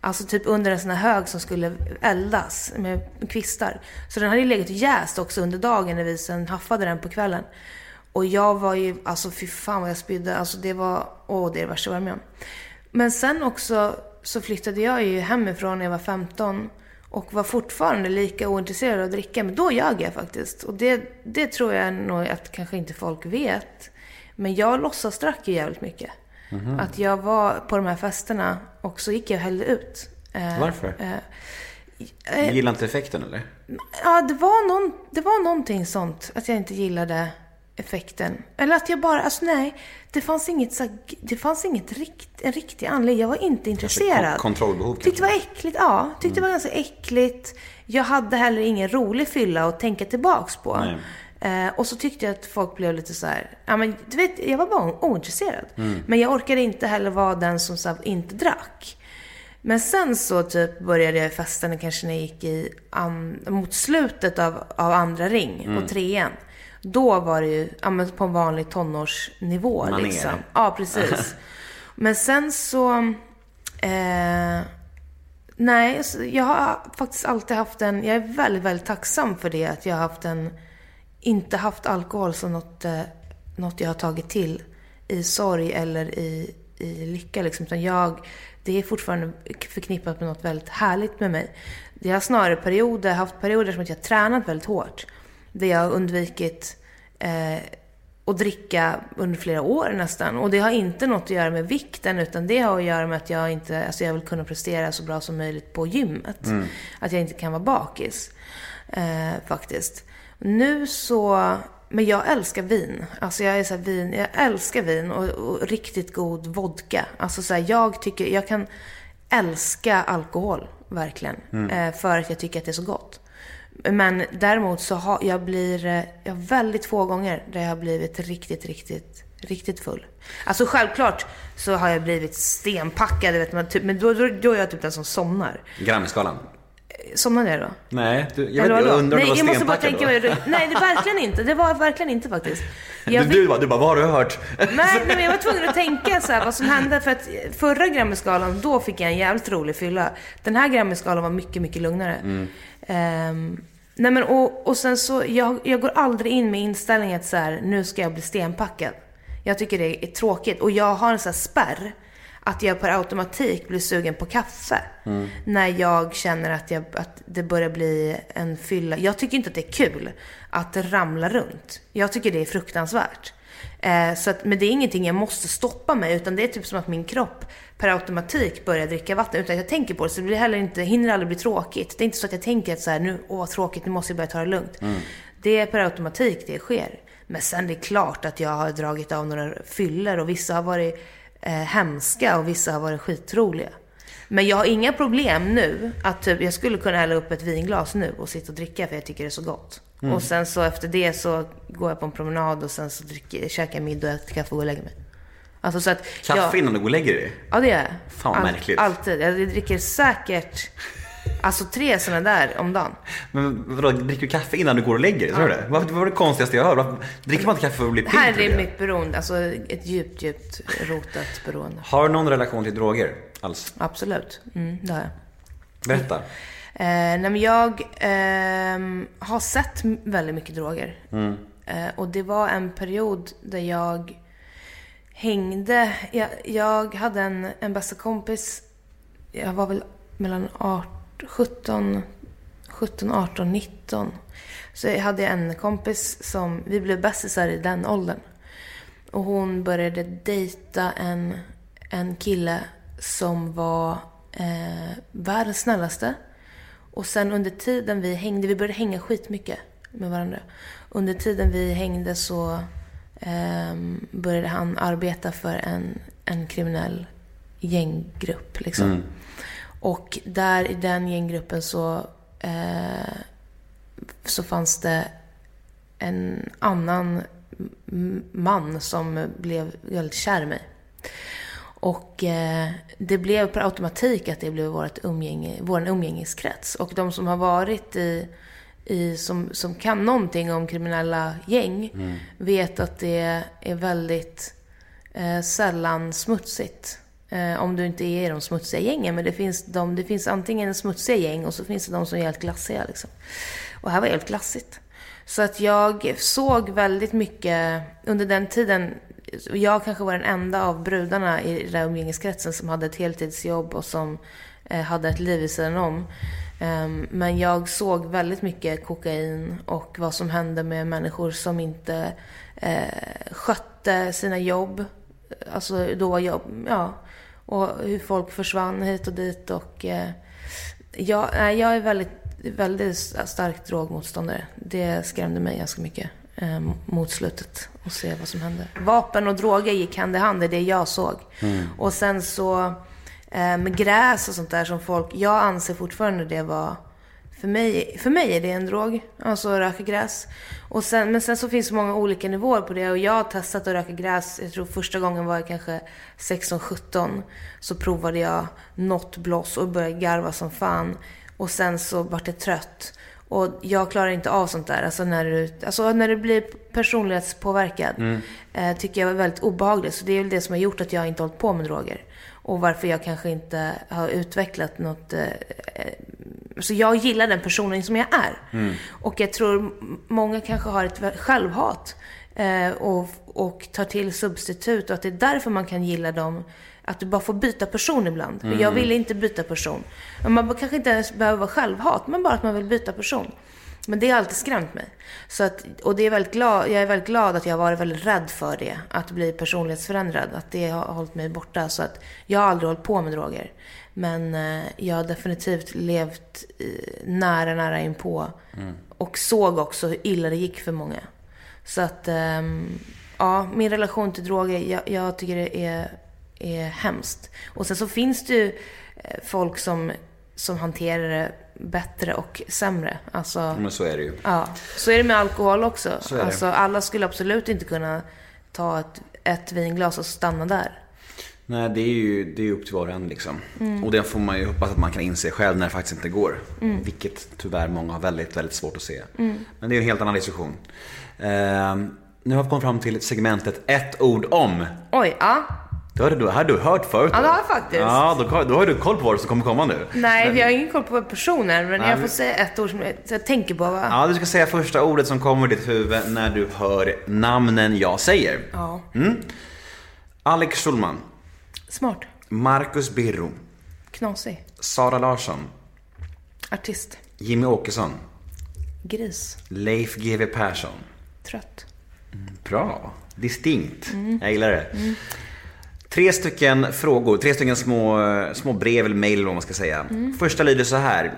[SPEAKER 2] Alltså typ under en sån här hög som skulle eldas med kvistar. Så den hade ju legat och jäst också under dagen när vi sen haffade den på kvällen. Och jag var ju, alltså fy fan vad jag spydde. Alltså det var, åh det är det värsta jag varit med om. Men sen också så flyttade jag ju hemifrån när jag var 15 och var fortfarande lika ointresserad av att dricka. Men då ljög jag faktiskt. Och det, det tror jag nog att kanske inte folk vet. Men jag låtsas drack ju jävligt mycket. Att jag var på de här festerna och så gick jag och hällde ut. Eh,
[SPEAKER 1] Varför?
[SPEAKER 2] eh,
[SPEAKER 1] Du gillar inte effekten eller?
[SPEAKER 2] Ja, det var, någon, det var någonting sånt. Att jag inte gillade effekten. Eller att jag bara, alltså nej. Det fanns inget, så, det fanns inget rikt, en riktig anledning. Jag var inte intresserad.
[SPEAKER 1] kon- kontrollbehov
[SPEAKER 2] Tyckte det var äckligt, ja. Tyckte det var ganska äckligt. Jag hade heller ingen rolig fylla att tänka tillbaks på.
[SPEAKER 1] Nej.
[SPEAKER 2] Eh, och så tyckte jag att folk blev lite så här, ja men du vet, jag var bara ointresserad. Men jag orkade inte heller vara den som så inte drack. Men sen så typ började jag festa när kanske när jag gick i an, mot slutet av, av andra ring, på trean. Då var det ju ja, men på en vanlig tonårsnivå
[SPEAKER 1] Manér.
[SPEAKER 2] liksom. Ja, precis. Men sen så... Eh, nej, jag har faktiskt alltid haft en... Jag är väldigt, väldigt tacksam för det. Att jag har haft en... Inte haft alkohol som något, eh, något jag har tagit till i sorg eller i, i lycka. Liksom. Utan jag, det är fortfarande förknippat med något väldigt härligt med mig. Jag har snarare perioder, haft perioder som att jag tränat väldigt hårt. Där jag har undvikit... Eh, och dricka under flera år nästan. Och det har inte något att göra med vikten, utan det har att göra med att jag inte, alltså jag vill kunna prestera så bra som möjligt på gymmet. Att jag inte kan vara bakis. Eh, faktiskt. Nu så, men jag älskar vin. Alltså jag är så vin, jag älskar vin och, och riktigt god vodka. Alltså så här, jag tycker, jag kan älska alkohol, verkligen. Eh, för att jag tycker att det är så gott. Men däremot så har jag blir, eh, jag väldigt få gånger där jag har blivit riktigt, riktigt, riktigt full. Alltså självklart så har jag blivit stenpackad, vet man, typ, men då, då, då är jag typ den som somnar.
[SPEAKER 1] Grammisgalan?
[SPEAKER 2] Somnade jag då?
[SPEAKER 1] Nej, du, jag, vet, jag undrar om
[SPEAKER 2] Nej,
[SPEAKER 1] du
[SPEAKER 2] jag
[SPEAKER 1] var
[SPEAKER 2] måste bara
[SPEAKER 1] stenpackad
[SPEAKER 2] tänka
[SPEAKER 1] då.
[SPEAKER 2] mig. Nej, det verkligen inte. Det var verkligen inte faktiskt. Jag
[SPEAKER 1] Du, du, bara, du bara, vad har du hört?
[SPEAKER 2] Nej, nej, men jag var tvungen att tänka så här, vad som hände. För att förra Grammisgalan, då fick jag en jävligt rolig fylla. Den här Grammisgalan var mycket, mycket lugnare. Ehm, nej men och, och sen så, jag, jag går aldrig in med inställningen att så här, nu ska jag bli stenpackad. Jag tycker det är tråkigt. Och jag har en sån här spärr. Att jag per automatik blir sugen på kaffe. När jag känner att, jag, att det börjar bli en fylla. Jag tycker inte att det är kul att ramla runt. Jag tycker det är fruktansvärt. Eh, så att, men det är ingenting jag måste stoppa mig utan det är typ som att min kropp per automatik börjar dricka vatten utan att jag tänker på det. Så det blir heller inte, hinner aldrig bli tråkigt. Det är inte så att jag tänker att så här, nu, åh vad tråkigt, nu måste jag börja ta det lugnt. Det är per automatik det sker. Men sen det är klart att jag har dragit av några fyller och vissa har varit eh, hemska och vissa har varit skitroliga. Men jag har inga problem nu att typ, jag skulle kunna hälla upp ett vinglas nu och sitta och dricka för jag tycker det är så gott. Och sen så efter det så går jag på en promenad och sen så dricker, käkar jag middag och äter kaffe och går och lägger mig. Alltså så att
[SPEAKER 1] Kaffe
[SPEAKER 2] jag,
[SPEAKER 1] innan du går och lägger dig?
[SPEAKER 2] Ja det gör jag.
[SPEAKER 1] Fan, vad märkligt.
[SPEAKER 2] Alltid. Jag dricker säkert, alltså tre sådana där om dagen.
[SPEAKER 1] Men vadå, dricker du kaffe innan du går och lägger dig? Du det? Vad vad var det konstigaste jag hör? Varför- Dricker man inte kaffe för att bli pigg?
[SPEAKER 2] Här är mitt beroende, alltså ett djupt, djupt rotat beroende.
[SPEAKER 1] Har du någon relation till droger alls?
[SPEAKER 2] Absolut. Mm, det har jag.
[SPEAKER 1] Berätta.
[SPEAKER 2] Eh, nej jag ehm, har sett väldigt mycket droger. Eh, och det var en period där jag hängde. Jag, jag hade en, en bästa kompis. Jag var väl mellan 18, 17, 17, 18, 19. Så jag hade en kompis som, vi blev bästisar i den åldern. Och hon började dejta en, en kille som var eh, världens snällaste. Och sen under tiden vi hängde, vi började hänga skitmycket med varandra. Under tiden vi hängde så ehm, började han arbeta för en, en kriminell gänggrupp. Liksom. Och där i den gänggruppen så, eh, så fanns det en annan man som blev väldigt kär i mig. Och eh, det blev per automatik att det blev vårt umgänge, vår umgängeskrets. Och de som har varit i, i som, som kan någonting om kriminella gäng vet att det är väldigt eh, sällan smutsigt. Eh, om du inte är i de smutsiga gängen. Men det finns, de, det finns antingen smutsiga gäng och så finns det de som är helt glassiga. Liksom. Och här var helt glassigt. Så att jag såg väldigt mycket under den tiden. Jag kanske var den enda av brudarna i den där umgängeskretsen som hade ett heltidsjobb och som eh, hade ett liv vid sidan om. Ehm, men jag såg väldigt mycket kokain och vad som hände med människor som inte eh, skötte sina jobb. Alltså då var jobb, ja. Och hur folk försvann hit och dit och eh, jag, jag är väldigt, väldigt stark drogmotståndare. Det skrämde mig ganska mycket eh, mot slutet och se vad som hände. Vapen och droger gick hand i hand, det är det jag såg. Och sen så med gräs och sånt där som folk, jag anser fortfarande det var för mig, för mig är det en drog, alltså röka gräs. Och sen, men sen så finns det många olika nivåer på det och jag har testat att röka gräs. Jag tror första gången var jag kanske 16-17. Så provade jag något bloss och började garva som fan. Och sen så vart jag trött. Och jag klarar inte av sånt där. Alltså när du, alltså när du blir personlighetspåverkad. Eh, tycker jag är väldigt obehagligt. Så det är väl det som har gjort att jag inte hållit på med droger. Och varför jag kanske inte har utvecklat något... Eh, eh, så jag gillar den personen som jag är. Och jag tror många kanske har ett självhat. Eh, och, och tar till substitut. Och att det är därför man kan gilla dem. Att du bara får byta person ibland. Och Jag vill inte byta person. Men man kanske inte ens behöver vara självhat. Men bara att man vill byta person. Men det har alltid skrämt mig. Så att, och det är väldigt glad, jag är väldigt glad att jag har varit väldigt rädd för det. Att bli personlighetsförändrad. Att det har hållit mig borta. Så att jag har aldrig hållit på med droger. Men eh, jag har definitivt levt eh, nära, nära inpå. Och såg också hur illa det gick för många. Så att, ehm, ja, min relation till droger, jag, jag tycker det är, är hemskt. Och sen så finns det ju eh, folk som, som hanterar det bättre och sämre. Alltså,
[SPEAKER 1] Men så är det ju.
[SPEAKER 2] ja. Så är det med alkohol också.
[SPEAKER 1] Så är det.
[SPEAKER 2] Alltså, alla skulle absolut inte kunna ta ett, ett vinglas och stanna där.
[SPEAKER 1] Nej, det är ju det är upp till var och en liksom.
[SPEAKER 2] Mm.
[SPEAKER 1] Och det får man ju hoppas att man kan inse själv när det faktiskt inte går. Vilket tyvärr många har väldigt, väldigt svårt att se.
[SPEAKER 2] Mm.
[SPEAKER 1] Men det är en helt annan diskussion. Ehm, nu har vi kommit fram till segmentet ett ord om.
[SPEAKER 2] Oj, ja.
[SPEAKER 1] Det har du, har du hört förut
[SPEAKER 2] Ja, det har jag faktiskt.
[SPEAKER 1] Ja, då, då har du koll på vad som kommer komma nu.
[SPEAKER 2] Nej, vi har ingen koll på personer. Men
[SPEAKER 1] Nej,
[SPEAKER 2] jag får säga ett ord som jag, jag tänker på. Va?
[SPEAKER 1] Ja, du ska säga första ordet som kommer i ditt huvud när du hör namnen jag säger.
[SPEAKER 2] Ja.
[SPEAKER 1] Mm. Alex Schulman,
[SPEAKER 2] Smart.
[SPEAKER 1] Marcus Birro,
[SPEAKER 2] Knasig.
[SPEAKER 1] Sara Larsson,
[SPEAKER 2] Artist.
[SPEAKER 1] Jimmy Åkesson,
[SPEAKER 2] Gris.
[SPEAKER 1] Leif GW Persson.
[SPEAKER 2] Trött.
[SPEAKER 1] Bra. Distinkt.
[SPEAKER 2] Mm.
[SPEAKER 1] Jag gillar det. Tre stycken frågor, tre stycken små, små brev eller mail vad man ska säga.
[SPEAKER 2] Mm.
[SPEAKER 1] Första lyder så här.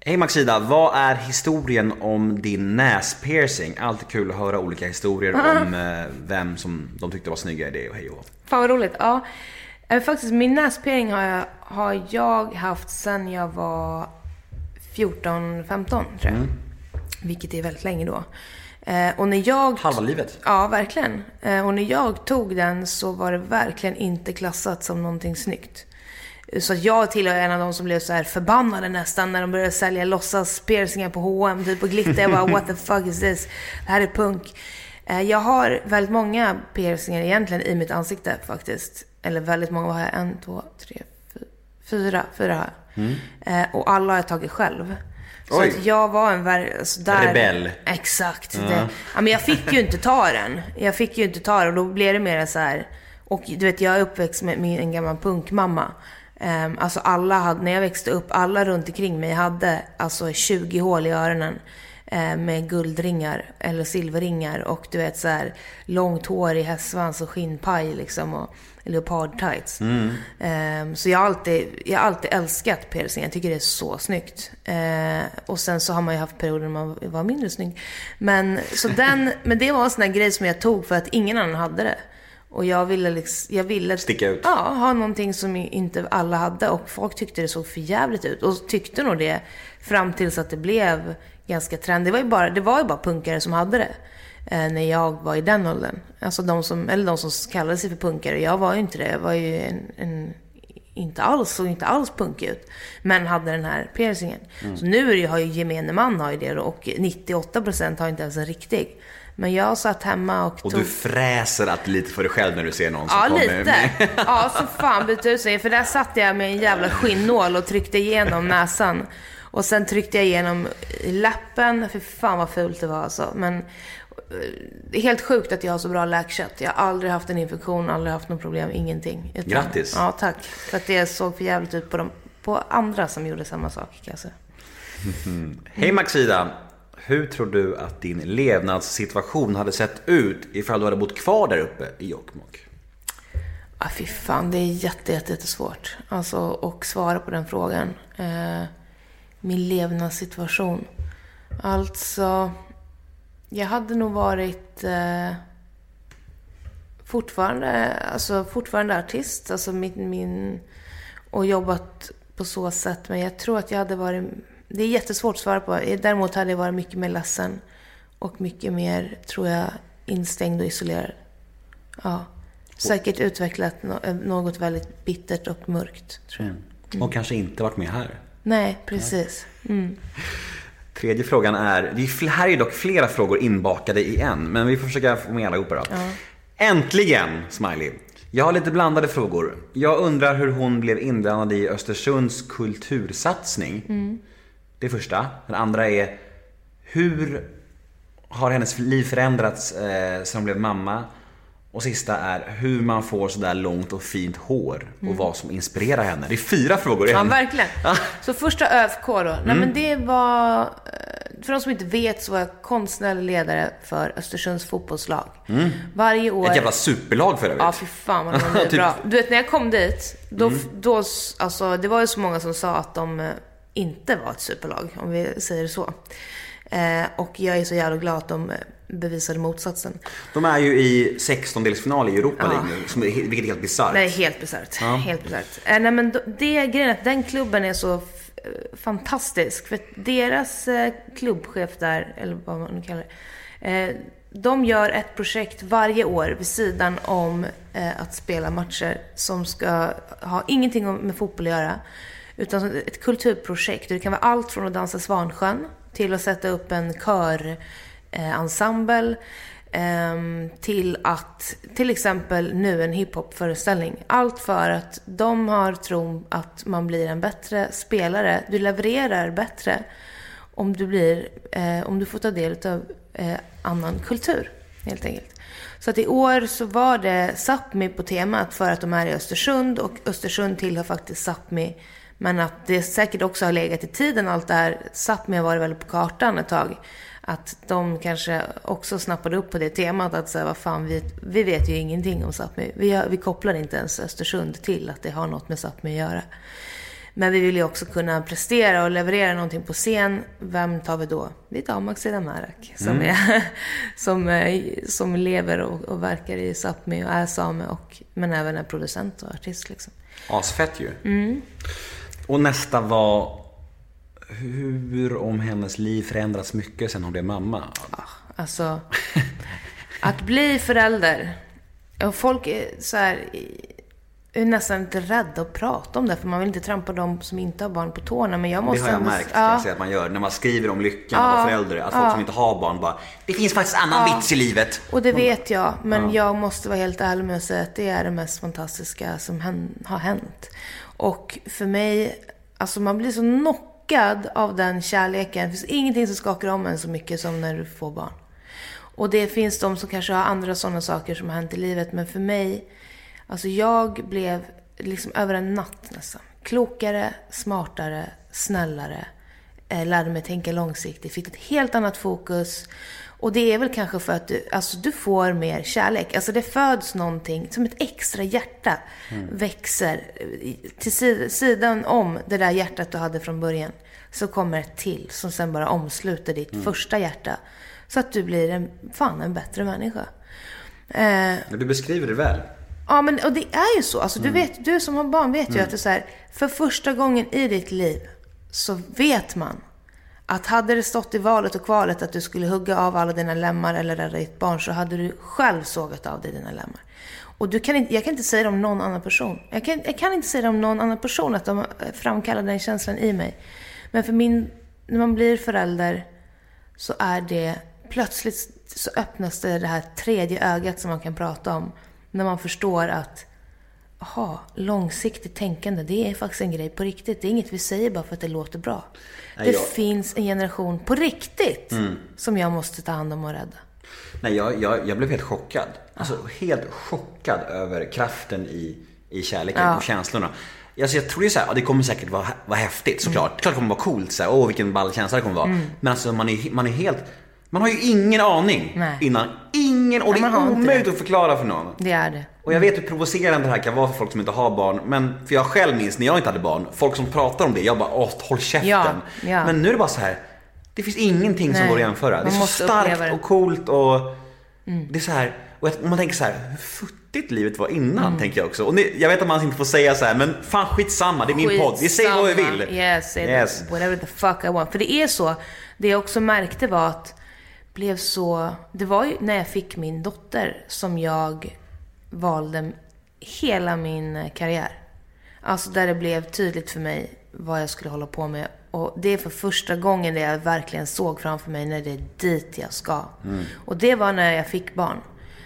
[SPEAKER 1] Hej Maxida, vad är historien om din näspiercing? Alltid kul att höra olika historier om eh, vem som de tyckte var snygga i det och hej och.
[SPEAKER 2] Fan vad roligt. Ja. Eh, Faktiskt, min näspering har jag, har jag haft sen jag var 14-15 tror jag.
[SPEAKER 1] Mm.
[SPEAKER 2] Vilket är väldigt länge då. Eh, och när jag...
[SPEAKER 1] Halva livet.
[SPEAKER 2] Ja, verkligen. Eh, och när jag tog den så var det verkligen inte klassat som någonting snyggt. Så jag tillhör en av de som blev så här förbannade nästan när de började sälja låtsas piercingar på H&M typ och glitter. Jag bara what the fuck is this? Det här är punk. Eh, Jag har väldigt många piercingar egentligen i mitt ansikte faktiskt. Eller väldigt många, vad har jag? En, två, tre, fy- fyra. Fyra har jag. Eh, Och alla har jag tagit själv. Så
[SPEAKER 1] Oj.
[SPEAKER 2] att jag var en ver- alltså där,
[SPEAKER 1] Rebell.
[SPEAKER 2] Exakt. Det, ja, men jag fick ju inte ta den. Jag fick ju inte ta den och då blev det mer så här. Och du vet, jag är uppväxt med, med en gammal punkmamma. Um, alltså alla hade, när jag växte upp, alla runt omkring mig hade alltså 20 hål i öronen. eh, med guldringar eller silverringar och du vet så här långt hår i hästsvans och skinnpaj liksom och leopardtights. Ehm, så jag har, alltid, jag har alltid älskat piercing. Jag tycker det är så snyggt. Eh, och sen så har man ju haft perioder när man var mindre snygg. Men, så den, men det var en sån där grej som jag tog för att ingen annan hade det. Och jag ville, liksom, jag ville
[SPEAKER 1] Sticka ut.
[SPEAKER 2] Ja, ha någonting som inte alla hade. Och folk tyckte det såg för jävligt ut. Och tyckte nog det fram tills att det blev ganska trendigt. Det var ju bara, det var ju bara punkare som hade det. Eh, när jag var i den åldern. Alltså de som, eller de som kallade sig för punkare. Jag var ju inte det. Jag var ju en, en inte alls, såg inte alls punk ut. Men hade den här piercingen. Så nu är det, ju- har ju gemene man har ju det och 98% har inte ens en riktig. Men jag satt hemma och,
[SPEAKER 1] Och
[SPEAKER 2] tog...
[SPEAKER 1] du fräser att lite för dig själv när du ser någon som
[SPEAKER 2] Ja,
[SPEAKER 1] kommer
[SPEAKER 2] lite.
[SPEAKER 1] med...
[SPEAKER 2] Ja, så fan bytte ut sig. För där satt jag med en jävla skinnål och tryckte igenom näsan. Och sen tryckte jag igenom läppen. För fan vad fult det var alltså. Men det är helt sjukt att jag har så bra läkkött. Jag har aldrig haft en infektion, aldrig haft något problem, ingenting. Utan-
[SPEAKER 1] Grattis.
[SPEAKER 2] Ja, tack. För att det såg för jävligt ut på, de, på andra som gjorde samma sak kan jag säga.
[SPEAKER 1] Hej Maxida! Hur tror du att din levnadssituation hade sett ut ifall du hade bott kvar där uppe i Jokkmokk?
[SPEAKER 2] Ah, fy fan, det är jätte, jätte, jättesvårt. Alltså, att svara på den frågan. Eh, min levnadssituation. Alltså, jag hade nog varit eh, fortfarande, alltså, fortfarande artist. Alltså min, min, och jobbat på så sätt. Men jag tror att jag hade varit... Det är jättesvårt att svara på. Däremot hade jag varit mycket mer ledsen. Och mycket mer, tror jag, instängd och isolerad. Ja. Säkert utvecklat nå- något väldigt bittert och mörkt, tror jag.
[SPEAKER 1] Och kanske inte varit med här.
[SPEAKER 2] Nej, precis. Mm.
[SPEAKER 1] Tredje frågan är, det är här är dock flera frågor inbakade i en, men vi får försöka få med allihopa då. Äntligen, Smiley! Jag har lite blandade frågor. Jag undrar hur hon blev inblandad i Östersunds kultursatsning. Det är första. Den andra är, hur har hennes liv förändrats eh, sedan hon blev mamma? Och sista är hur man får sådär långt och fint hår och vad som inspirerar henne. Det är fyra frågor i
[SPEAKER 2] Ja,
[SPEAKER 1] en.
[SPEAKER 2] verkligen. Så första ÖFK då. Nej, men det var... eh, för de som inte vet så var jag konstnärlig ledare för Östersunds fotbollslag. Varje år...
[SPEAKER 1] Mm. Ett jävla superlag för övrigt.
[SPEAKER 2] Ja, fy fan vad de
[SPEAKER 1] Typ- Mm.
[SPEAKER 2] bra. Du vet, när jag kom dit, då, då, s- alltså, det var ju så många som sa att de eh, inte var ett superlag, om vi säger så. Eh, och jag är så jävla glad att de eh, bevisade motsatsen.
[SPEAKER 1] De är ju i 16-delsfinal i Europa League nu, vilket är helt bisarrt.
[SPEAKER 2] Nej, helt bisarrt. Helt bisarrt. Eh, nej, men det grejen att den klubben är så eh, fantastisk. För deras eh, klubbchef där, eller vad man nu kallar det. Eh, de gör ett projekt varje år vid sidan om eh, att spela matcher som ska ha ingenting med fotboll att göra. Utan ett kulturprojekt. Det kan vara allt från att dansa Svansjön till att sätta upp en körensemble. Eh, ensemble, ehm, till att till exempel nu en hiphopföreställning. Allt för att de har tron att man blir en bättre spelare. Du levererar bättre om du, blir, eh, om du får ta del av eh, annan kultur, helt enkelt. Så att i år så var det Sápmi på temat för att de är i Östersund och Östersund tillhör faktiskt Sápmi. Men att det säkert också har legat i tiden allt det här. Sápmi har varit väl på kartan ett tag. Att de kanske också snappade upp på det temat att säga, vad fan, vi, vi vet ju ingenting om Sápmi. Vi, vi kopplar inte ens Östersund till att det har något med Sápmi att göra. Men vi vill ju också kunna prestera och leverera någonting på scen. Vem tar vi då? Vi tar Maxida Märak som, är, som, eh, som lever och, och verkar i Sápmi och är same, och, men även är producent och artist. Liksom.
[SPEAKER 1] Asfett ju.
[SPEAKER 2] Mm.
[SPEAKER 1] Och nästa var hur om hennes liv förändras mycket sen hon blev mamma.
[SPEAKER 2] Alltså, att bli förälder. Och folk är så här, är nästan lite rädda att prata om det, för man vill inte trampa dem som inte har barn på tårna. Men jag
[SPEAKER 1] Det
[SPEAKER 2] måste
[SPEAKER 1] har jag
[SPEAKER 2] ändå-
[SPEAKER 1] märkt
[SPEAKER 2] ja.
[SPEAKER 1] jag att man gör när man skriver om lyckan att vara förälder. Att folk som inte har barn bara, det finns faktiskt annan vits i livet.
[SPEAKER 2] Och det vet jag, men jag måste vara helt ärlig med att säga att det är det mest fantastiska som har hänt. Och för mig, alltså man blir så chockad av den kärleken. Det finns ingenting som skakar om en så mycket som när du får barn. Och det finns de som kanske har andra sådana saker som har hänt i livet, men för mig, alltså jag blev liksom över en natt nästan. Klokare, smartare, snällare. Eh, lärde mig tänka långsiktigt, fick ett helt annat fokus. Och det är väl kanske för att du, alltså du får mer kärlek. Alltså det föds någonting, som ett extra hjärta växer i- till sid- sidan om det där hjärtat du hade från början. Så kommer ett till som sen bara omsluter ditt första hjärta. Så att du blir en, fan en bättre människa. Eh,
[SPEAKER 1] Du beskriver det väl.
[SPEAKER 2] Ja, men och det är ju så. Alltså, du, vet, du som har barn vet ju att det är så här, för första gången i ditt liv så vet man att hade det stått i valet och kvalet att du skulle hugga av alla dina lemmar eller rädda ditt barn så hade du själv sågat av dig dina lemmar. Och du kan inte, jag kan inte säga det om någon annan person. Jag kan, jag kan inte säga det om någon annan person att de framkallar den känslan i mig. Men för min, när man blir förälder så är det plötsligt så öppnas det det här tredje ögat som man kan prata om. När man förstår att aha, långsiktigt tänkande, det är faktiskt en grej på riktigt. Det är inget vi säger bara för att det låter bra.
[SPEAKER 1] Nej,
[SPEAKER 2] det
[SPEAKER 1] jag-
[SPEAKER 2] finns en generation på riktigt som jag måste ta hand om och rädda.
[SPEAKER 1] Nej, jag, jag, jag blev helt chockad. Alltså helt chockad över kraften i, i kärleken och känslorna. Alltså, jag trodde ju såhär, ja, det kommer säkert vara, vara häftigt såklart.
[SPEAKER 2] Mm.
[SPEAKER 1] Klart det kommer vara coolt, såhär, åh vilken ball känsla det kommer vara. Men alltså man är, man är helt, man har ju ingen aning
[SPEAKER 2] Nej.
[SPEAKER 1] innan. Ingen, och
[SPEAKER 2] Nej,
[SPEAKER 1] det är omöjligt att förklara för någon.
[SPEAKER 2] Det är det.
[SPEAKER 1] Och jag vet hur provocerande det här kan vara för folk som inte har barn. Men för jag själv minns när jag inte hade barn, folk som pratar om det, jag bara åh, håll käften.
[SPEAKER 2] Ja, ja.
[SPEAKER 1] Men nu är det bara så här. det finns ingenting som
[SPEAKER 2] Nej,
[SPEAKER 1] går att jämföra. Det är så starkt.
[SPEAKER 2] Mm.
[SPEAKER 1] och coolt och det är så här. Och man tänker så här, hur futtigt livet var innan,
[SPEAKER 2] Mm.
[SPEAKER 1] tänker jag också. Och ni, jag vet att man inte får säga så här, men fan skitsamma, det är min podd. Vi säger vad vi
[SPEAKER 2] Skitsamma.
[SPEAKER 1] vill.
[SPEAKER 2] Yes,
[SPEAKER 1] Yes.
[SPEAKER 2] whatever the fuck I want. För det är så. Det jag också märkte var att blev så... Det var ju när jag fick min dotter som jag valde hela min eh, karriär. Alltså där det blev tydligt för mig vad jag skulle hålla på med. Och det är för första gången det jag verkligen såg framför mig när det är dit jag ska. Och det var när jag fick barn.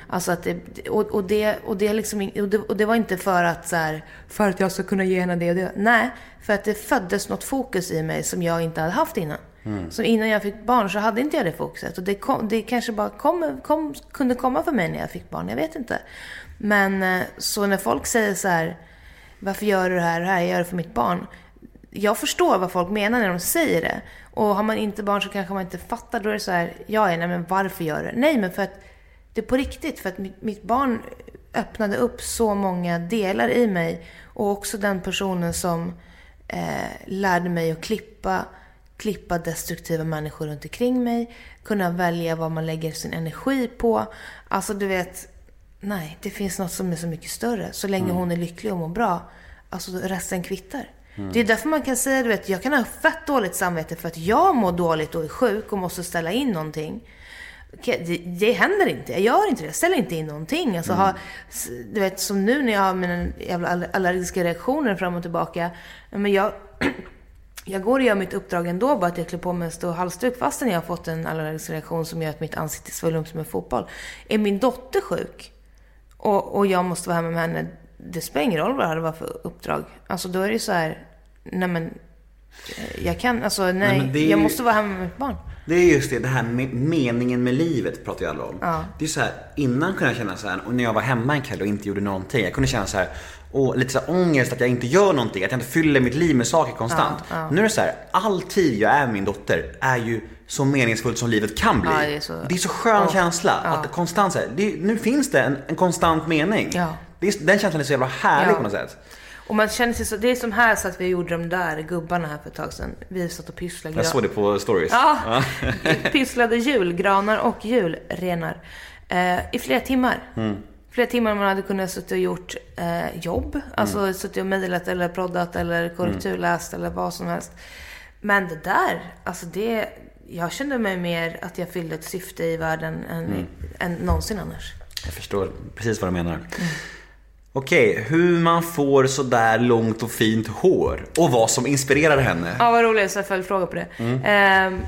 [SPEAKER 2] Alltså att det, och, och, det, och, det liksom, och, det, och det var inte för att så här, för att jag ska kunna ge henne det och det. Nej, för att det föddes något fokus i mig som jag inte hade haft innan. Så innan jag fick barn så hade inte jag det fokuset. Och det, kom, det kanske bara kom, kom, kunde komma för mig när jag fick barn. Jag vet inte. Men eh, så när folk säger så här, varför gör du det här? Det här jag gör det för mitt barn. jag förstår vad folk menar när de säger det. Och har man inte barn så kanske man inte fattar. Då är det så här, ja, nej men varför gör du det? Nej, men för att det är på riktigt. För att mitt, mitt barn öppnade upp så många delar i mig. Och också den personen som eh, lärde mig att klippa, klippa destruktiva människor runt omkring mig. Kunna välja vad man lägger sin energi på. Alltså du vet, nej, det finns något som är så mycket större. Så länge hon är lycklig och mår bra, alltså resten kvittar. Det är därför man kan säga, du vet, jag kan ha fett dåligt samvete för att jag mår dåligt och är sjuk och måste ställa in någonting. Det, det händer inte. Jag gör inte det. Jag ställer inte in någonting. Alltså, ha, s- du vet, som nu när jag har mina jävla all- allergiska reaktioner fram och tillbaka. Men jag, jag går och gör mitt uppdrag ändå, bara att jag klär på mig en stor halsduk fastän jag har fått en allergisk reaktion som gör att mitt ansikte sväller upp som en fotboll. Är min dotter sjuk och, och jag måste vara hemma med henne, det spelar ingen roll vad det var för uppdrag. Alltså då är det så här, nej men, eh, jag kan, alltså nej,
[SPEAKER 1] Nej, är
[SPEAKER 2] jag
[SPEAKER 1] ju-
[SPEAKER 2] måste vara hemma med mitt barn.
[SPEAKER 1] Det är just det, det här med meningen med livet pratar ju alla om. Det är så här, innan kunde jag känna så här, och när jag var hemma en kväll och inte gjorde någonting, jag kunde känna så här, och lite så här ångest att jag inte gör någonting, att jag inte fyller mitt liv med saker konstant. Nu är det så här, all tid jag är med min dotter är ju så meningsfullt som livet kan bli.
[SPEAKER 2] Ja, det är så-
[SPEAKER 1] det är så skön
[SPEAKER 2] Ja.
[SPEAKER 1] känsla, att konstant så här, det, nu finns det en, en konstant mening. Det är, den känslan är så jävla härlig på något sätt.
[SPEAKER 2] Och man känner sig så, det är som här så att vi gjorde de där gubbarna här för ett tag sedan. Vi satt och pysslade.
[SPEAKER 1] Jag såg det på stories.
[SPEAKER 2] Ja, pysslade julgranar och julrenar. Eh, I flera timmar. Flera timmar man hade kunnat suttit och gjort eh, jobb. Alltså suttit och mejlat eller proddat eller korrekturläst eller vad som helst. Men det där, alltså det... Jag kände mig mer att jag fyllde ett syfte i världen än, än någonsin annars.
[SPEAKER 1] Jag förstår precis vad du menar. Okej, hur man får sådär långt och fint hår och vad som inspirerar henne.
[SPEAKER 2] Ja, vad roligt. Så jag följdfråga på det. Ehm,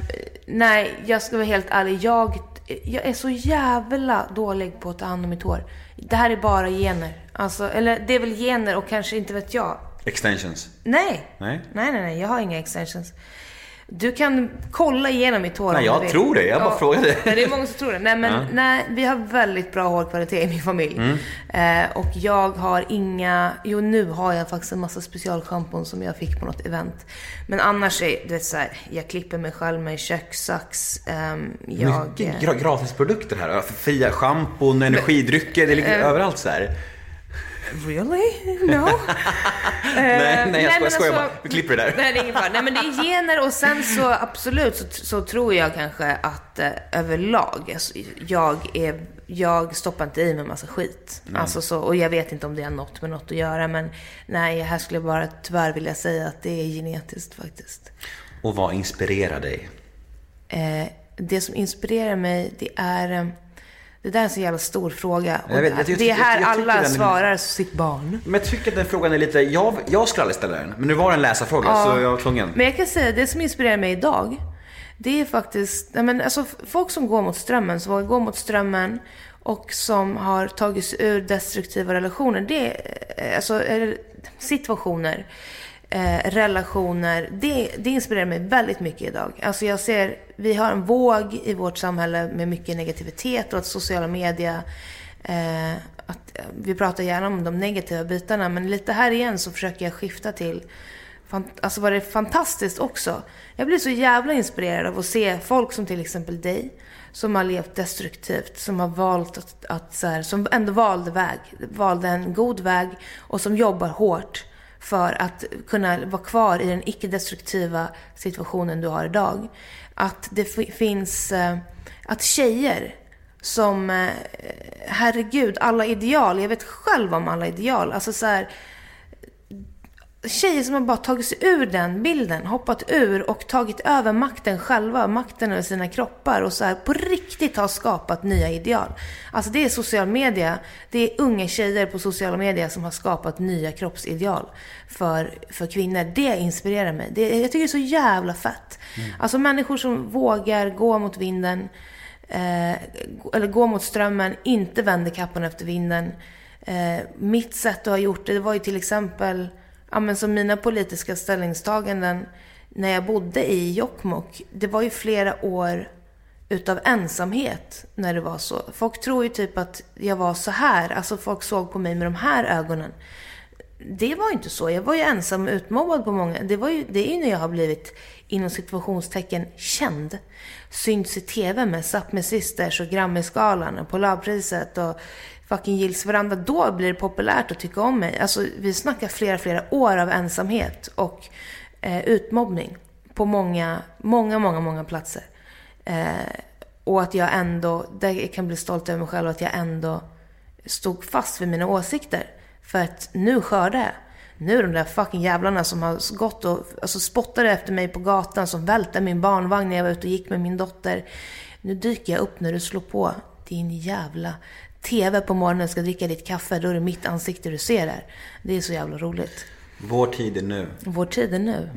[SPEAKER 2] nej, jag ska vara helt ärlig. Jag, jag är så jävla dålig på att ta hand om mitt hår. Det här är bara gener. Alltså, eller det är väl gener och kanske inte vet jag.
[SPEAKER 1] Extensions.
[SPEAKER 2] Nej.
[SPEAKER 1] Nej.
[SPEAKER 2] Nej, nej, nej. Jag har inga extensions. Du kan kolla igenom mitt hår
[SPEAKER 1] Nej, jag tror det. Jag bara frågade.
[SPEAKER 2] Nej, det är många som tror det. Nej, men
[SPEAKER 1] Ja.
[SPEAKER 2] nej, vi har väldigt bra hårkvalitet i min familj.
[SPEAKER 1] Mm.
[SPEAKER 2] Eh, och jag har inga... Jo, nu har jag faktiskt en massa specialschampon som jag fick på något event. Men annars är det så här, jag klipper mig själv med kökssax. ehm, jag...
[SPEAKER 1] Mycket gra- gratisprodukter här. Fria schampon, energidrycker, det ligger
[SPEAKER 2] Eh.
[SPEAKER 1] överallt så här.
[SPEAKER 2] Really? No?
[SPEAKER 1] nej, nej, jag skojar, skojar
[SPEAKER 2] alltså-
[SPEAKER 1] bara. Vi klipper det där.
[SPEAKER 2] Nej, det är ingen fara. Nej, men det är gener och sen så absolut så, så tror jag kanske att eh, överlag, alltså, jag, är, jag stoppar inte i mig massa skit. Alltså så, och jag vet inte om det har något med något att göra, men nej, här skulle jag bara tyvärr vilja säga att det är genetiskt faktiskt.
[SPEAKER 1] Och vad inspirerar dig?
[SPEAKER 2] Eh, det som inspirerar mig, det är... Det där är en så jävla stor fråga. Och
[SPEAKER 1] Jag vet, jag
[SPEAKER 2] det
[SPEAKER 1] tycker-
[SPEAKER 2] är här
[SPEAKER 1] jag- jag
[SPEAKER 2] alla
[SPEAKER 1] den-
[SPEAKER 2] svarar sitt barn.
[SPEAKER 1] Men jag tycker att den frågan är lite, jag, jag skulle aldrig ställa den. Men nu var det en läsarfråga så jag var tvungen.
[SPEAKER 2] Men jag kan säga, det som inspirerar mig idag, det är faktiskt, nej men alltså folk som går mot strömmen, som vågar gå mot strömmen och som har tagit sig ur destruktiva relationer, det alltså situationer, eh, relationer, det, det inspirerar mig väldigt mycket idag. Alltså jag ser, vi har en våg i vårt samhälle med mycket negativitet och att sociala medier Eh, att, eh, vi pratar gärna om de negativa bitarna, men lite här igen så försöker jag skifta till alltså var det fantastiskt också. Jag blir så jävla inspirerad av att se folk som till exempel dig, som har levt destruktivt, som har valt att, att så här, som ändå valde väg, valde en god väg och som jobbar hårt för att kunna vara kvar i den icke-destruktiva situationen du har idag. Att det finns, eh, att tjejer som, eh, herregud, alla ideal, jag vet själv om alla ideal, alltså så här, tjejer som har bara tagit sig ur den bilden, hoppat ur och tagit över makten själva, makten över sina kroppar och så här på riktigt har skapat nya ideal. Alltså det är social media, det är unga tjejer på sociala medier som har skapat nya kroppsideal för, för kvinnor. Det inspirerar mig. Det, jag tycker det är så jävla fett. Alltså människor som vågar gå mot vinden, eh, eller gå mot strömmen, inte vänder kappan efter vinden. Eh, mitt sätt att ha gjort det, det var ju till exempel ja, men som mina politiska ställningstaganden när jag bodde i Jokkmokk. Det var ju flera år utav ensamhet när det var så. Folk tror ju typ att jag var så här. Alltså folk såg på mig med de här ögonen. det var ju inte så. Jag var ju ensam och utmobbad på många. Det, var ju, det är ju när jag har blivit inom situationstecken känd. Synts i TV med Sápmi Sisters och Grammisgalan och Polarpriset och fucking Gills varandra. Då blir det populärt att tycka om mig. Alltså vi snackar flera, flera år av ensamhet och eh, utmobbning. På många, många, många, många platser. Eh, och att jag ändå, där jag kan bli stolt över mig själv, att jag ändå stod fast vid mina åsikter. För att nu skördar jag. Nu är de där fucking jävlarna som har gått och alltså, spottade efter mig på gatan, som välte min barnvagn när jag var ute och gick med min dotter. Nu dyker jag upp när du slår på din jävla TV på morgonen och ska dricka ditt kaffe. Då är det mitt ansikte du ser där. Det är så jävla roligt.
[SPEAKER 1] Vår tid är nu.
[SPEAKER 2] Vår tid är nu.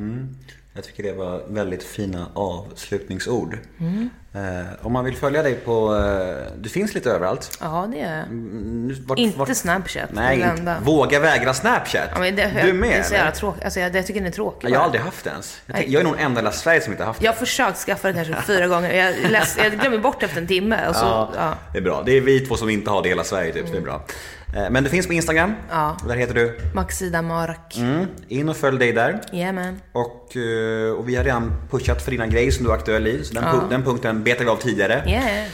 [SPEAKER 1] Jag tycker det var väldigt fina avslutningsord.
[SPEAKER 2] Mm.
[SPEAKER 1] Eh, om man vill följa dig på... Eh, du finns lite överallt.
[SPEAKER 2] Ja, det är jag.
[SPEAKER 1] Vart-
[SPEAKER 2] Inte
[SPEAKER 1] vart-
[SPEAKER 2] Snapchat.
[SPEAKER 1] Nej, inte. Våga vägra Snapchat.
[SPEAKER 2] Ja, det,
[SPEAKER 1] du är med
[SPEAKER 2] Det är så jävla tråkigt. Alltså, jag, jag tycker den är tråkig.
[SPEAKER 1] Ja, Jag har aldrig haft det ens. Jag, jag är nog den enda i Sverige som inte har haft det.
[SPEAKER 2] Jag har försökt skaffa det kanske fyra gånger. Jag, läs, jag glömmer bort efter en timme. Så, ja.
[SPEAKER 1] Ja, det är bra. Det är vi två som inte har det i hela Sverige typ, så det är bra. Eh, Men du finns på Instagram.
[SPEAKER 2] Ja.
[SPEAKER 1] Där heter du?
[SPEAKER 2] Maxida Marak.
[SPEAKER 1] Mm. In och följ dig där.
[SPEAKER 2] Man.
[SPEAKER 1] Och, eh, och vi har redan pushat för dina grejer som du är aktuell i. Så den, pu- den punkten betar vi av tidigare.
[SPEAKER 2] Yeah.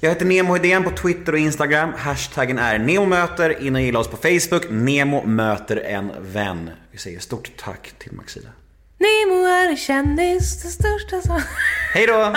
[SPEAKER 1] Jag heter Nemo Idén på Twitter och Instagram. Hashtaggen är NEMOMÖTER. In och gilla oss på Facebook. Nemo möter en vän. Vi säger stort tack till Maxida.
[SPEAKER 2] Nemo är en kändis, det största som...
[SPEAKER 1] Hej då!